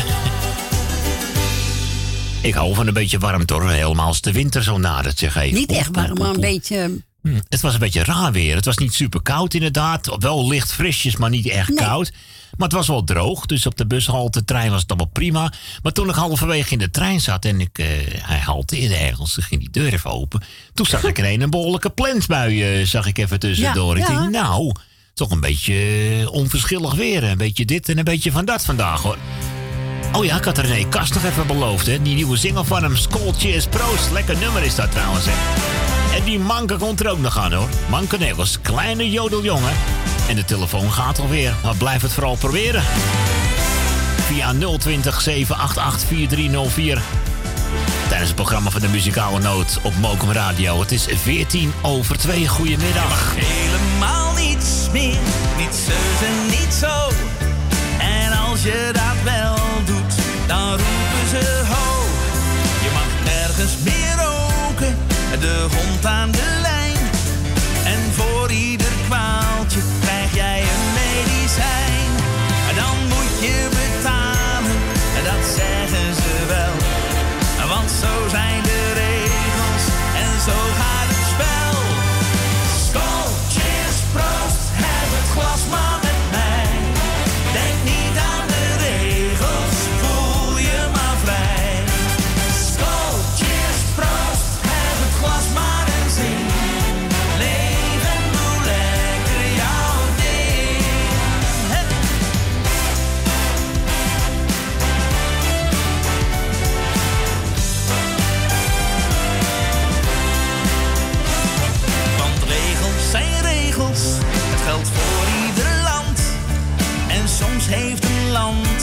[SPEAKER 1] Ik hou van een beetje warmte hoor. Helemaal als de winter zo nadert zeg even.
[SPEAKER 7] Niet echt warm, maar een beetje...
[SPEAKER 1] Hm, Het was een beetje raar weer. Het was niet super koud inderdaad. Wel licht frisjes, maar niet echt koud. Maar het was wel droog. Dus op de bushalte, trein was het allemaal prima. Maar toen ik halverwege in de trein zat en ik, eh, hij halteerde ergens, toen ging die deur even open. Toen zag ik ineens een behoorlijke plensbui, eh, zag ik even tussendoor.
[SPEAKER 7] Ja,
[SPEAKER 1] ik
[SPEAKER 7] ja.
[SPEAKER 1] denk, nou, toch een beetje eh, onverschillig weer. Een beetje dit en een beetje van dat vandaag hoor. Oh ja, ik had René Kast nog even beloofd, hè. Die nieuwe single van hem, Skull Cheers Proost. Lekker nummer is dat trouwens, hè. En die Manke komt er ook nog aan, hoor. Manke Nederlands, kleine jodeljongen. En de telefoon gaat alweer, maar blijf het vooral proberen. Via 020 788 4304. Tijdens het programma van de muzikale noot op Mokum Radio. Het is 14 over 2. Goedemiddag.
[SPEAKER 12] Helemaal niets meer, niet en niet zo. En als je dat wel doet, dan roepen ze ho. Je mag nergens meer de hond aan de lijn. En voor ieder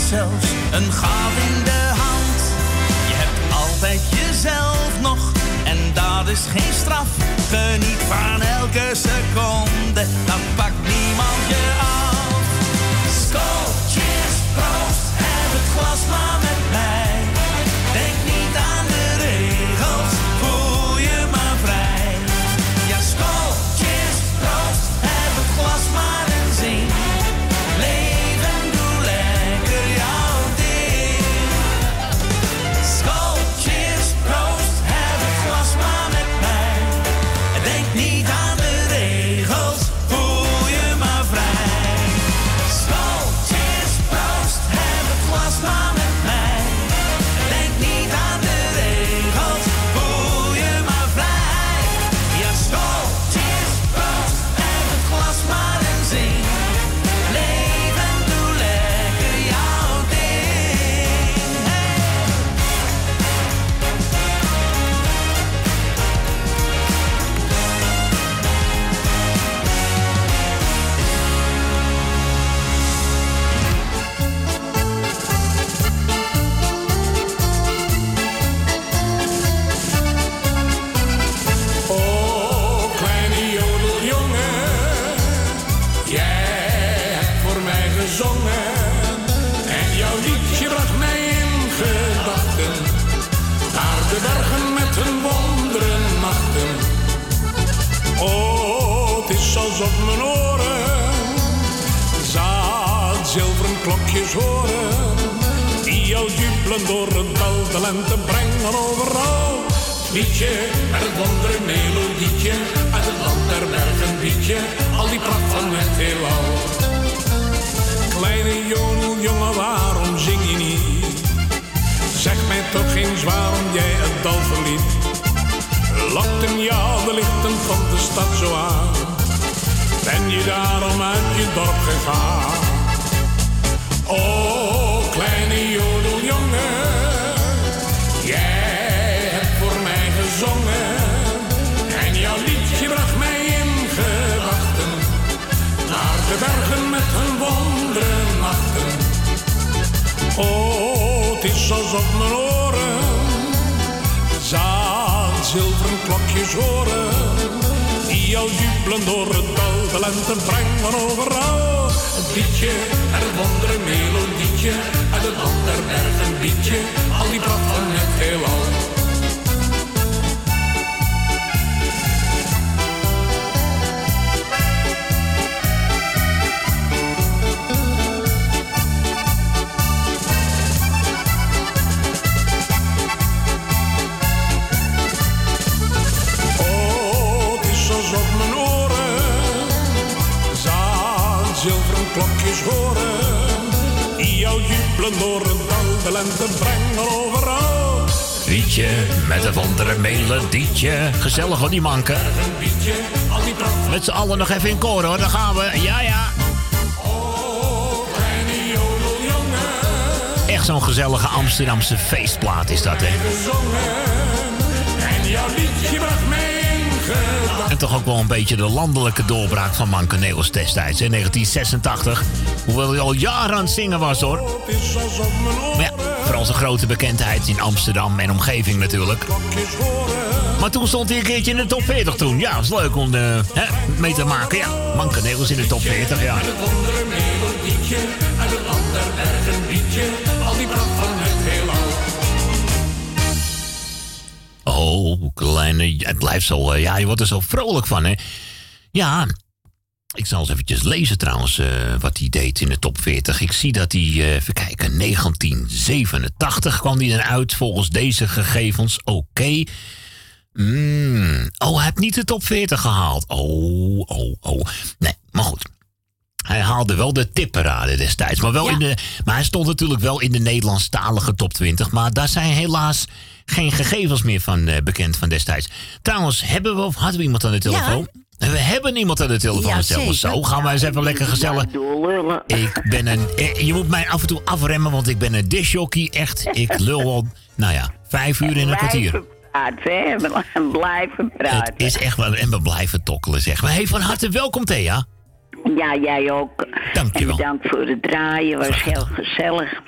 [SPEAKER 12] zelfs een gat in de hand. Je hebt altijd jezelf nog, en dat is geen straf. Geniet van elke seconde, dan pakt
[SPEAKER 44] klokjes horen. Die al jubelen door het dal, de lente brengen overal. Liedje met het wondere melodietje, uit het land der bergen liedje, al die pracht van het heelal. Kleine jodeljongen, waarom zing je niet? Zeg mij toch eens waarom jij het dal verliet. Lokten jou de lichten van de stad zo aan? Ben je daarom uit je dorp gegaan? de bergen met hun wondere nachten.
[SPEAKER 33] Oh, het is alsof mijn oren zaan zilveren klokjes horen. Die al jubelen door het dal, en lente prang van overal. Een liedje en een wondere melodietje, en een ander berg een liedje, al die pracht van het heelal. Klokjes horen. Die jou jubelen door het dal, de lente brengen overal.
[SPEAKER 1] Liedje met een andere melodietje. Gezellig hoor, die manken. Met z'n allen nog even in koor hoor, daar gaan we. Ja, ja. Echt zo'n gezellige Amsterdamse feestplaat is dat, hè.
[SPEAKER 33] En jouw liedje bracht in gedachten.
[SPEAKER 1] En toch ook wel een beetje de landelijke doorbraak van Manke Neels destijds, hè. 1986. Hoewel hij al jaren aan het zingen was, hoor.
[SPEAKER 33] Is
[SPEAKER 1] Maar ja, vooral zijn grote bekendheid in Amsterdam en omgeving natuurlijk. Maar toen stond hij een keertje in de top 40 toen. Ja, was leuk om eh, hè, mee te maken. Ja, Manke Neels in de top 40, ja. Oh, kleine... Het blijft zo... eh, ja, je wordt er zo vrolijk van, hè. Ja, ik zal eens eventjes lezen trouwens eh, wat hij deed in de top 40. Ik zie dat hij, eh, even kijken, 1987 kwam hij eruit volgens deze gegevens. Oké. Mm, Oh, hij heeft niet de top 40 gehaald. Oh, oh, oh. Nee, maar goed. Hij haalde wel de tipparade destijds. Maar, wel in de, maar hij stond natuurlijk wel in de Nederlandstalige top 20. Maar daar zijn helaas geen gegevens meer van eh, bekend van destijds. Trouwens, hebben we of hadden we iemand aan de telefoon? We hebben iemand aan de telefoon.
[SPEAKER 45] Ja,
[SPEAKER 1] zelfs. Zo gaan wij eens even lekker gezellig. Ik ben een. eh, Je moet mij af en toe afremmen, want ik ben een disjockey. Echt, ik lul al. Nou ja, vijf uur in een kwartier.
[SPEAKER 45] praten, hè? We blijven praten.
[SPEAKER 1] Het is echt wel. En we blijven tokkelen, zeg maar. Hey, van harte welkom, Thea.
[SPEAKER 45] Ja, jij ook.
[SPEAKER 1] Dankjewel.
[SPEAKER 45] En bedankt voor het draaien, was heel gezellig.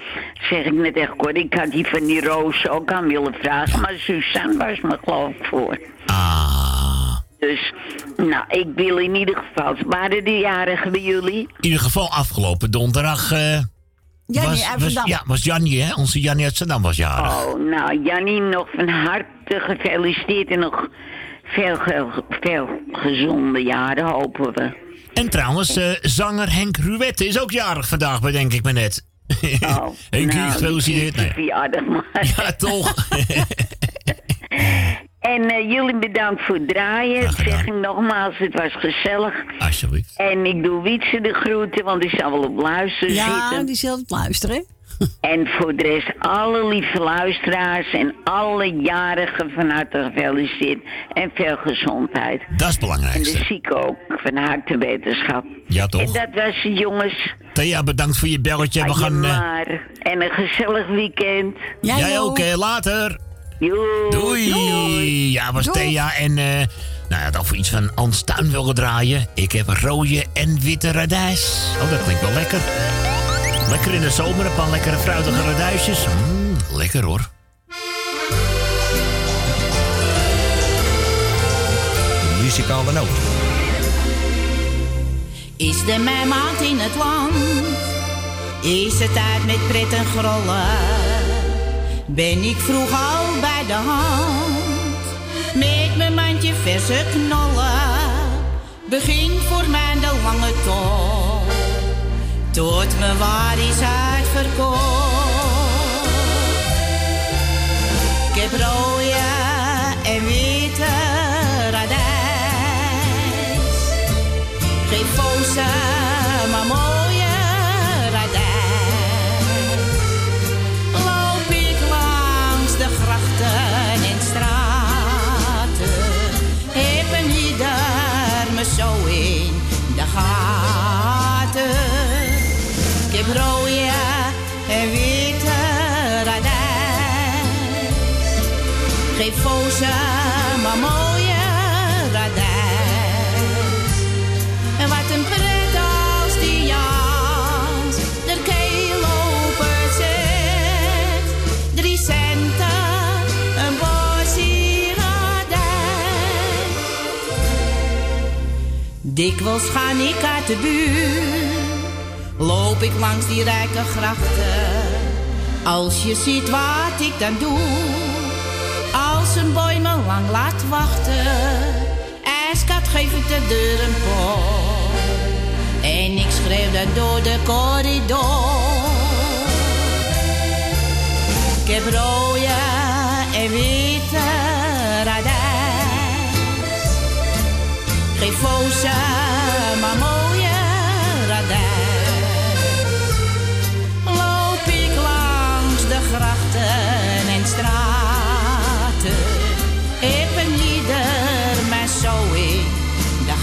[SPEAKER 45] Zeg ik net echt kort, ik had die van die roos ook aan willen vragen, maar Suzanne was me geloof ik voor.
[SPEAKER 1] Ah.
[SPEAKER 45] Dus, nou, ik wil in ieder geval, waren de jarigen bij jullie?
[SPEAKER 1] In ieder geval afgelopen donderdag. eh
[SPEAKER 45] Jannie
[SPEAKER 1] was,
[SPEAKER 45] uit
[SPEAKER 1] was,
[SPEAKER 45] Zandam.
[SPEAKER 1] ja, was Jannie, hè? Onze Jannie uit Zandam was jarig.
[SPEAKER 45] Oh, nou, Jannie, nog van harte gefeliciteerd en nog veel, veel, veel gezonde jaren, hopen we.
[SPEAKER 1] En trouwens, eh, zanger Henk Ruette is ook jarig vandaag, bedenk ik me net.
[SPEAKER 45] Oh,
[SPEAKER 1] Henkie,
[SPEAKER 45] nou,
[SPEAKER 1] gefeliciteerd. Nee. Ja, toch?
[SPEAKER 45] En eh, jullie bedankt voor het draaien. Dat zeg ik nogmaals, het was gezellig.
[SPEAKER 1] Alsjeblieft.
[SPEAKER 45] En ik doe Wietse de groeten, want die zal wel op luisteren
[SPEAKER 7] Ja,
[SPEAKER 45] zitten.
[SPEAKER 7] die zal het luisteren.
[SPEAKER 45] En voor de rest alle lieve luisteraars en alle jarigen van harte gefeliciteerd. En veel gezondheid.
[SPEAKER 1] Dat is het
[SPEAKER 45] En
[SPEAKER 1] belangrijkste.
[SPEAKER 45] de zieken ook van harte wetenschap.
[SPEAKER 1] Ja, toch?
[SPEAKER 45] En dat was het, jongens.
[SPEAKER 1] Thea, bedankt voor je belletje. We gaan... eh,
[SPEAKER 45] maar. En een gezellig weekend.
[SPEAKER 1] jij ook, eh, later.
[SPEAKER 45] Doei.
[SPEAKER 1] Doei. Ja, was
[SPEAKER 45] Doei.
[SPEAKER 1] Thea en... eh nou ja, dat voor iets van Ans Tuin willen draaien. Ik heb rode en witte radijs. Oh, dat klinkt wel lekker. Lekker in de zomer, een paar lekkere fruitige radijsjes. Mm, lekker hoor.
[SPEAKER 39] De muzikale noot.
[SPEAKER 46] Is de mijn maand in het land? Is het tijd met pret en grollen? Ben ik vroeg al bij de hand? Met mijn mandje verse knollen. Begin voor mij de lange tocht. Tot me waar is uitverkocht. Ik heb rode en witte radijs. Geen foze, maar mooie radijs. Loop ik langs de grachten en straten. Heb een ieder me zo in de gaten rooie en witte radijs. Geen foze, maar mooie radijs. En wat een pret als die Jans de keel open. Drie centen, een bosje radijs. Dikwijls ga ik uit de buurt loop ik langs die rijke grachten. Als je ziet wat ik dan doe, als een boy me lang laat wachten, ijskat geef ik de deur een pot En ik schreef dat door de corridor. Ik heb rode en witte radijs. Geef maar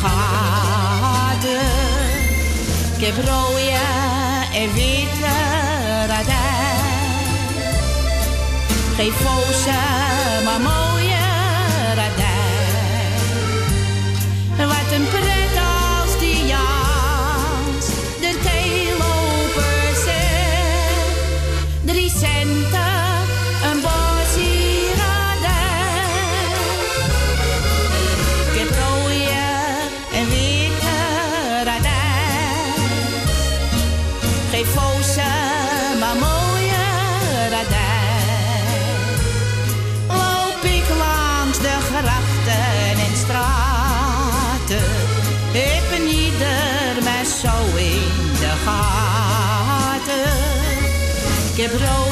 [SPEAKER 46] vader. Ik heb rode en witte radijn. Geef roze maar
[SPEAKER 47] mooi. je
[SPEAKER 1] know.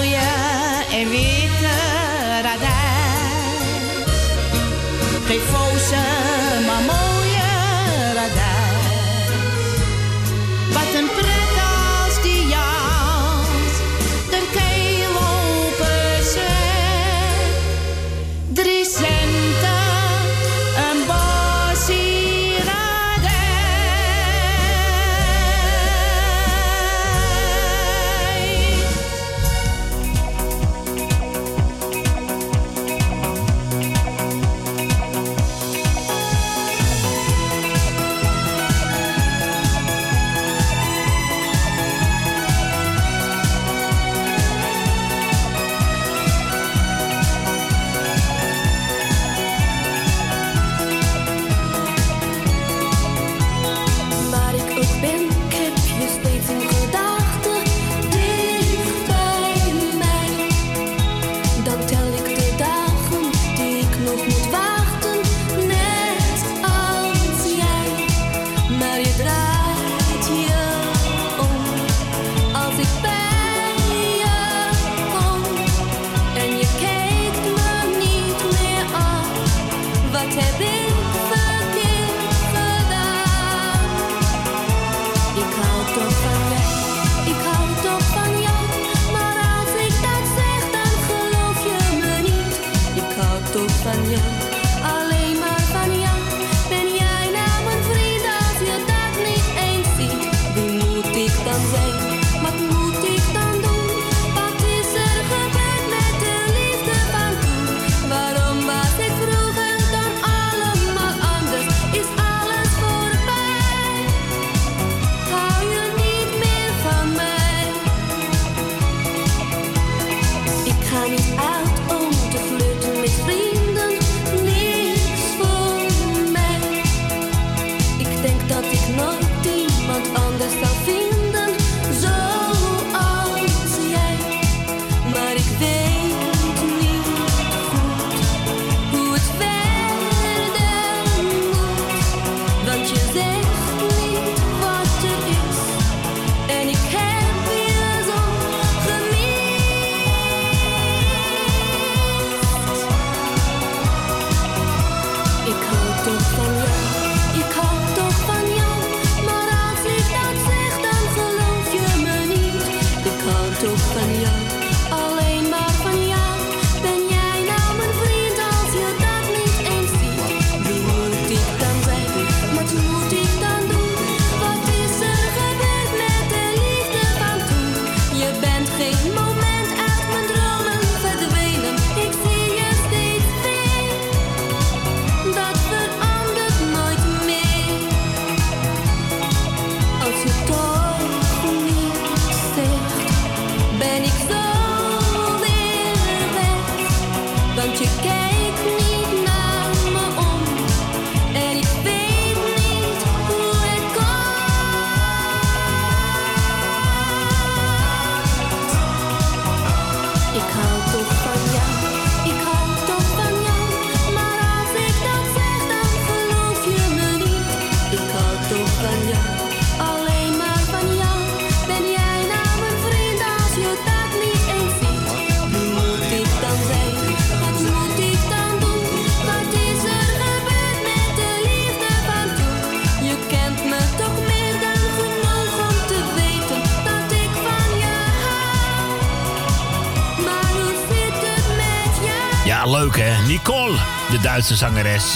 [SPEAKER 1] Duitse zangeres.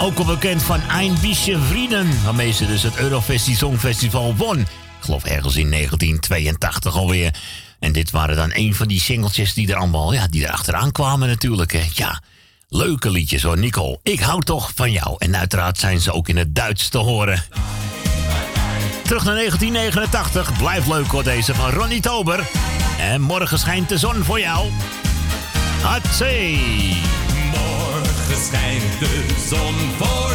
[SPEAKER 1] Ook al bekend van Ein Vrienden, waarmee ze dus het Eurofestie Songfestival won. Ik geloof ergens in 1982 alweer. En dit waren dan een van die singeltjes die er allemaal, ja, die er achteraan kwamen natuurlijk. Hè. Ja, leuke liedjes hoor, Nicole. Ik hou toch van jou. En uiteraard zijn ze ook in het Duits te horen. Terug naar 1989. Blijf leuk hoor deze van Ronnie Tober. En morgen schijnt de zon voor jou. Hatsé!
[SPEAKER 48] schijnt de zon voor.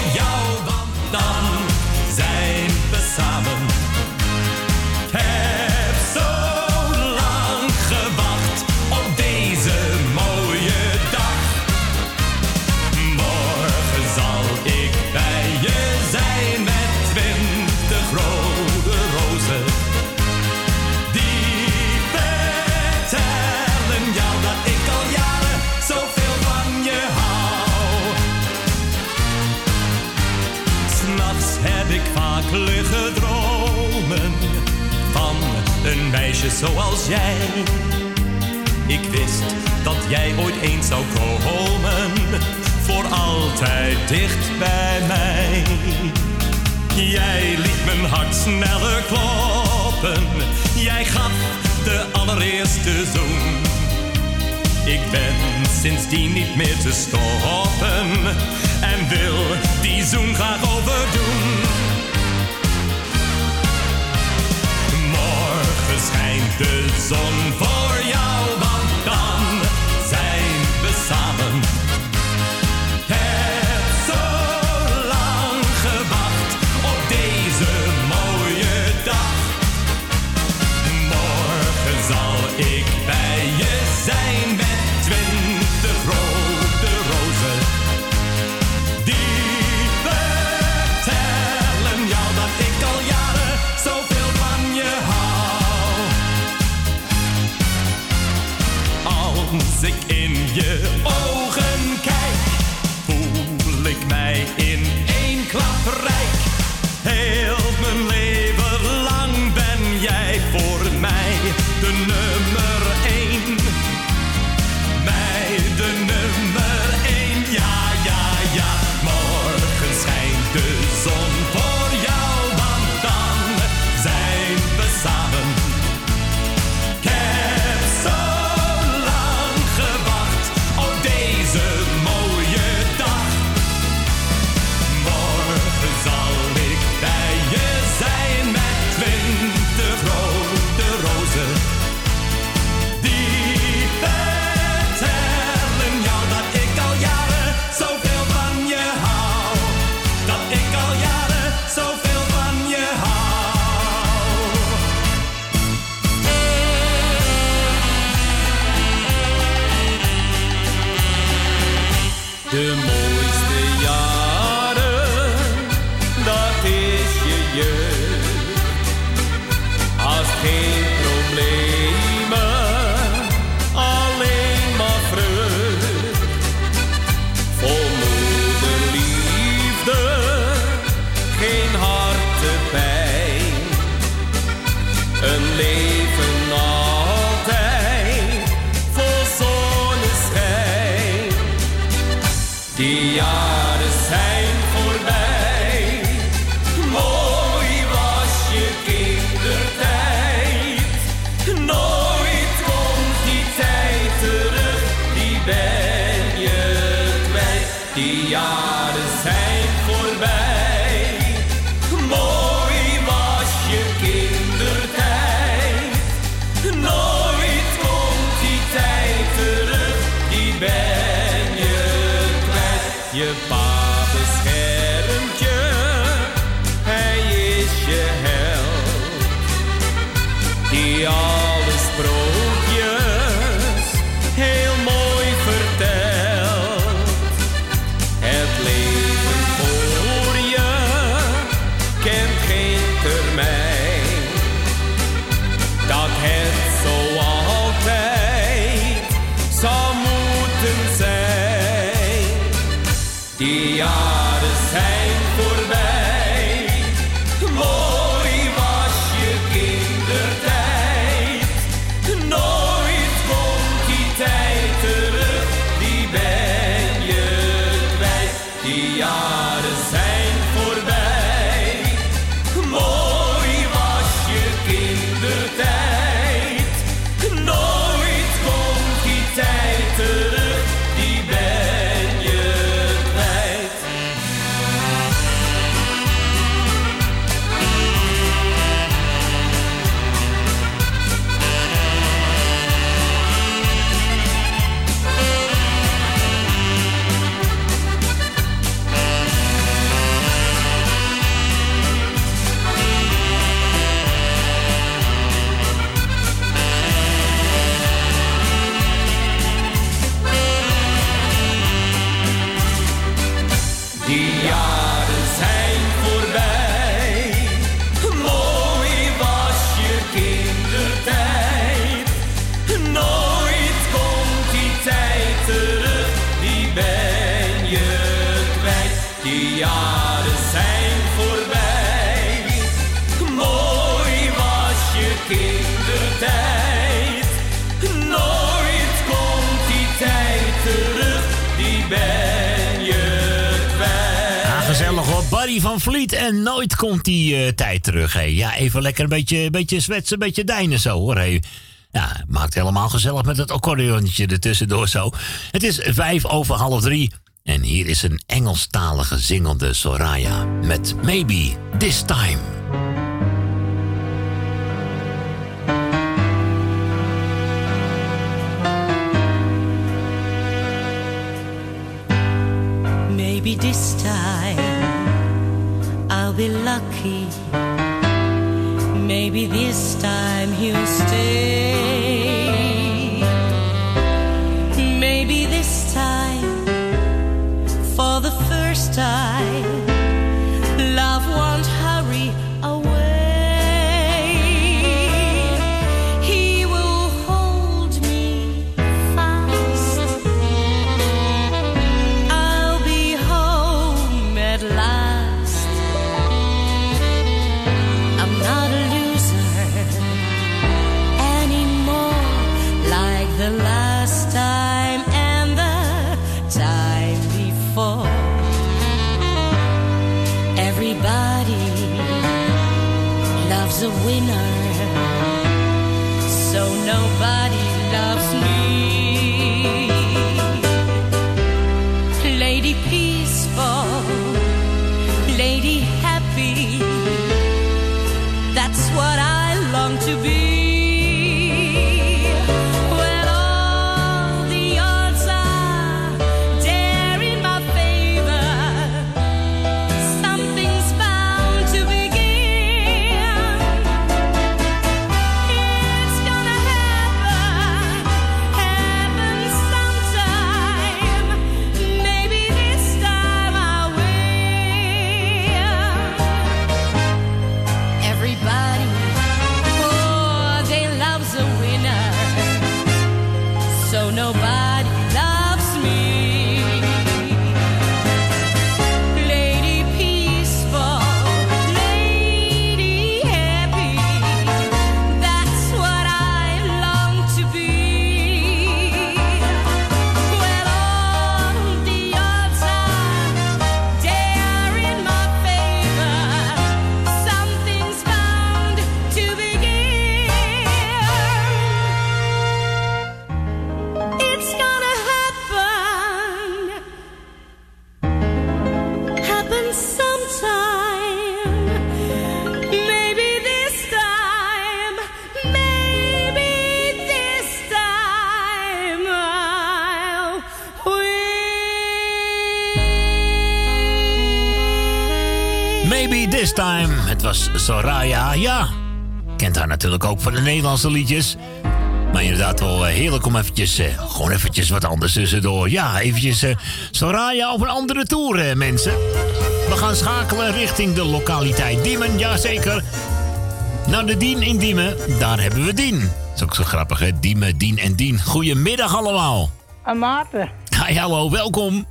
[SPEAKER 48] zoals jij. Ik wist dat jij ooit eens zou komen, voor altijd dicht bij mij. Jij liet mijn hart sneller kloppen, jij gaf de allereerste zoen. Ik ben sindsdien niet meer te stoppen en wil die zoen graag overdoen. schijnt de zon voor jou, want dan De van
[SPEAKER 1] Vliet en nooit komt die eh, tijd terug. Hé. Ja, even lekker een beetje, beetje zwetsen, een beetje deinen zo hoor. Hé. Ja, maakt helemaal gezellig met het accordeonnetje ertussendoor zo. Het is vijf over half drie. En hier is een Engelstalige zingende Soraya met Maybe This Time.
[SPEAKER 35] I'll be lucky. Maybe this time he'll stay.
[SPEAKER 1] Was Soraya. Ja, kent haar natuurlijk ook van de Nederlandse liedjes. Maar inderdaad wel eh, heerlijk om eventjes, eh, gewoon eventjes wat anders tussendoor. Ja, eventjes eh, Soraya op een andere tour, eh, mensen. We gaan schakelen richting de lokaliteit Diemen, jazeker. Naar de Dien in Diemen, daar hebben we Dien. Dat is ook zo grappig, hè? Diemen, Dien en Dien. Goedemiddag allemaal.
[SPEAKER 49] En Maarten.
[SPEAKER 1] Hi, hallo, welkom.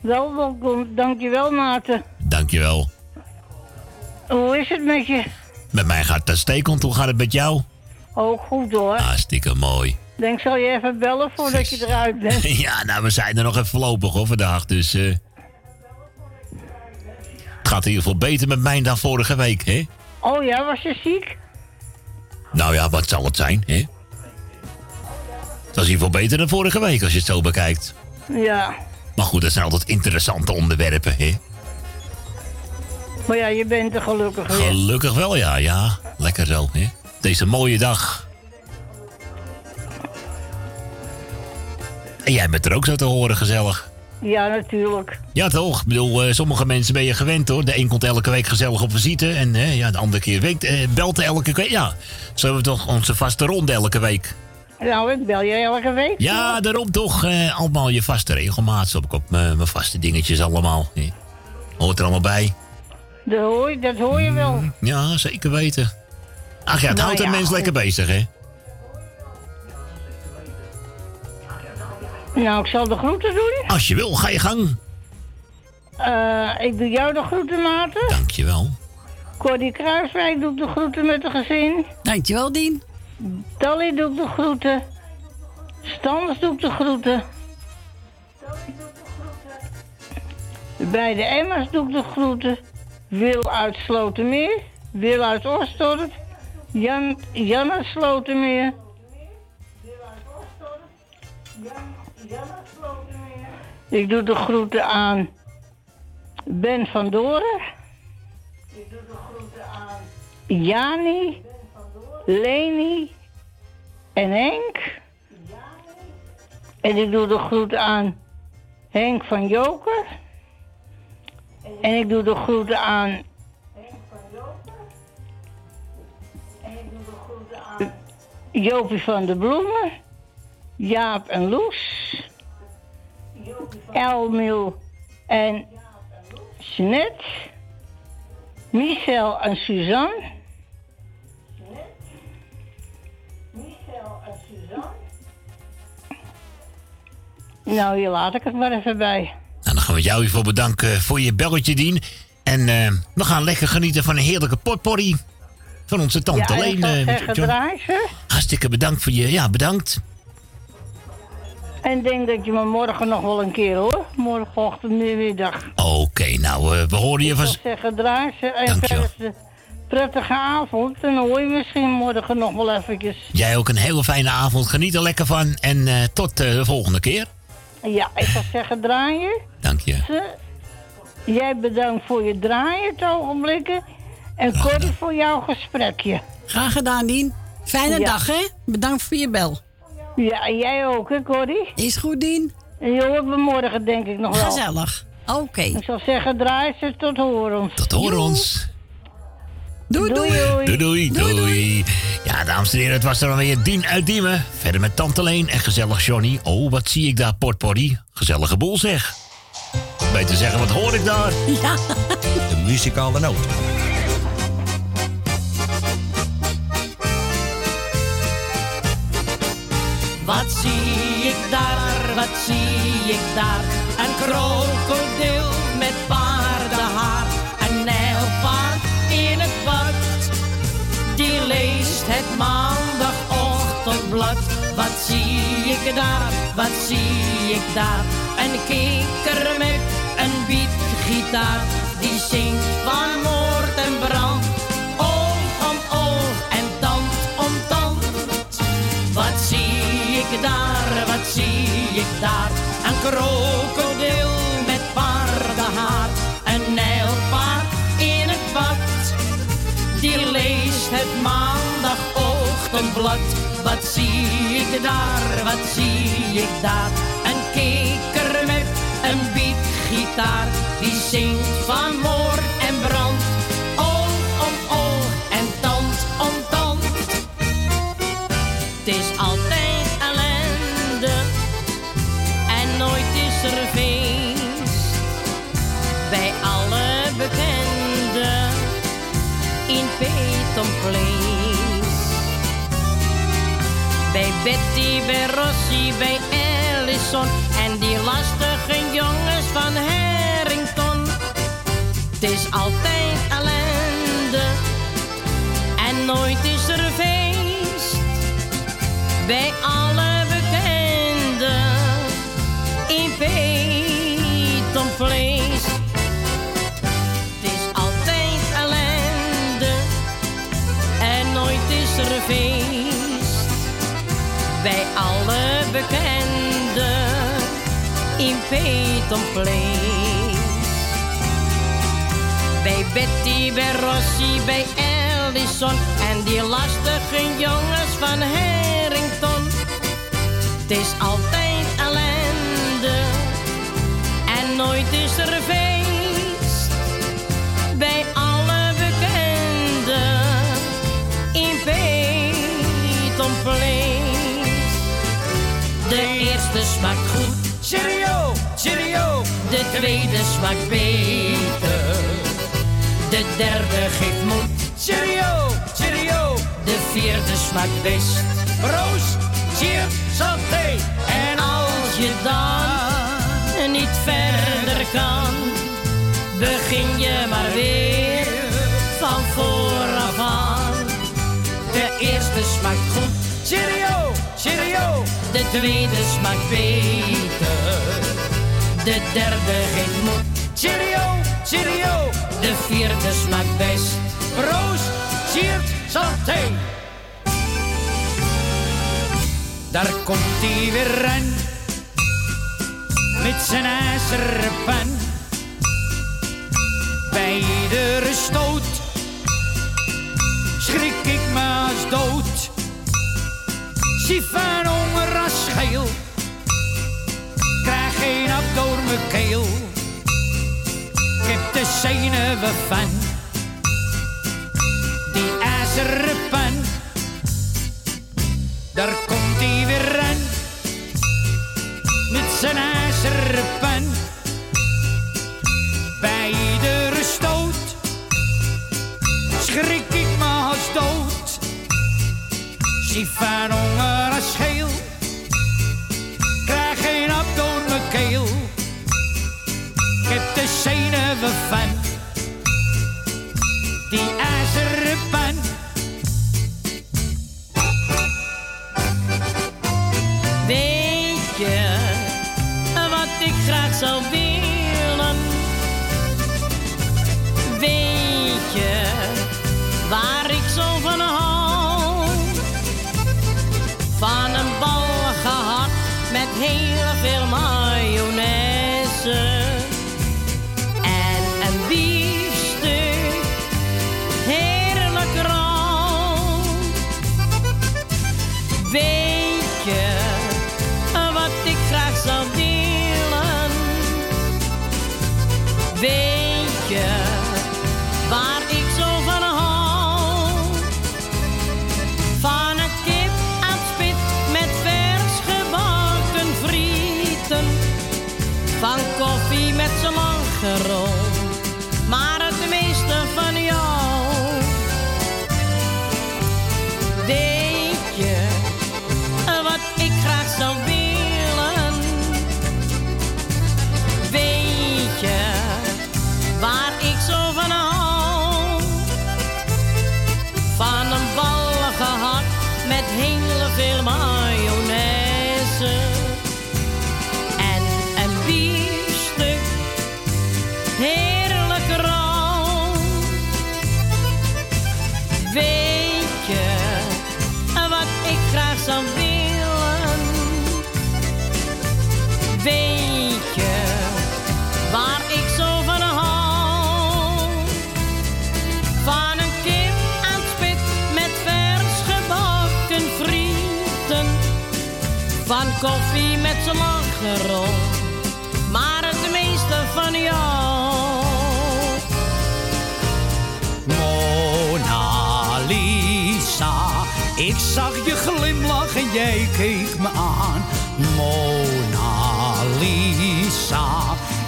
[SPEAKER 49] Wel welkom. Dankjewel Maarten.
[SPEAKER 1] Dankjewel.
[SPEAKER 49] Hoe is het met je?
[SPEAKER 1] Met mij gaat het uitstekend. Hoe gaat het met jou?
[SPEAKER 49] Ook goed hoor.
[SPEAKER 1] Hartstikke mooi.
[SPEAKER 49] Denk, zal je even bellen voordat je eruit bent?
[SPEAKER 1] Ja, nou, we zijn er nog even voorlopig hoor, vandaag. Dus eh het gaat in ieder geval beter met mij dan vorige week, hè?
[SPEAKER 49] Oh ja, was je ziek?
[SPEAKER 1] Nou ja, wat zal het zijn, hè? Het was in ieder geval beter dan vorige week als je het zo bekijkt.
[SPEAKER 49] Ja.
[SPEAKER 1] Maar goed, dat zijn altijd interessante onderwerpen, hè?
[SPEAKER 49] Maar ja, je bent er gelukkig weer.
[SPEAKER 1] Gelukkig wel, ja, ja. Lekker zo, hè? Deze mooie dag. En jij bent er ook zo te horen, gezellig.
[SPEAKER 49] Ja, natuurlijk.
[SPEAKER 1] Ja, toch? Ik bedoel, eh, sommige mensen ben je gewend hoor. De een komt elke week gezellig op visite. En ja, de andere keer week, eh, belt elke week. Ja, zo hebben we toch onze vaste ronde elke week.
[SPEAKER 49] Nou, ik bel je elke week.
[SPEAKER 1] Ja, daarom toch eh, allemaal je vaste regelmaat. Zo heb ik ook mijn vaste dingetjes allemaal. Hoort er allemaal bij.
[SPEAKER 49] Dat hoor, je- dat hoor je wel.
[SPEAKER 1] Ja, zeker weten. Ach ja, het
[SPEAKER 49] Nou
[SPEAKER 1] houdt een
[SPEAKER 49] ja,
[SPEAKER 1] mens
[SPEAKER 49] goed.
[SPEAKER 1] lekker bezig, hè?
[SPEAKER 49] Nou, ik zal de groeten doen.
[SPEAKER 1] Als je wil, ga je gang.
[SPEAKER 49] Eh, ik doe jou de groeten, Maarten.
[SPEAKER 1] Dankjewel.
[SPEAKER 49] Corrie Kruiswijk doet de groeten met het gezin.
[SPEAKER 7] Dankjewel, Dien.
[SPEAKER 49] Dolly doet de groeten. Stans doet de groeten. Bij de Emma's doe ik de groeten. Wil uit Slotermeer. Wil uit Oostdorp. Jan, Jan uit Slotermeer. Ik doe de groeten aan Ben van Doren. Ik doe de groeten aan Jani, Leni en Henk. En ik doe de groeten aan Henk van Joker. En ik doe de groeten aan Jopie van de Bloemen, Jaap en Loes, Elmil en Jeanette, Michel en Suzanne. Nou, hier laat ik het maar even bij.
[SPEAKER 1] Dan gaan we jou hiervoor bedanken voor je belletje, Dien. En eh, we gaan lekker genieten van een heerlijke potpourri van onze tante
[SPEAKER 49] ja,
[SPEAKER 1] Leen.
[SPEAKER 49] ik
[SPEAKER 1] eh,
[SPEAKER 49] ze.
[SPEAKER 1] Hartstikke bedankt voor je... Ja, bedankt.
[SPEAKER 49] En ik denk dat je me morgen nog wel een keer hoor. Morgenochtend, middag.
[SPEAKER 1] Oké, nou, eh, we horen je
[SPEAKER 49] Ik
[SPEAKER 1] van...
[SPEAKER 49] zou zeggen, draai ze. En
[SPEAKER 1] Dankjewel.
[SPEAKER 49] eh, prettige avond. En dan hoor je misschien morgen nog wel eventjes.
[SPEAKER 1] Jij ook een hele fijne avond. Geniet er lekker van. En eh, tot eh, de volgende keer.
[SPEAKER 49] Ja, ik zou zeggen, draaien.
[SPEAKER 1] Dank je.
[SPEAKER 49] Jij bedankt voor je draaien het ogenblikken. En Corrie voor jouw gesprekje.
[SPEAKER 7] Graag gedaan, Dien. Fijne
[SPEAKER 49] Ja.
[SPEAKER 7] dag, hè? Bedankt voor je bel.
[SPEAKER 49] Ja, jij ook, hè, Corrie?
[SPEAKER 7] Is goed, Dien.
[SPEAKER 49] En je hoort me morgen, denk ik nog wel.
[SPEAKER 7] Gezellig. Oké.
[SPEAKER 49] Ik zou zeggen, draai ze tot horens.
[SPEAKER 1] Tot hoor ons.
[SPEAKER 7] Doei,
[SPEAKER 49] doei.
[SPEAKER 1] Doei, doei, doei. Ja, dames en heren, het was er alweer Dien uit Diemen. Verder met Tante Leen en gezellig Johnny. Oh, wat zie ik daar, potpourri. Gezellige boel zeg. Beter zeggen, wat hoor ik daar?
[SPEAKER 7] Ja.
[SPEAKER 39] De muzikale noot.
[SPEAKER 28] Wat zie ik daar, wat zie ik daar? Een krokodil leest het maandagochtendblad. Wat zie ik daar, wat zie ik daar? Een kikker met een bietgitaar. Die zingt van moord Wat zie ik daar, wat zie ik daar? Een kikker met een bietgitaar. Die zingt van moord Bij Betty, bij Rossi, bij Ellison. En die lastige jongens van Harrington. Het is altijd ellende. En nooit is er feest. Bij alle bij alle bekenden in Peyton Place. Bij Betty, bij Rossi, bij Ellison en die lastige jongens van Harrington. Het is altijd ellende en nooit is er feest. Smaakt goed, cheerio, cheerio. De tweede smaakt beter. De derde geeft moed, cheerio, cheerio. De vierde smaakt best. Roos, cheer, santé. En als je dan niet verder kan, begin je maar weer van vooraf aan. De eerste smaakt goed, cheerio, cheerio. De tweede smaakt beter. De derde geen moed, cheerio, cheerio. De vierde smaakt best. Roos, siert, santé. Daar komt hij weer ren met zijn ijzeren pen. Bij iedere stoot schrik ik me als dood. Zie van honger als scheel, krijg geen hap door mijn keel. Ik heb de zenuwen van die ijzeren. Daar komt hij weer ren met zijn ijzeren. Bij iedere stoot schrik Zie van honger als scheel, krijg geen hap door mijn keel. Ik heb de zenuwen van die ijzeren pen. Met koffie met slagroom, maar het meeste van jou.
[SPEAKER 30] Mona Lisa, ik zag je glimlach en jij keek me aan. Mona Lisa,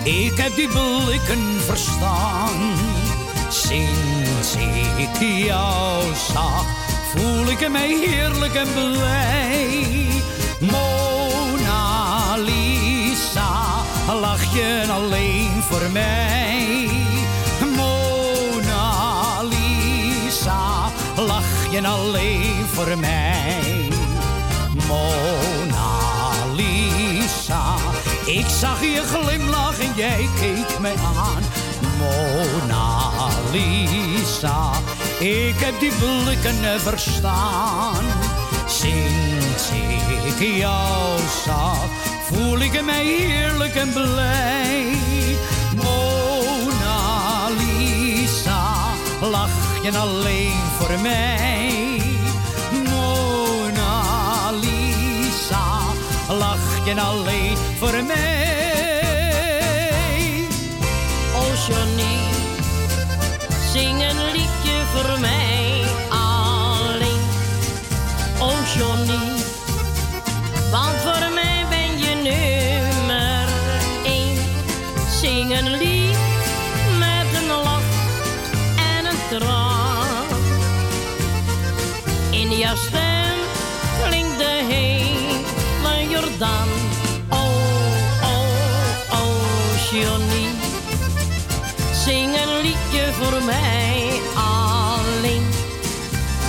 [SPEAKER 30] ik heb die blikken verstaan. Sinds ik jou zag, voel ik me heerlijk en blij. Lach je alleen voor mij. Mona Lisa, lach je alleen voor mij. Mona Lisa, ik zag je glimlach en jij keek me aan. Mona Lisa, ik heb die blikken verstaan. Sinds ik jou zag, voel ik mij heerlijk en blij. Mona Lisa, lach je alleen voor mij. Mona Lisa, lach je alleen voor mij.
[SPEAKER 28] Voor mij alleen.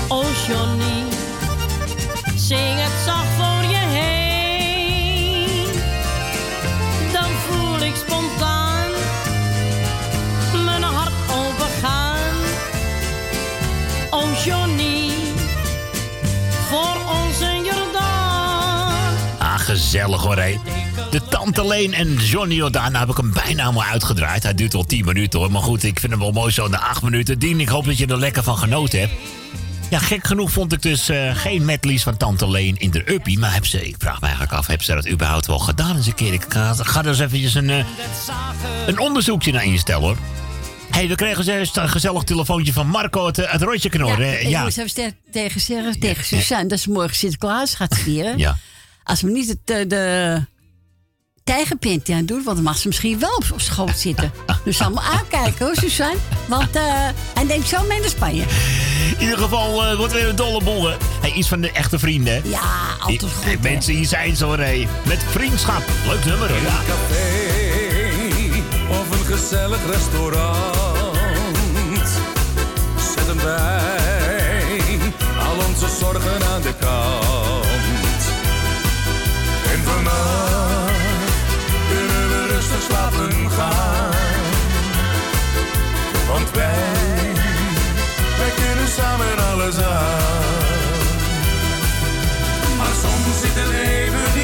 [SPEAKER 28] Oh Johnny, zing het zacht voor je heen. Dan voel ik spontaan mijn hart overgaan. Oh Johnny, voor onze Jordaan.
[SPEAKER 1] Ah, gezellig hoor, hé. De Tante Leen en Johnny Jordaan, nou heb ik hem bijna maar uitgedraaid. Hij duurt wel 10 minuten hoor, maar goed, ik vind hem wel mooi zo na 8 minuten. Dien, ik hoop dat je er lekker van genoten hebt. Ja, gek genoeg vond ik dus eh, geen medleys van Tante Leen in de Uppie. Maar heb ze, ik vraag me eigenlijk af, heb ze dat überhaupt wel gedaan eens een keer? Ik ga, ga er eens eventjes een, eh, een onderzoekje naar instellen hoor. Hé, hey, we kregen zojuist een gezellig telefoontje van Marco uit, uit Rotje Knor.
[SPEAKER 7] Ja, ik moest even ster- tegen zeggen, tegen Suzanne, dat ze morgen Sinterklaas gaat vieren.
[SPEAKER 1] Ja.
[SPEAKER 7] Als we niet het, eh, de tijgerpint aan doet, want dan mag ze misschien wel op schoot zitten. Dus allemaal aankijken hoor, Suzanne. Want eh hij neemt zo mee naar Spanje.
[SPEAKER 1] In ieder geval eh, wordt weer een dolle boel. hè. Hey, iets van de echte vrienden. hè?
[SPEAKER 7] Ja, altijd goed.
[SPEAKER 1] hey, mensen, hier zijn hoor. hey. Met vriendschap. Leuk nummer hoor. Ja.
[SPEAKER 31] of een gezellig restaurant. Zet hem bij, al onze zorgen aan de kant. En vannacht wij, wij kunnen samen alles aan. Maar soms zit het even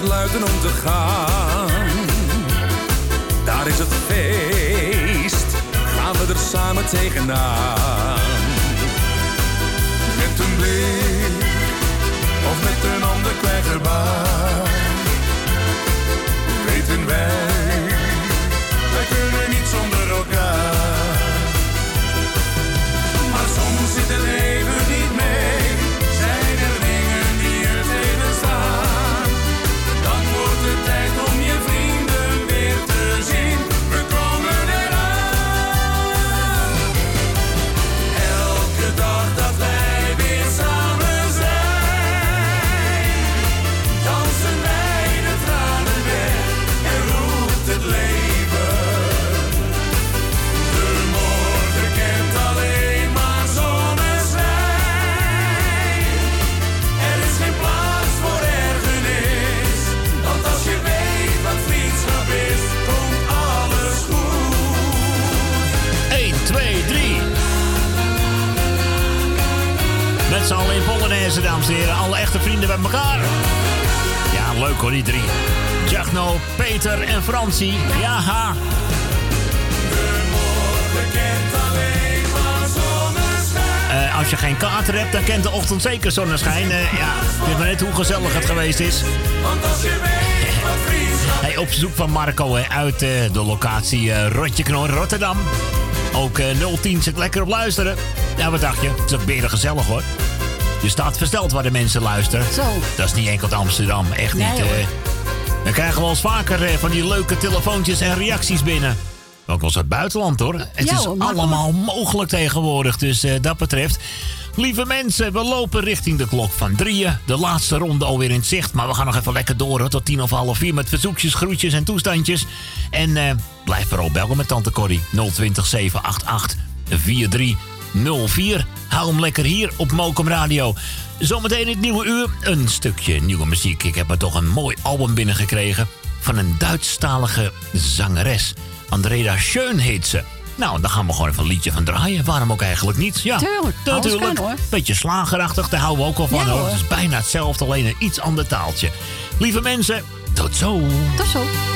[SPEAKER 31] besluiten om te gaan, daar is het feest, gaan we er samen tegenaan. Met
[SPEAKER 1] z'n allen in Polonaise, dames en heren. Alle echte vrienden bij elkaar. Ja, leuk hoor, die drie. Jagno, Peter en Francie. Ja, ha. Eh, als je geen kater hebt, dan kent de ochtend zeker zonneschijn. Eh, ja, ik weet maar net hoe gezellig het geweest is. Hey, op zoek van Marco uit eh, de locatie eh Rotjeknor, Rotterdam. Ook eh 010 zit lekker op luisteren. Ja, wat dacht je? Het is ook beren gezellig hoor. Je staat versteld waar de mensen luisteren.
[SPEAKER 7] Zo.
[SPEAKER 1] Dat is niet enkel Amsterdam, echt
[SPEAKER 7] Nee,
[SPEAKER 1] niet.
[SPEAKER 7] hoor.
[SPEAKER 1] eh. we krijgen wel eens vaker eh, van die leuke telefoontjes en reacties binnen. Ook wel uit het buitenland hoor. Het
[SPEAKER 7] Ja,
[SPEAKER 1] is
[SPEAKER 7] hoor,
[SPEAKER 1] allemaal mogelijk tegenwoordig. Dus eh, dat betreft. Lieve mensen, we lopen richting de klok van drieën. De laatste ronde alweer in zicht. Maar we gaan nog even lekker door hoor, tot tien of half vier. Met verzoekjes, groetjes en toestandjes. En blijf vooral bellen met Tante Corrie. 020 788 4304. Hou hem lekker hier op Mokum Radio. Zometeen het nieuwe uur. Een stukje nieuwe muziek. Ik heb er toch een mooi album binnengekregen. Van een Duitsstalige zangeres. Andrea Schön heet ze. Nou, dan gaan we gewoon even een liedje van draaien. Waarom ook eigenlijk niet? Ja,
[SPEAKER 7] Tuurlijk,
[SPEAKER 1] natuurlijk.
[SPEAKER 7] kan, hoor.
[SPEAKER 1] Beetje slagerachtig, daar houden we ook wel van.
[SPEAKER 7] Ja,
[SPEAKER 1] hoor.
[SPEAKER 7] hoor.
[SPEAKER 1] Het is bijna hetzelfde, alleen een iets ander taaltje. Lieve mensen, tot zo.
[SPEAKER 7] Tot zo.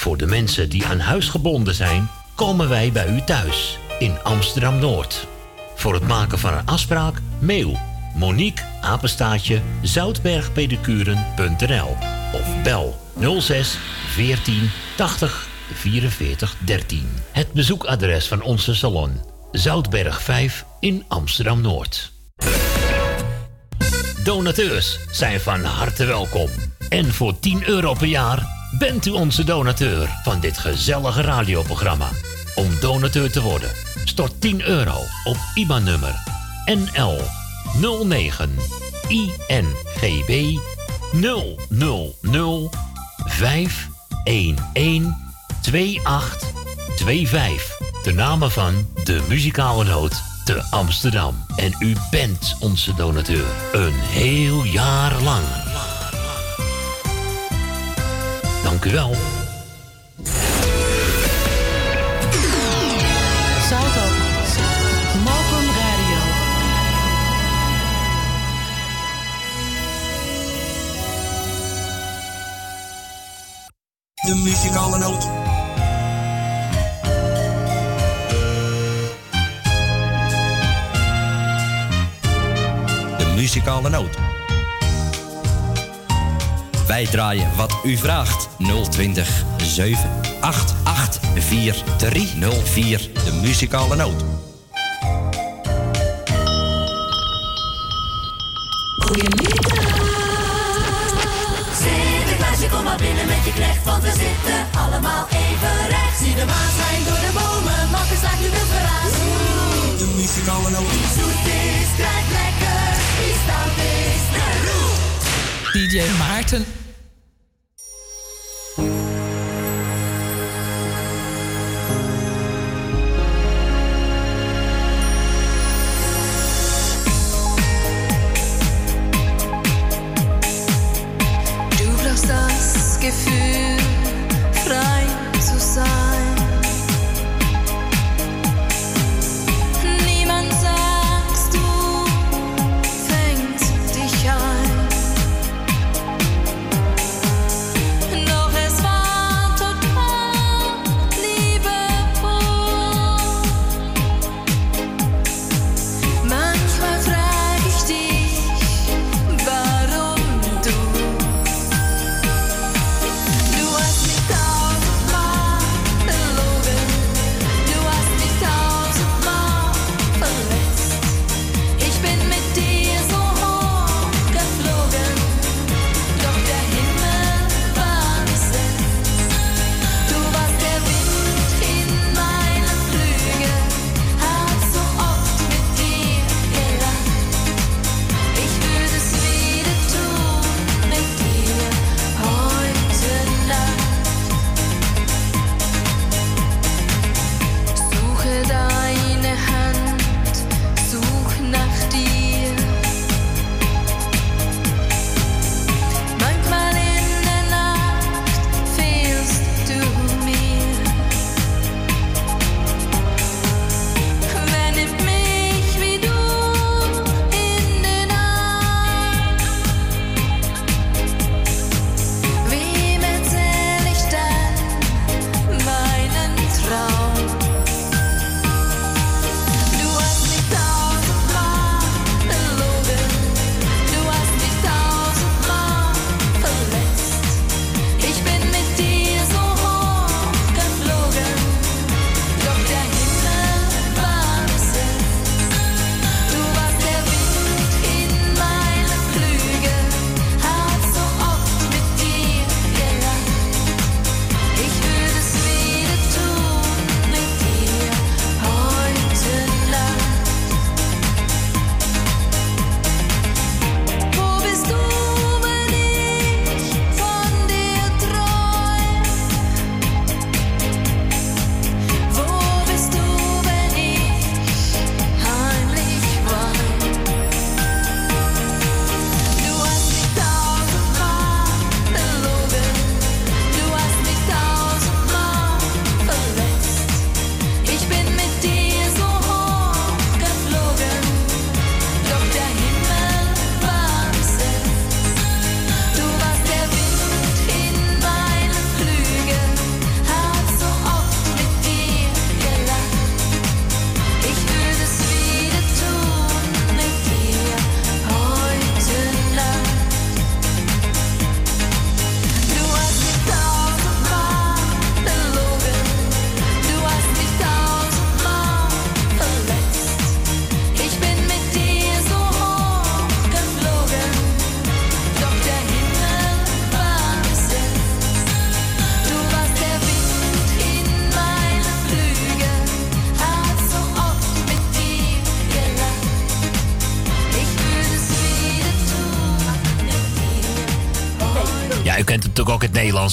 [SPEAKER 1] Voor de mensen die aan huis gebonden zijn, komen wij bij u thuis in Amsterdam Noord. Voor het maken van een afspraak, mail Monique Apenstaatje zoutbergpedicuren.nl of bel 06 14 80 44 13. Het bezoekadres van onze salon Zoutberg 5 in Amsterdam Noord. Donateurs zijn van harte welkom. En voor 10 euro per jaar bent u onze donateur van dit gezellige radioprogramma. Om donateur te worden, stort 10 euro op IBAN-nummer NL 09 INGB 000 511 2825. De namen van de muzikale noot te Amsterdam. En u bent onze donateur. Een heel jaar lang. Dank u wel.
[SPEAKER 36] Salto. Mokum Radio.
[SPEAKER 4] De muzikale noot.
[SPEAKER 18] De muzikale noot. Wij draaien wat u vraagt. 020 788 4304. De muzikale noot.
[SPEAKER 5] Sinterklaasje, kom maar binnen met je knecht, want we zitten allemaal even recht. Zie de maan schijnt door de bomen, makken slaat nu wild geraas.
[SPEAKER 4] De muzikale noot.
[SPEAKER 5] Wie zoet is, krijgt lekker. Wie stout is, de roe.
[SPEAKER 50] DJ Maarten.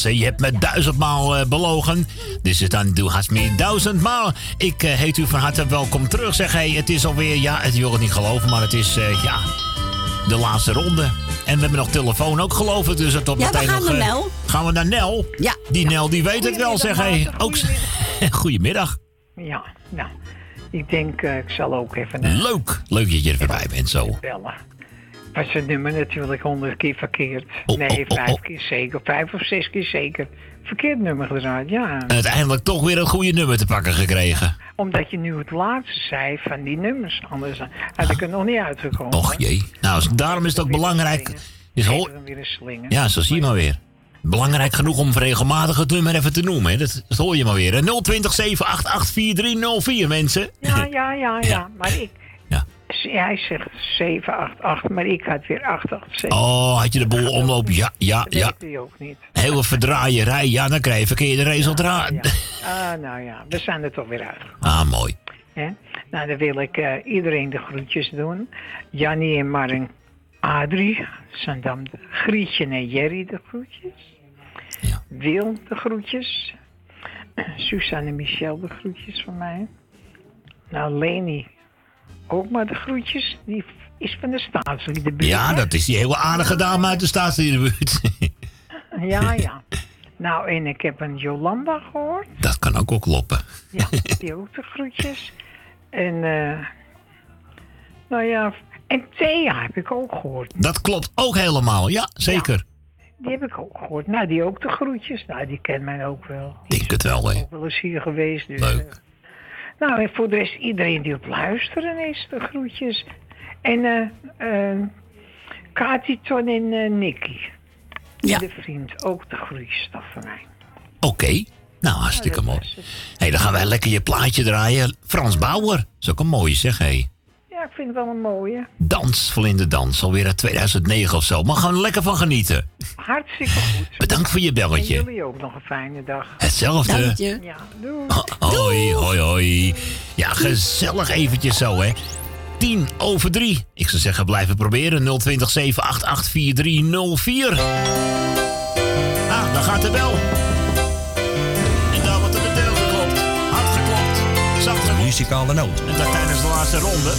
[SPEAKER 1] Je hebt me duizendmaal eh, belogen. Dus het dan doe haast meer duizendmaal. Ik eh, heet u van harte welkom terug. Zeg, hey, het is alweer, ja, het wil het niet geloven, maar het is, eh, ja, de laatste ronde. En we hebben nog telefoon ook, geloof ik. Dus het op
[SPEAKER 7] Ja, we
[SPEAKER 1] meteen
[SPEAKER 7] gaan
[SPEAKER 1] nog,
[SPEAKER 7] naar Nel.
[SPEAKER 1] Gaan we naar Nel?
[SPEAKER 7] Ja.
[SPEAKER 1] Die Nel, die weet het wel, zeg. Hey, ook, goedemiddag.
[SPEAKER 51] Ja, nou, ik denk, eh, ik zal ook even naar
[SPEAKER 1] Leuk. Leuk dat je er voorbij bent zo.
[SPEAKER 51] bellen. Was het nummer natuurlijk honderd keer verkeerd.
[SPEAKER 1] Oh,
[SPEAKER 51] nee,
[SPEAKER 1] oh, oh,
[SPEAKER 51] vijf keer zeker. Vijf of zes keer zeker. Verkeerd nummer gedraaid, ja.
[SPEAKER 1] En uiteindelijk toch weer een goede nummer te pakken gekregen.
[SPEAKER 51] Omdat je nu het laatste zei van die nummers. Anders had ik er nog niet uitgekomen.
[SPEAKER 1] Och jee. Nou, daarom is het ook belangrijk. Is hoor, ja, zo zie je maar weer. Belangrijk genoeg om regelmatig het nummer even te noemen. Hè. Dat, dat hoor je maar weer. hè. 020 788 4304 mensen.
[SPEAKER 51] Ja, ja, ja, ja. Maar ik... Hij zegt 788, maar ik had weer 887.
[SPEAKER 1] Oh, had je de boel omloop? Ja, ja,
[SPEAKER 51] Dat
[SPEAKER 1] ja.
[SPEAKER 51] weet hij ook niet.
[SPEAKER 1] Hele verdraaierij. Ja, dan krijg je verkeerde resultaat.
[SPEAKER 51] Ah, nou ja, we zijn er toch weer uit.
[SPEAKER 1] Ah, mooi.
[SPEAKER 51] Nou, dan wil ik eh, iedereen de groetjes doen. Jannie en Mark Adrie, Sandam, Grietje en Jerry de groetjes. Wil de groetjes. Suzanne en Michel de groetjes van mij. Nou, Leni ook maar de groetjes. Die is van de staatsliedenbuurt.
[SPEAKER 1] Ja, dat is die hele aardige dame uit de staatsliedenbuurt.
[SPEAKER 51] Ja, ja. Nou, en ik heb een Jolanda gehoord.
[SPEAKER 1] Dat kan ook wel kloppen.
[SPEAKER 51] Ja, die ook de groetjes. En, eh nou ja, en Thea heb ik ook gehoord.
[SPEAKER 1] Dat klopt ook helemaal. Ja, zeker.
[SPEAKER 51] Die heb ik ook gehoord. Nou, die ook de groetjes. Nou, die kent mij ook wel.
[SPEAKER 1] Denk het wel, hè.
[SPEAKER 51] Ook wel eens hier geweest. Dus,
[SPEAKER 1] Leuk.
[SPEAKER 51] Nou, en voor de rest iedereen die op luisteren is de groetjes. En eh eh Kati, Ton en eh, Nicky.
[SPEAKER 7] Ja.
[SPEAKER 51] De vriend, ook de groetjes dat van mij.
[SPEAKER 1] Oké. Nou, hartstikke mooi. hey, dan gaan wij lekker je plaatje draaien. Frans Bauer. is ook een mooie, zeg hé.
[SPEAKER 51] Vind het wel een mooie.
[SPEAKER 1] Dans, vol in de dans. Alweer uit 2009 of zo. Maar gaan we lekker van genieten.
[SPEAKER 51] Hartstikke goed.
[SPEAKER 1] Bedankt voor je
[SPEAKER 51] En
[SPEAKER 1] belletje.
[SPEAKER 51] jullie ook nog een fijne dag.
[SPEAKER 1] Hetzelfde. Dank
[SPEAKER 51] Ja, doei.
[SPEAKER 1] Hoi, hoi, hoi. Ja, gezellig eventjes zo, hè. 10 over 3. Ik zou zeggen, blijven proberen. 020 788 4304. Ah, dan gaat de bel. En daar wordt er de deur geklopt. Hard geklopt. Zacht geklopt.
[SPEAKER 18] Muzikale noot.
[SPEAKER 1] En dat tijdens de laatste ronde.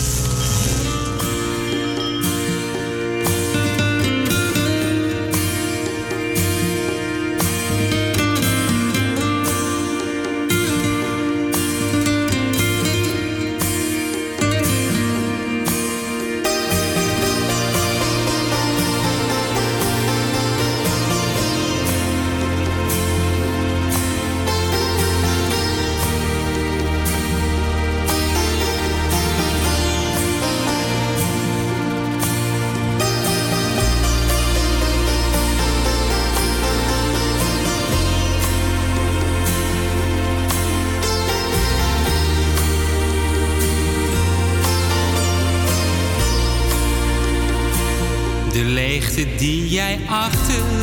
[SPEAKER 52] Die jij achterliet,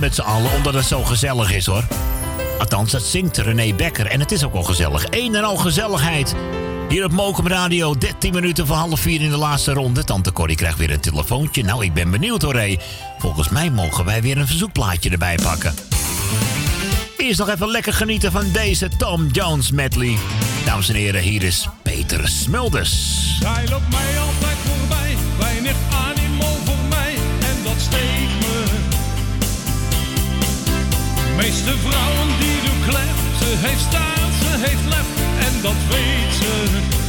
[SPEAKER 52] met
[SPEAKER 53] z'n allen
[SPEAKER 1] omdat het zo gezellig is hoor. Althans, dat zingt René Becker en het is ook al gezellig. Eén en al gezelligheid. Hier op Mokum Radio, 13 minuten voor half vier in de laatste ronde. Tante Corrie krijgt weer een telefoontje. Nou, ik ben benieuwd hoor, hé. Volgens mij mogen wij weer een verzoekplaatje erbij pakken. Eerst nog even lekker genieten van deze Tom Jones medley. Dames en heren, hier is Peter Smulders.
[SPEAKER 54] I loopt mij de vrouw die de klep. Ze heeft staan, ze heeft lep, en dat weet ze.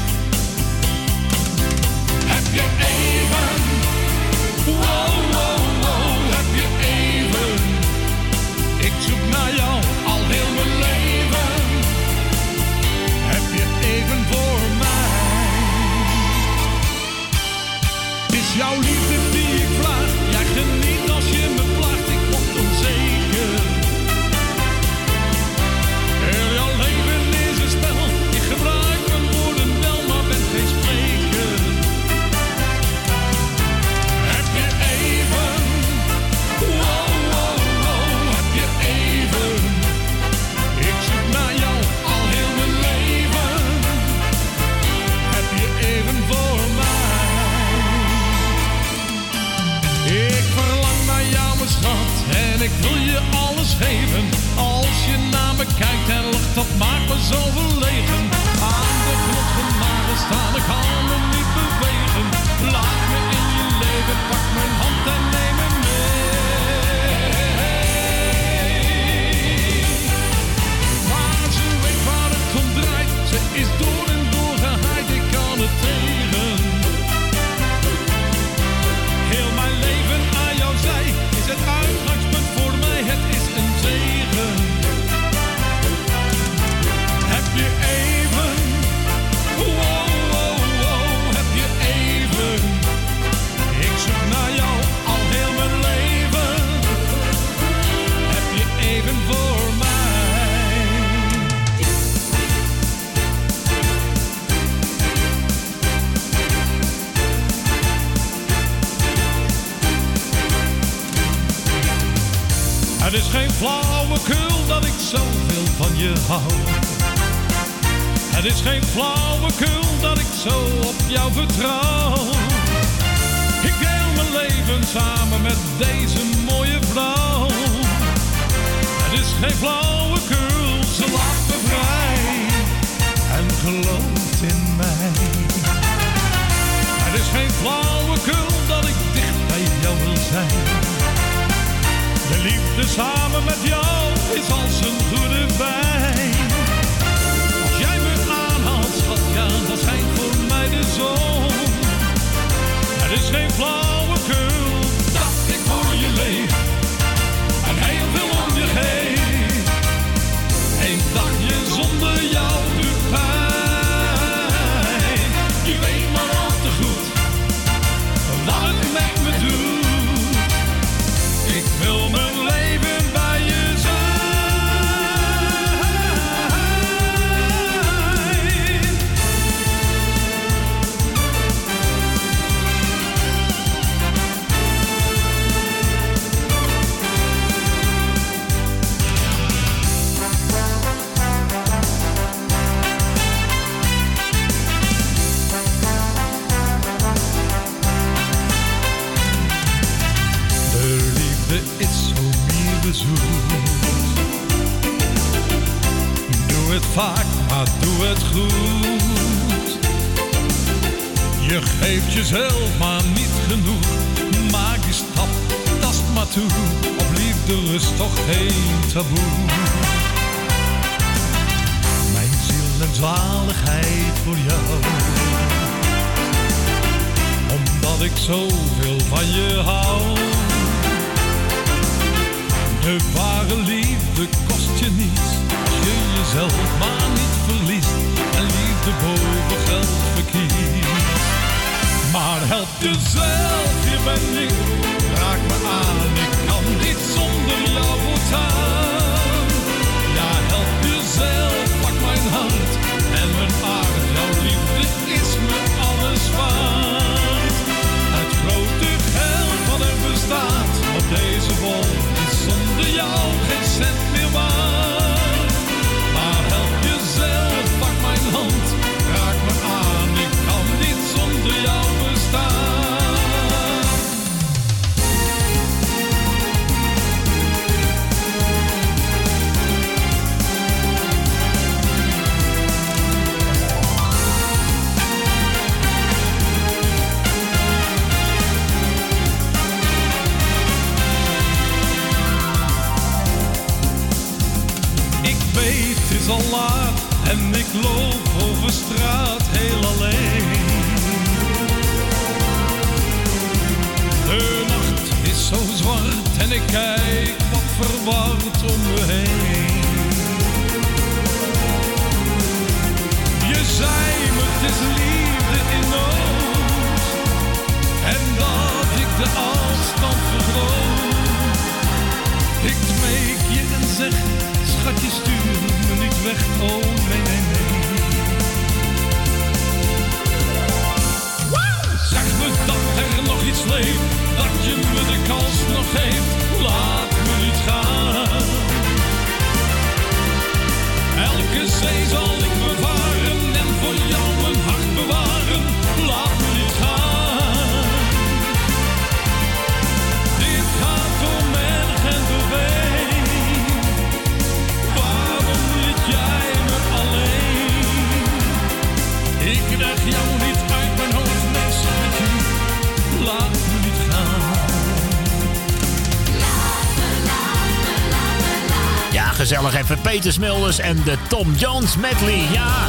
[SPEAKER 1] Peter Smulders en de Tom Jones medley. Ja.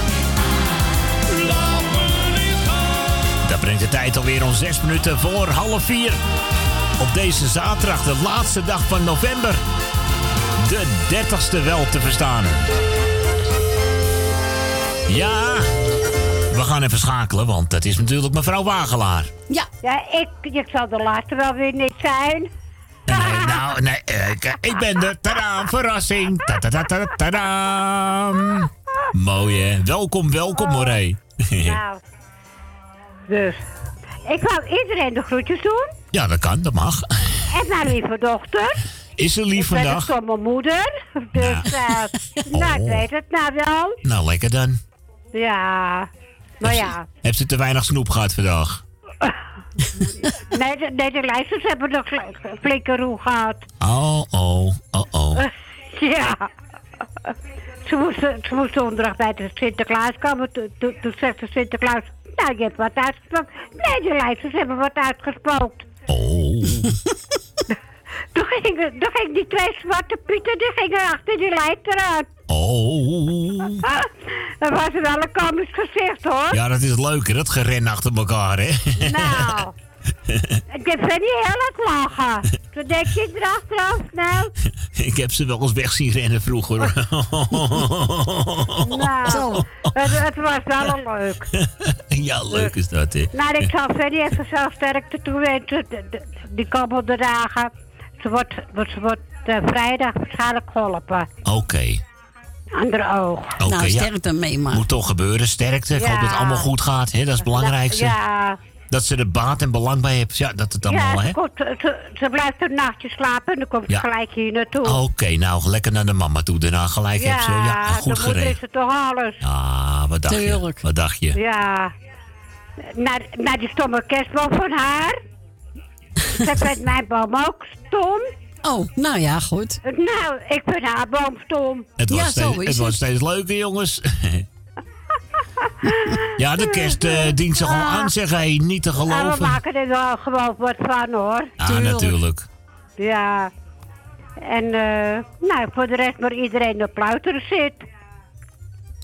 [SPEAKER 1] Dat brengt de tijd alweer om zes minuten voor half vier. Op deze zaterdag, de laatste dag van november. De dertigste wel te verstaan. Ja, we gaan even schakelen, want dat is natuurlijk mevrouw Wagelaar.
[SPEAKER 7] Ja.
[SPEAKER 55] Ja, ik, ik zal de laatste wel weer niet zijn.
[SPEAKER 1] Nee, nou, nee, eh, ik, ik ben de Verrassing. Ta -ta -ta. Mooi hè. Welkom, welkom.
[SPEAKER 55] Nou, dus. Ik wou iedereen de groetjes doen.
[SPEAKER 1] Ja, dat kan, dat mag.
[SPEAKER 55] En mijn lieve dochter.
[SPEAKER 1] Is ze lief
[SPEAKER 55] ik ben een
[SPEAKER 1] vandaag?
[SPEAKER 55] stomme moeder. Dus, eh nou, ik weet het nou wel.
[SPEAKER 1] Nou, lekker dan.
[SPEAKER 55] Ja. Maar ja.
[SPEAKER 1] Heb ze te weinig snoep gehad vandaag?
[SPEAKER 55] Nee, de, nee, de lijsters hebben nog flinke roe gehad.
[SPEAKER 1] Oh, oh, oh, oh.
[SPEAKER 55] Ja. Ze moesten, ze moesten donderdag bij de Sinterklaas komen. Toen, toen, toen zegt de Sinterklaas... Nou, je hebt wat uitgesproken. Nee, de lijsters hebben wat uitgesproken.
[SPEAKER 1] Oh.
[SPEAKER 55] Toen gingen, toen gingen die twee zwarte pieten, die gingen achter die lijster uit.
[SPEAKER 1] Oh.
[SPEAKER 55] Dat was wel een komisch gezicht, hoor.
[SPEAKER 1] Ja, dat is leuk hè, dat geren achter elkaar hè.
[SPEAKER 55] Nou, ik heb ze niet heel erg lachen. Toen denk je erachteraf, nou...
[SPEAKER 1] Ik heb ze wel eens weg zien rennen vroeger.
[SPEAKER 55] Nou, het, het was wel leuk.
[SPEAKER 1] ja, leuk is dat hè.
[SPEAKER 55] Nou, ik zal Fanny even zo sterkte de- Die komende dagen. Ze wordt, ze wordt eh, vrijdag waarschijnlijk geholpen.
[SPEAKER 1] Oké.
[SPEAKER 55] Ander oog.
[SPEAKER 1] Oké,
[SPEAKER 7] nou,
[SPEAKER 1] ja.
[SPEAKER 7] sterkte mee, maar.
[SPEAKER 1] Moet toch gebeuren, sterkte. Ik hoop dat het
[SPEAKER 55] Ja.
[SPEAKER 1] allemaal goed gaat, hè? dat is het belangrijkste.
[SPEAKER 55] Ja,
[SPEAKER 1] Dat ze er baat en belang bij heeft. Ja, dat het allemaal,
[SPEAKER 55] ja
[SPEAKER 1] hè?
[SPEAKER 55] ze, komt, ze, ze blijft een nachtje slapen en dan komt
[SPEAKER 1] Ja.
[SPEAKER 55] ze gelijk hier naartoe.
[SPEAKER 1] Oké, nou, lekker naar de mama toe. Daarna gelijk
[SPEAKER 55] ja,
[SPEAKER 1] heb ze. Ja, goed
[SPEAKER 55] de moeder
[SPEAKER 1] geregeld.
[SPEAKER 55] is het toch alles.
[SPEAKER 1] Ah, wat dacht
[SPEAKER 55] Tuurlijk.
[SPEAKER 1] je? Wat dacht je?
[SPEAKER 55] Ja. Naar, naar die stomme kerstboom van haar. Ze vindt mijn boom ook stom.
[SPEAKER 7] Oh, nou ja, goed.
[SPEAKER 55] Nou, ik vind haar boom stom.
[SPEAKER 1] Het wordt, steeds, het wordt steeds leuker, jongens. ja, de kerstdient zich al aan, zeg hij. Niet te
[SPEAKER 55] Ja, we
[SPEAKER 1] geloven.
[SPEAKER 55] maken er wel gewoon wat van hoor.
[SPEAKER 1] Ja, natuurlijk.
[SPEAKER 55] Ja. En eh, nou, voor de rest maar iedereen op pluiteren zit.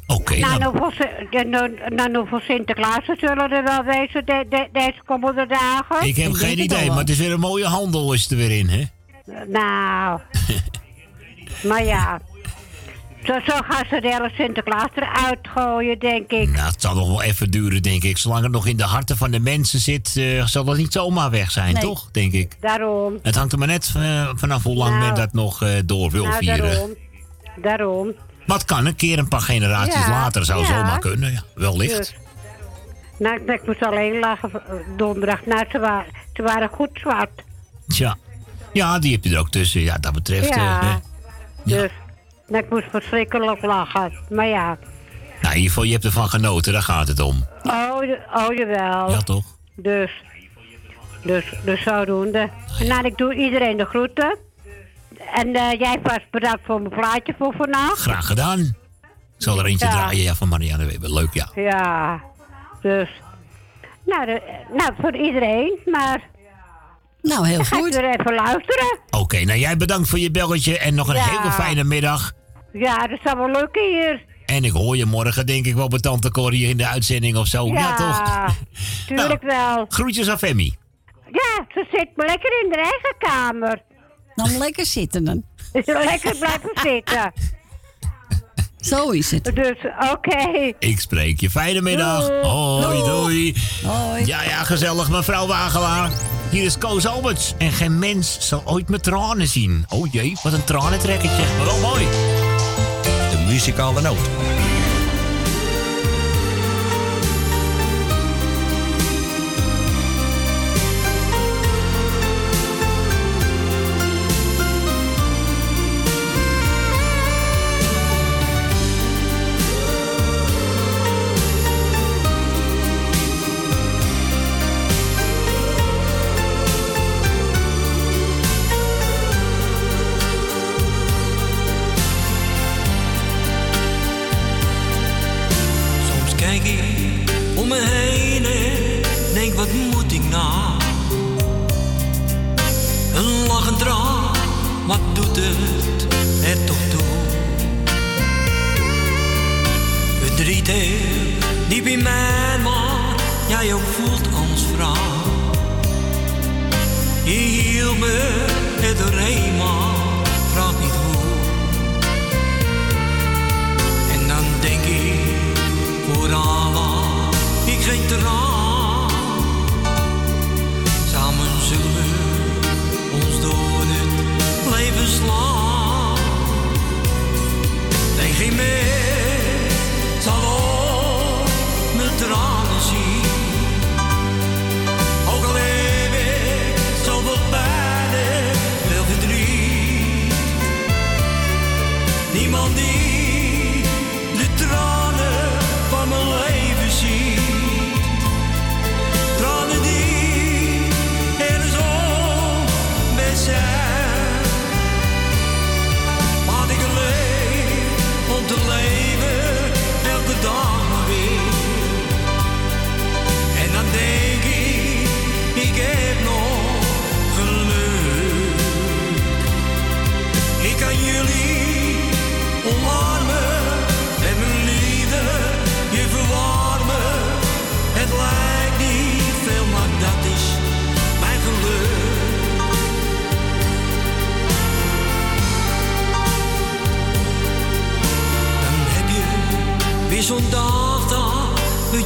[SPEAKER 1] Oké,
[SPEAKER 55] nou,
[SPEAKER 1] nou,
[SPEAKER 55] nou, voor, Sin- de- nou, nou, nou, voor Sinterklaas zullen er wel wezen de, de- deze komende dagen.
[SPEAKER 1] ik heb geen idee, maar het is weer een mooie handel is er weer in, hè?
[SPEAKER 55] Nou. maar ja. Zo, zo gaan ze de hele Sinterklaas eruit gooien, denk ik.
[SPEAKER 1] Nou, het zal nog wel even duren, denk ik. Zolang het nog in de harten van de mensen zit, eh, zal dat niet zomaar weg zijn,
[SPEAKER 55] Nee.
[SPEAKER 1] toch? Denk ik.
[SPEAKER 55] Daarom.
[SPEAKER 1] Het hangt er maar net eh, vanaf hoe lang
[SPEAKER 55] Nou.
[SPEAKER 1] men dat nog eh, door wil
[SPEAKER 55] nou,
[SPEAKER 1] vieren.
[SPEAKER 55] daarom. Daarom.
[SPEAKER 1] Het kan een keer een paar generaties
[SPEAKER 55] Ja,
[SPEAKER 1] later, zou
[SPEAKER 55] ja.
[SPEAKER 1] zomaar kunnen. Ja, wellicht.
[SPEAKER 55] Dus. Nou, ik moest alleen lachen donderdag. Nou, ze waren, ze waren goed zwart.
[SPEAKER 1] Tja. Ja, die heb je er ook tussen. Ja, dat betreft.
[SPEAKER 55] Ja.
[SPEAKER 1] hè.
[SPEAKER 55] Dus. Nou, ik moest verschrikkelijk lachen. Maar ja.
[SPEAKER 1] nou, in ieder geval, je hebt ervan genoten, daar gaat het om.
[SPEAKER 55] Oh, je- oh jawel.
[SPEAKER 1] Ja, toch?
[SPEAKER 55] Dus. Dus, dus zodoende. Nou, ik doe iedereen de groeten. En eh, jij vast bedankt voor mijn plaatje voor vannacht.
[SPEAKER 1] Graag gedaan. Ik zal er eentje
[SPEAKER 55] Ja.
[SPEAKER 1] draaien ja, van Marianne Weber. Leuk, ja.
[SPEAKER 55] Ja. Dus. Nou, de- nou, voor iedereen. Maar.
[SPEAKER 7] Nou, heel
[SPEAKER 55] Dan ga ik weer even luisteren.
[SPEAKER 1] Oké, nou jij bedankt voor je belletje en nog een
[SPEAKER 55] Ja.
[SPEAKER 1] hele fijne middag.
[SPEAKER 55] Ja, dat is allemaal leuk hier.
[SPEAKER 1] En ik hoor je morgen, denk ik, wel bij Tante Corrie in de uitzending of zo. Ja, toch?
[SPEAKER 55] tuurlijk wel.
[SPEAKER 1] Groetjes aan Femi.
[SPEAKER 55] Ja, ze zit maar lekker in de eigen kamer.
[SPEAKER 7] Dan lekker zitten dan.
[SPEAKER 55] lekker blijven zitten.
[SPEAKER 7] Zo is het.
[SPEAKER 55] Dus, oké.
[SPEAKER 1] Ik spreek je. Fijne middag. Hoi, doei.
[SPEAKER 7] Hoi.
[SPEAKER 1] Ja, ja, gezellig, mevrouw Wagelaar. Hier is Koos Alberts. En geen mens zal ooit mijn tranen zien. Oh jee, wat een tranentrekkertje. Maar wel mooi.
[SPEAKER 18] Muzikale noot.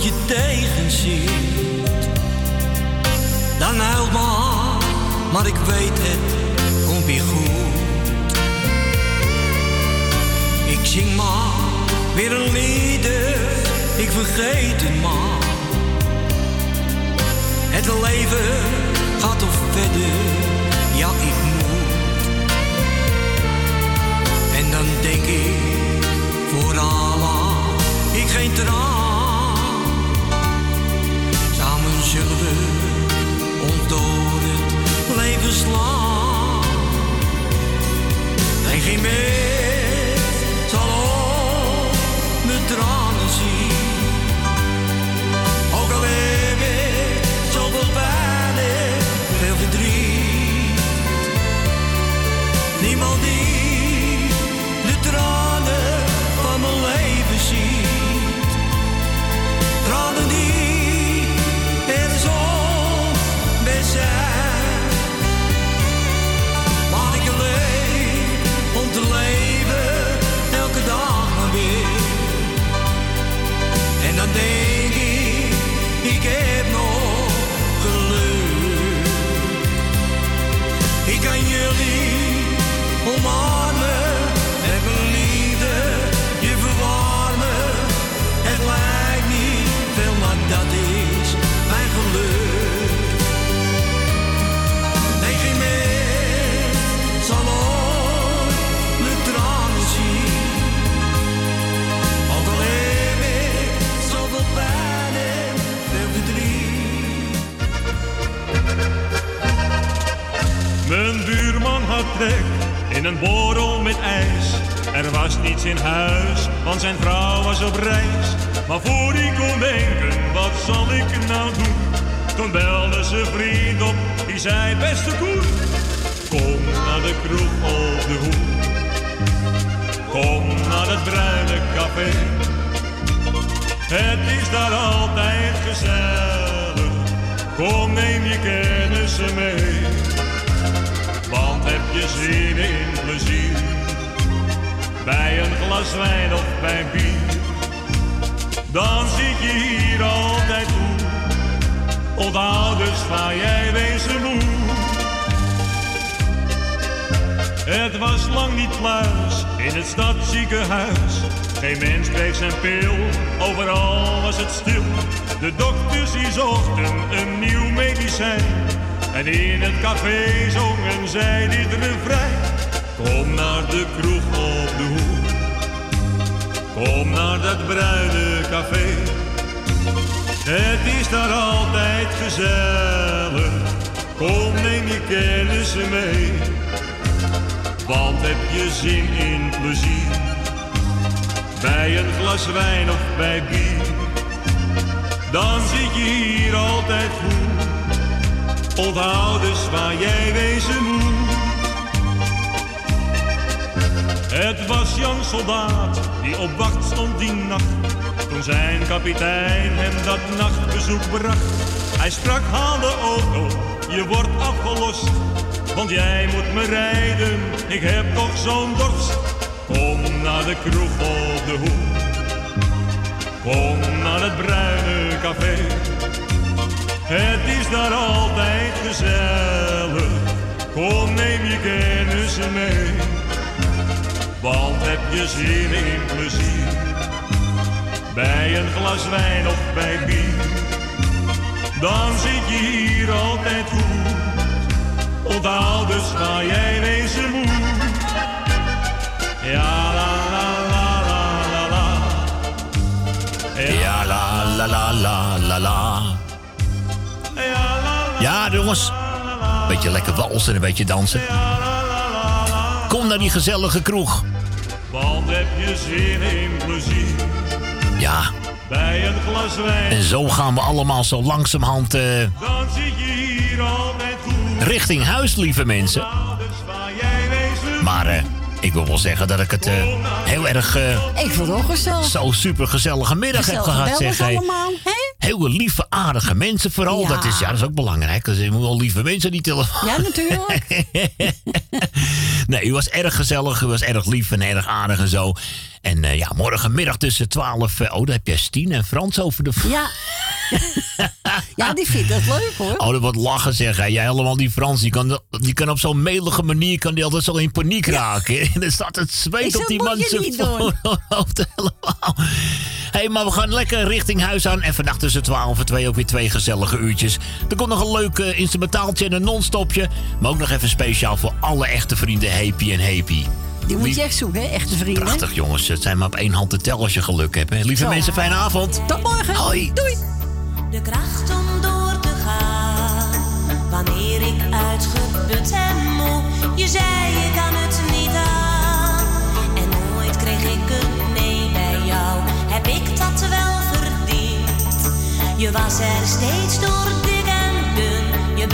[SPEAKER 56] Je. Dan huilt maar, maar ik weet het komt weer goed. Ik zing maar weer een lieder, ik vergeet het maar. Het leven gaat toch verder, ja ik moet. En dan denk ik, voor Allah, ik geen traan. Zullen het leven slaan. En geen mens En
[SPEAKER 57] in huis, want zijn vrouw was op reis. Maar voor hij kon denken, wat zal ik nou doen? Toen belde ze vriend op, die zei beste Koen. Kom naar de kroeg op de hoek. Kom naar het bruine café. Het is daar altijd gezellig. Kom neem je kennissen mee. Want heb je zin in plezier? Bij een glas wijn of bij bier. Dan zit je hier altijd goed. Onthoud dus waar jij wezen moet. Het was lang niet pluis in het stadsziekenhuis. Geen mens kreeg zijn pil, overal was het stil. De dokters die zochten een nieuw medicijn. En in het café zongen zij dit refrein. Kom naar de kroeg. Kom naar dat bruine café. Het is daar altijd gezellig. Kom neem je kennissen mee. Want heb je zin in plezier? Bij een glas wijn of bij bier. Dan zit je hier altijd goed. Onthoud dus waar jij wezen moet. Het was Jan Soldaat die op wacht stond die nacht. Toen zijn kapitein hem dat nachtbezoek bracht. Hij sprak, haal de auto, je wordt afgelost. Want jij moet me rijden, ik heb toch zo'n dorst. Kom naar de kroeg op de hoek. Kom naar het bruine café. Het is daar altijd gezellig. Kom, neem je kennissen mee. Want heb je zin in plezier? Bij een glas wijn of bij bier. Dan zit je hier altijd goed. Onthoud dus waar jij wezen moet. Ja, la la la la la la.
[SPEAKER 1] Ja, la la la la la la. Ja, jongens. Beetje lekker walsen en een beetje dansen. Kom naar die gezellige kroeg.
[SPEAKER 57] Je zin in plezier?
[SPEAKER 1] Ja,
[SPEAKER 57] Bij een glas wijn.
[SPEAKER 1] en zo gaan we allemaal zo langzamerhand eh,
[SPEAKER 57] Dan zit je hier altijd goed.
[SPEAKER 1] richting huis, lieve mensen. Maar eh, ik wil wel zeggen dat ik het eh, heel erg... eh,
[SPEAKER 7] Ik vond het ook gezellig.
[SPEAKER 1] zo super gezellige middag heb gehad, zeg.
[SPEAKER 7] allemaal, hè?
[SPEAKER 1] Hele lieve, aardige mensen vooral.
[SPEAKER 7] Ja.
[SPEAKER 1] Dat, is, ja, dat is ook belangrijk. Dus je moet wel lieve mensen die telefoon.
[SPEAKER 7] Ja, natuurlijk.
[SPEAKER 1] Nee, u was erg gezellig, u was erg lief en erg aardig en zo. En eh, ja, morgenmiddag tussen 12. eh, oh, daar heb je Stien en Frans over de.
[SPEAKER 7] Ja. ja, die vindt dat leuk hoor.
[SPEAKER 1] Oh, dat wordt lachen zeg. hè. Jij allemaal die Frans, die kan, die kan op zo'n melige manier kan die altijd zo in paniek raken. En dan staat het zweet op die man zijn
[SPEAKER 7] niet
[SPEAKER 1] voorhoofd helemaal. Hé, hey, maar we gaan lekker richting huis aan. En vannacht tussen 12 en 2 ook weer twee gezellige uurtjes. Er komt nog een leuk eh, instrumentaaltje en een non-stopje. Maar ook nog even speciaal voor alle echte vrienden Happy en Happy.
[SPEAKER 7] Die moet je echt zoeken, hè? Echte vrienden.
[SPEAKER 1] Prachtig jongens, het zijn maar op één hand te tellen als je geluk hebt. Hè. Lieve
[SPEAKER 7] Zo.
[SPEAKER 1] mensen, fijne avond.
[SPEAKER 7] Tot morgen.
[SPEAKER 1] Hoi.
[SPEAKER 7] Doei.
[SPEAKER 58] De kracht om door te gaan, wanneer ik uitgeput en moe. Je zei je kan het niet aan, en nooit kreeg ik een nee bij jou. Heb ik dat wel verdiend? Je was er steeds door dik en dun, je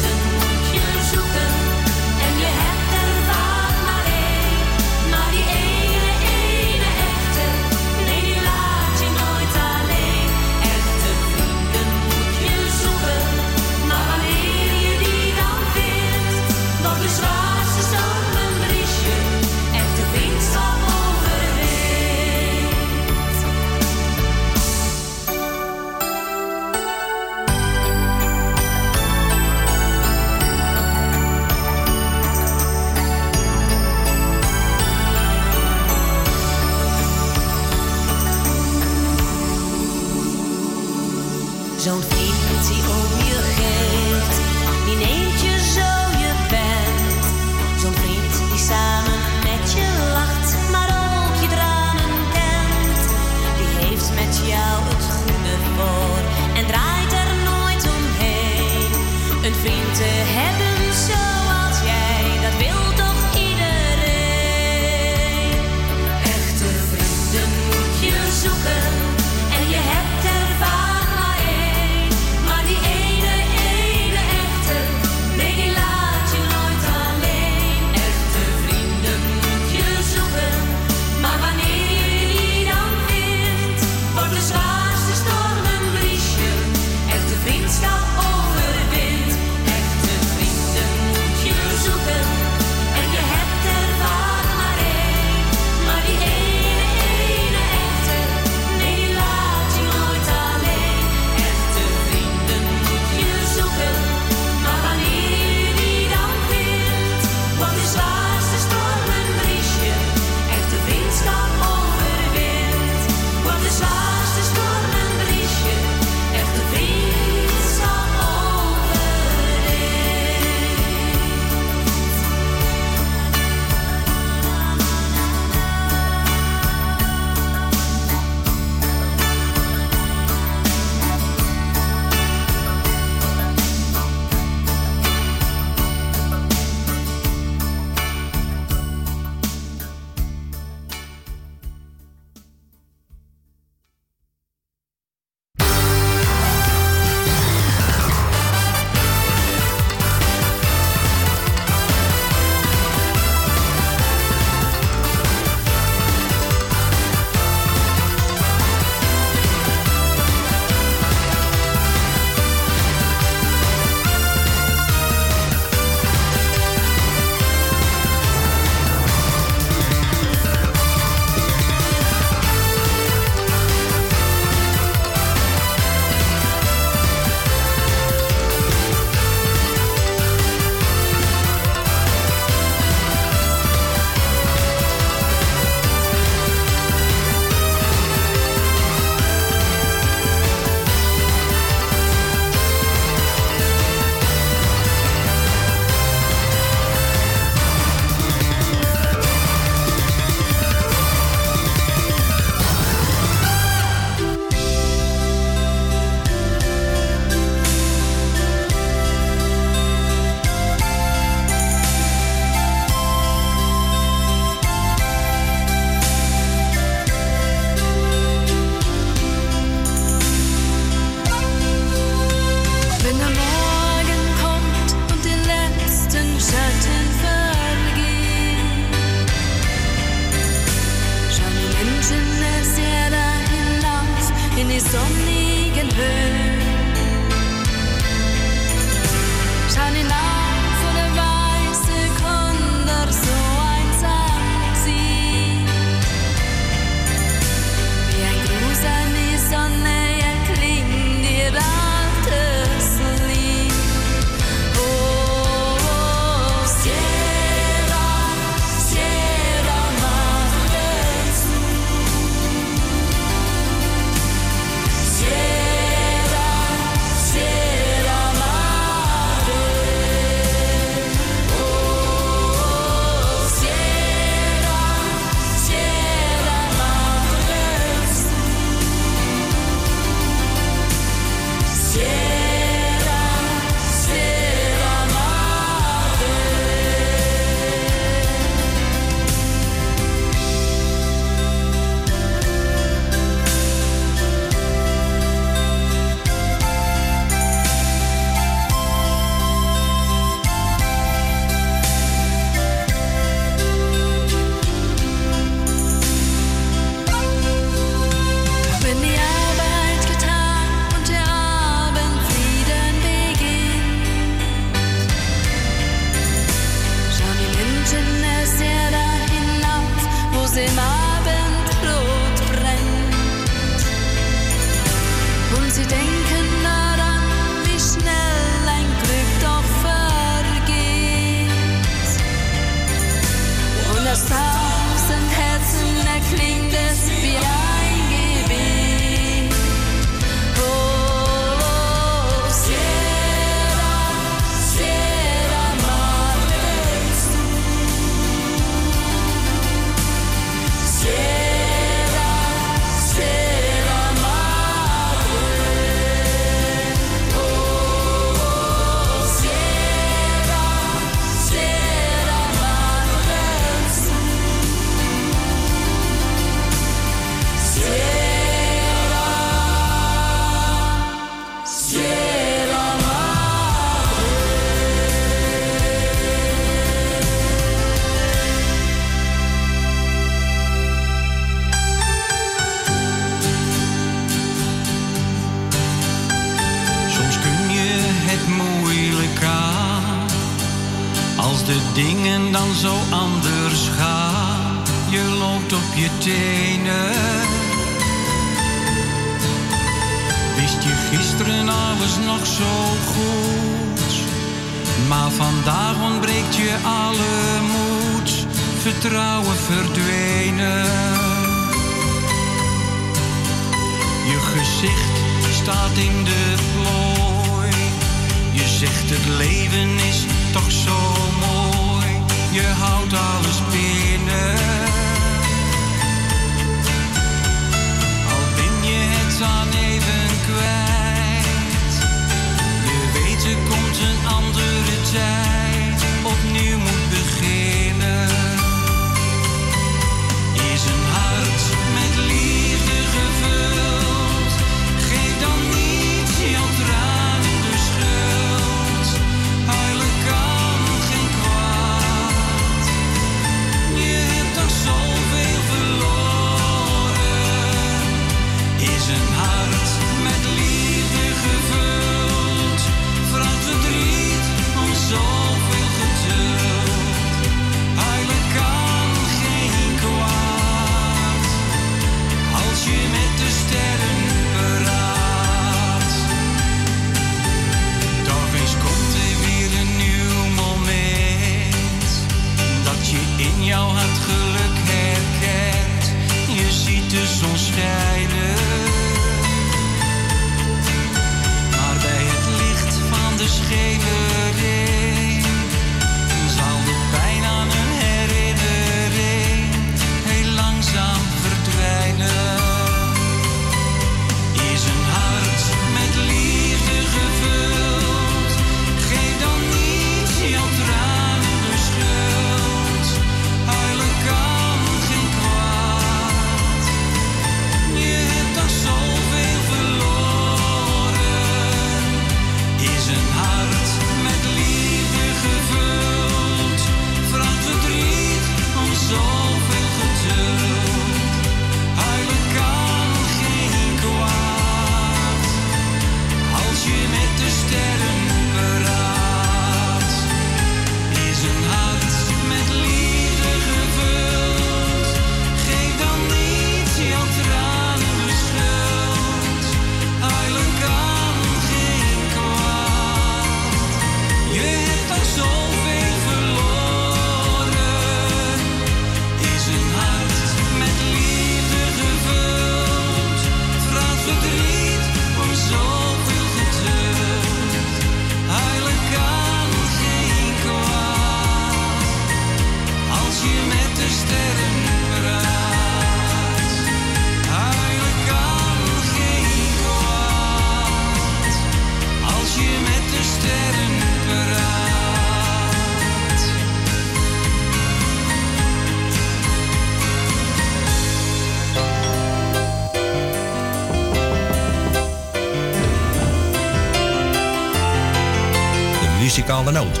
[SPEAKER 18] muzikale noot.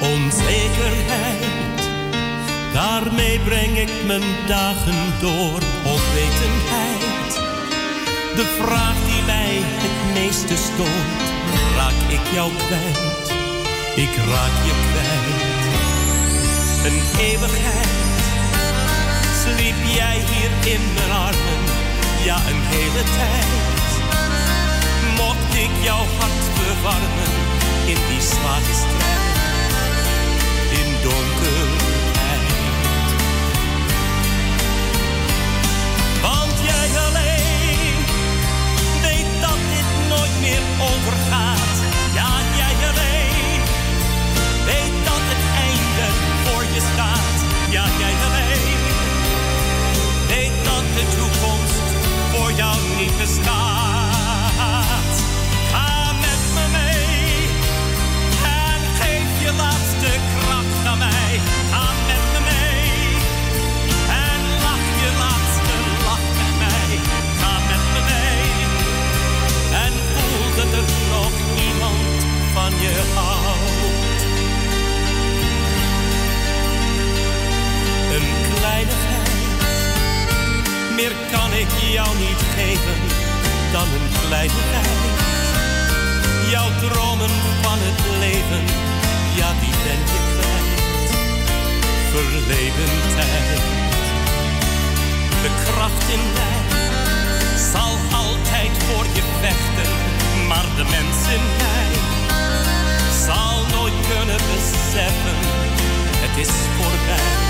[SPEAKER 53] Onzekerheid, daarmee breng ik mijn dagen door meeste stoort, raak ik jou kwijt. Ik raak je kwijt. Een eeuwigheid sliep jij hier in mijn armen, ja een hele tijd. Mocht ik jouw hart verwarmen in die zware strijd, in donker Ja, jij alleen weet dat het einde voor je staat. Ja, jij alleen weet dat de toekomst voor jou niet bestaat. je hou. Een kleinigheid,
[SPEAKER 56] meer kan ik jou niet geven dan een kleinigheid. Jouw dromen van het leven, ja die ben je kwijt. Verleden tijd, de kracht in mij zal altijd voor je vechten, maar de mensen mij zal nooit kunnen beseffen, het is voorbij.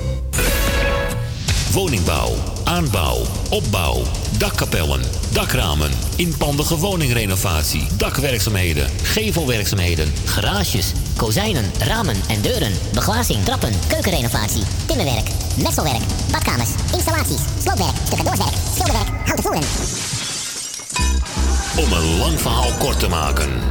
[SPEAKER 1] Woningbouw, aanbouw, opbouw, dakkapellen, dakramen, inpandige woningrenovatie, dakwerkzaamheden, gevelwerkzaamheden,
[SPEAKER 2] Garages, kozijnen, ramen en deuren. Beglazing, trappen, keukenrenovatie, timmerwerk, messelwerk, badkamers, installaties, sloopwerk, stucadoorswerk, schilderwerk, houten voeren.
[SPEAKER 1] Om een lang verhaal kort te maken.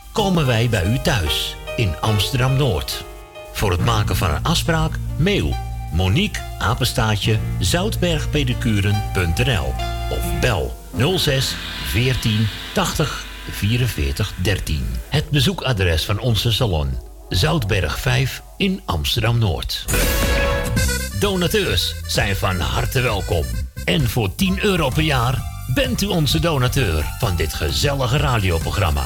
[SPEAKER 1] komen wij bij u thuis in Amsterdam Noord. Voor het maken van een afspraak, mail Monique apenstaatje zoutbergpedicuren.nl of bel 06 14 80 44 13. Het bezoekadres van onze salon Zoutberg 5 in Amsterdam Noord. Donateurs zijn van harte welkom. En voor 10 euro per jaar bent u onze donateur van dit gezellige radioprogramma.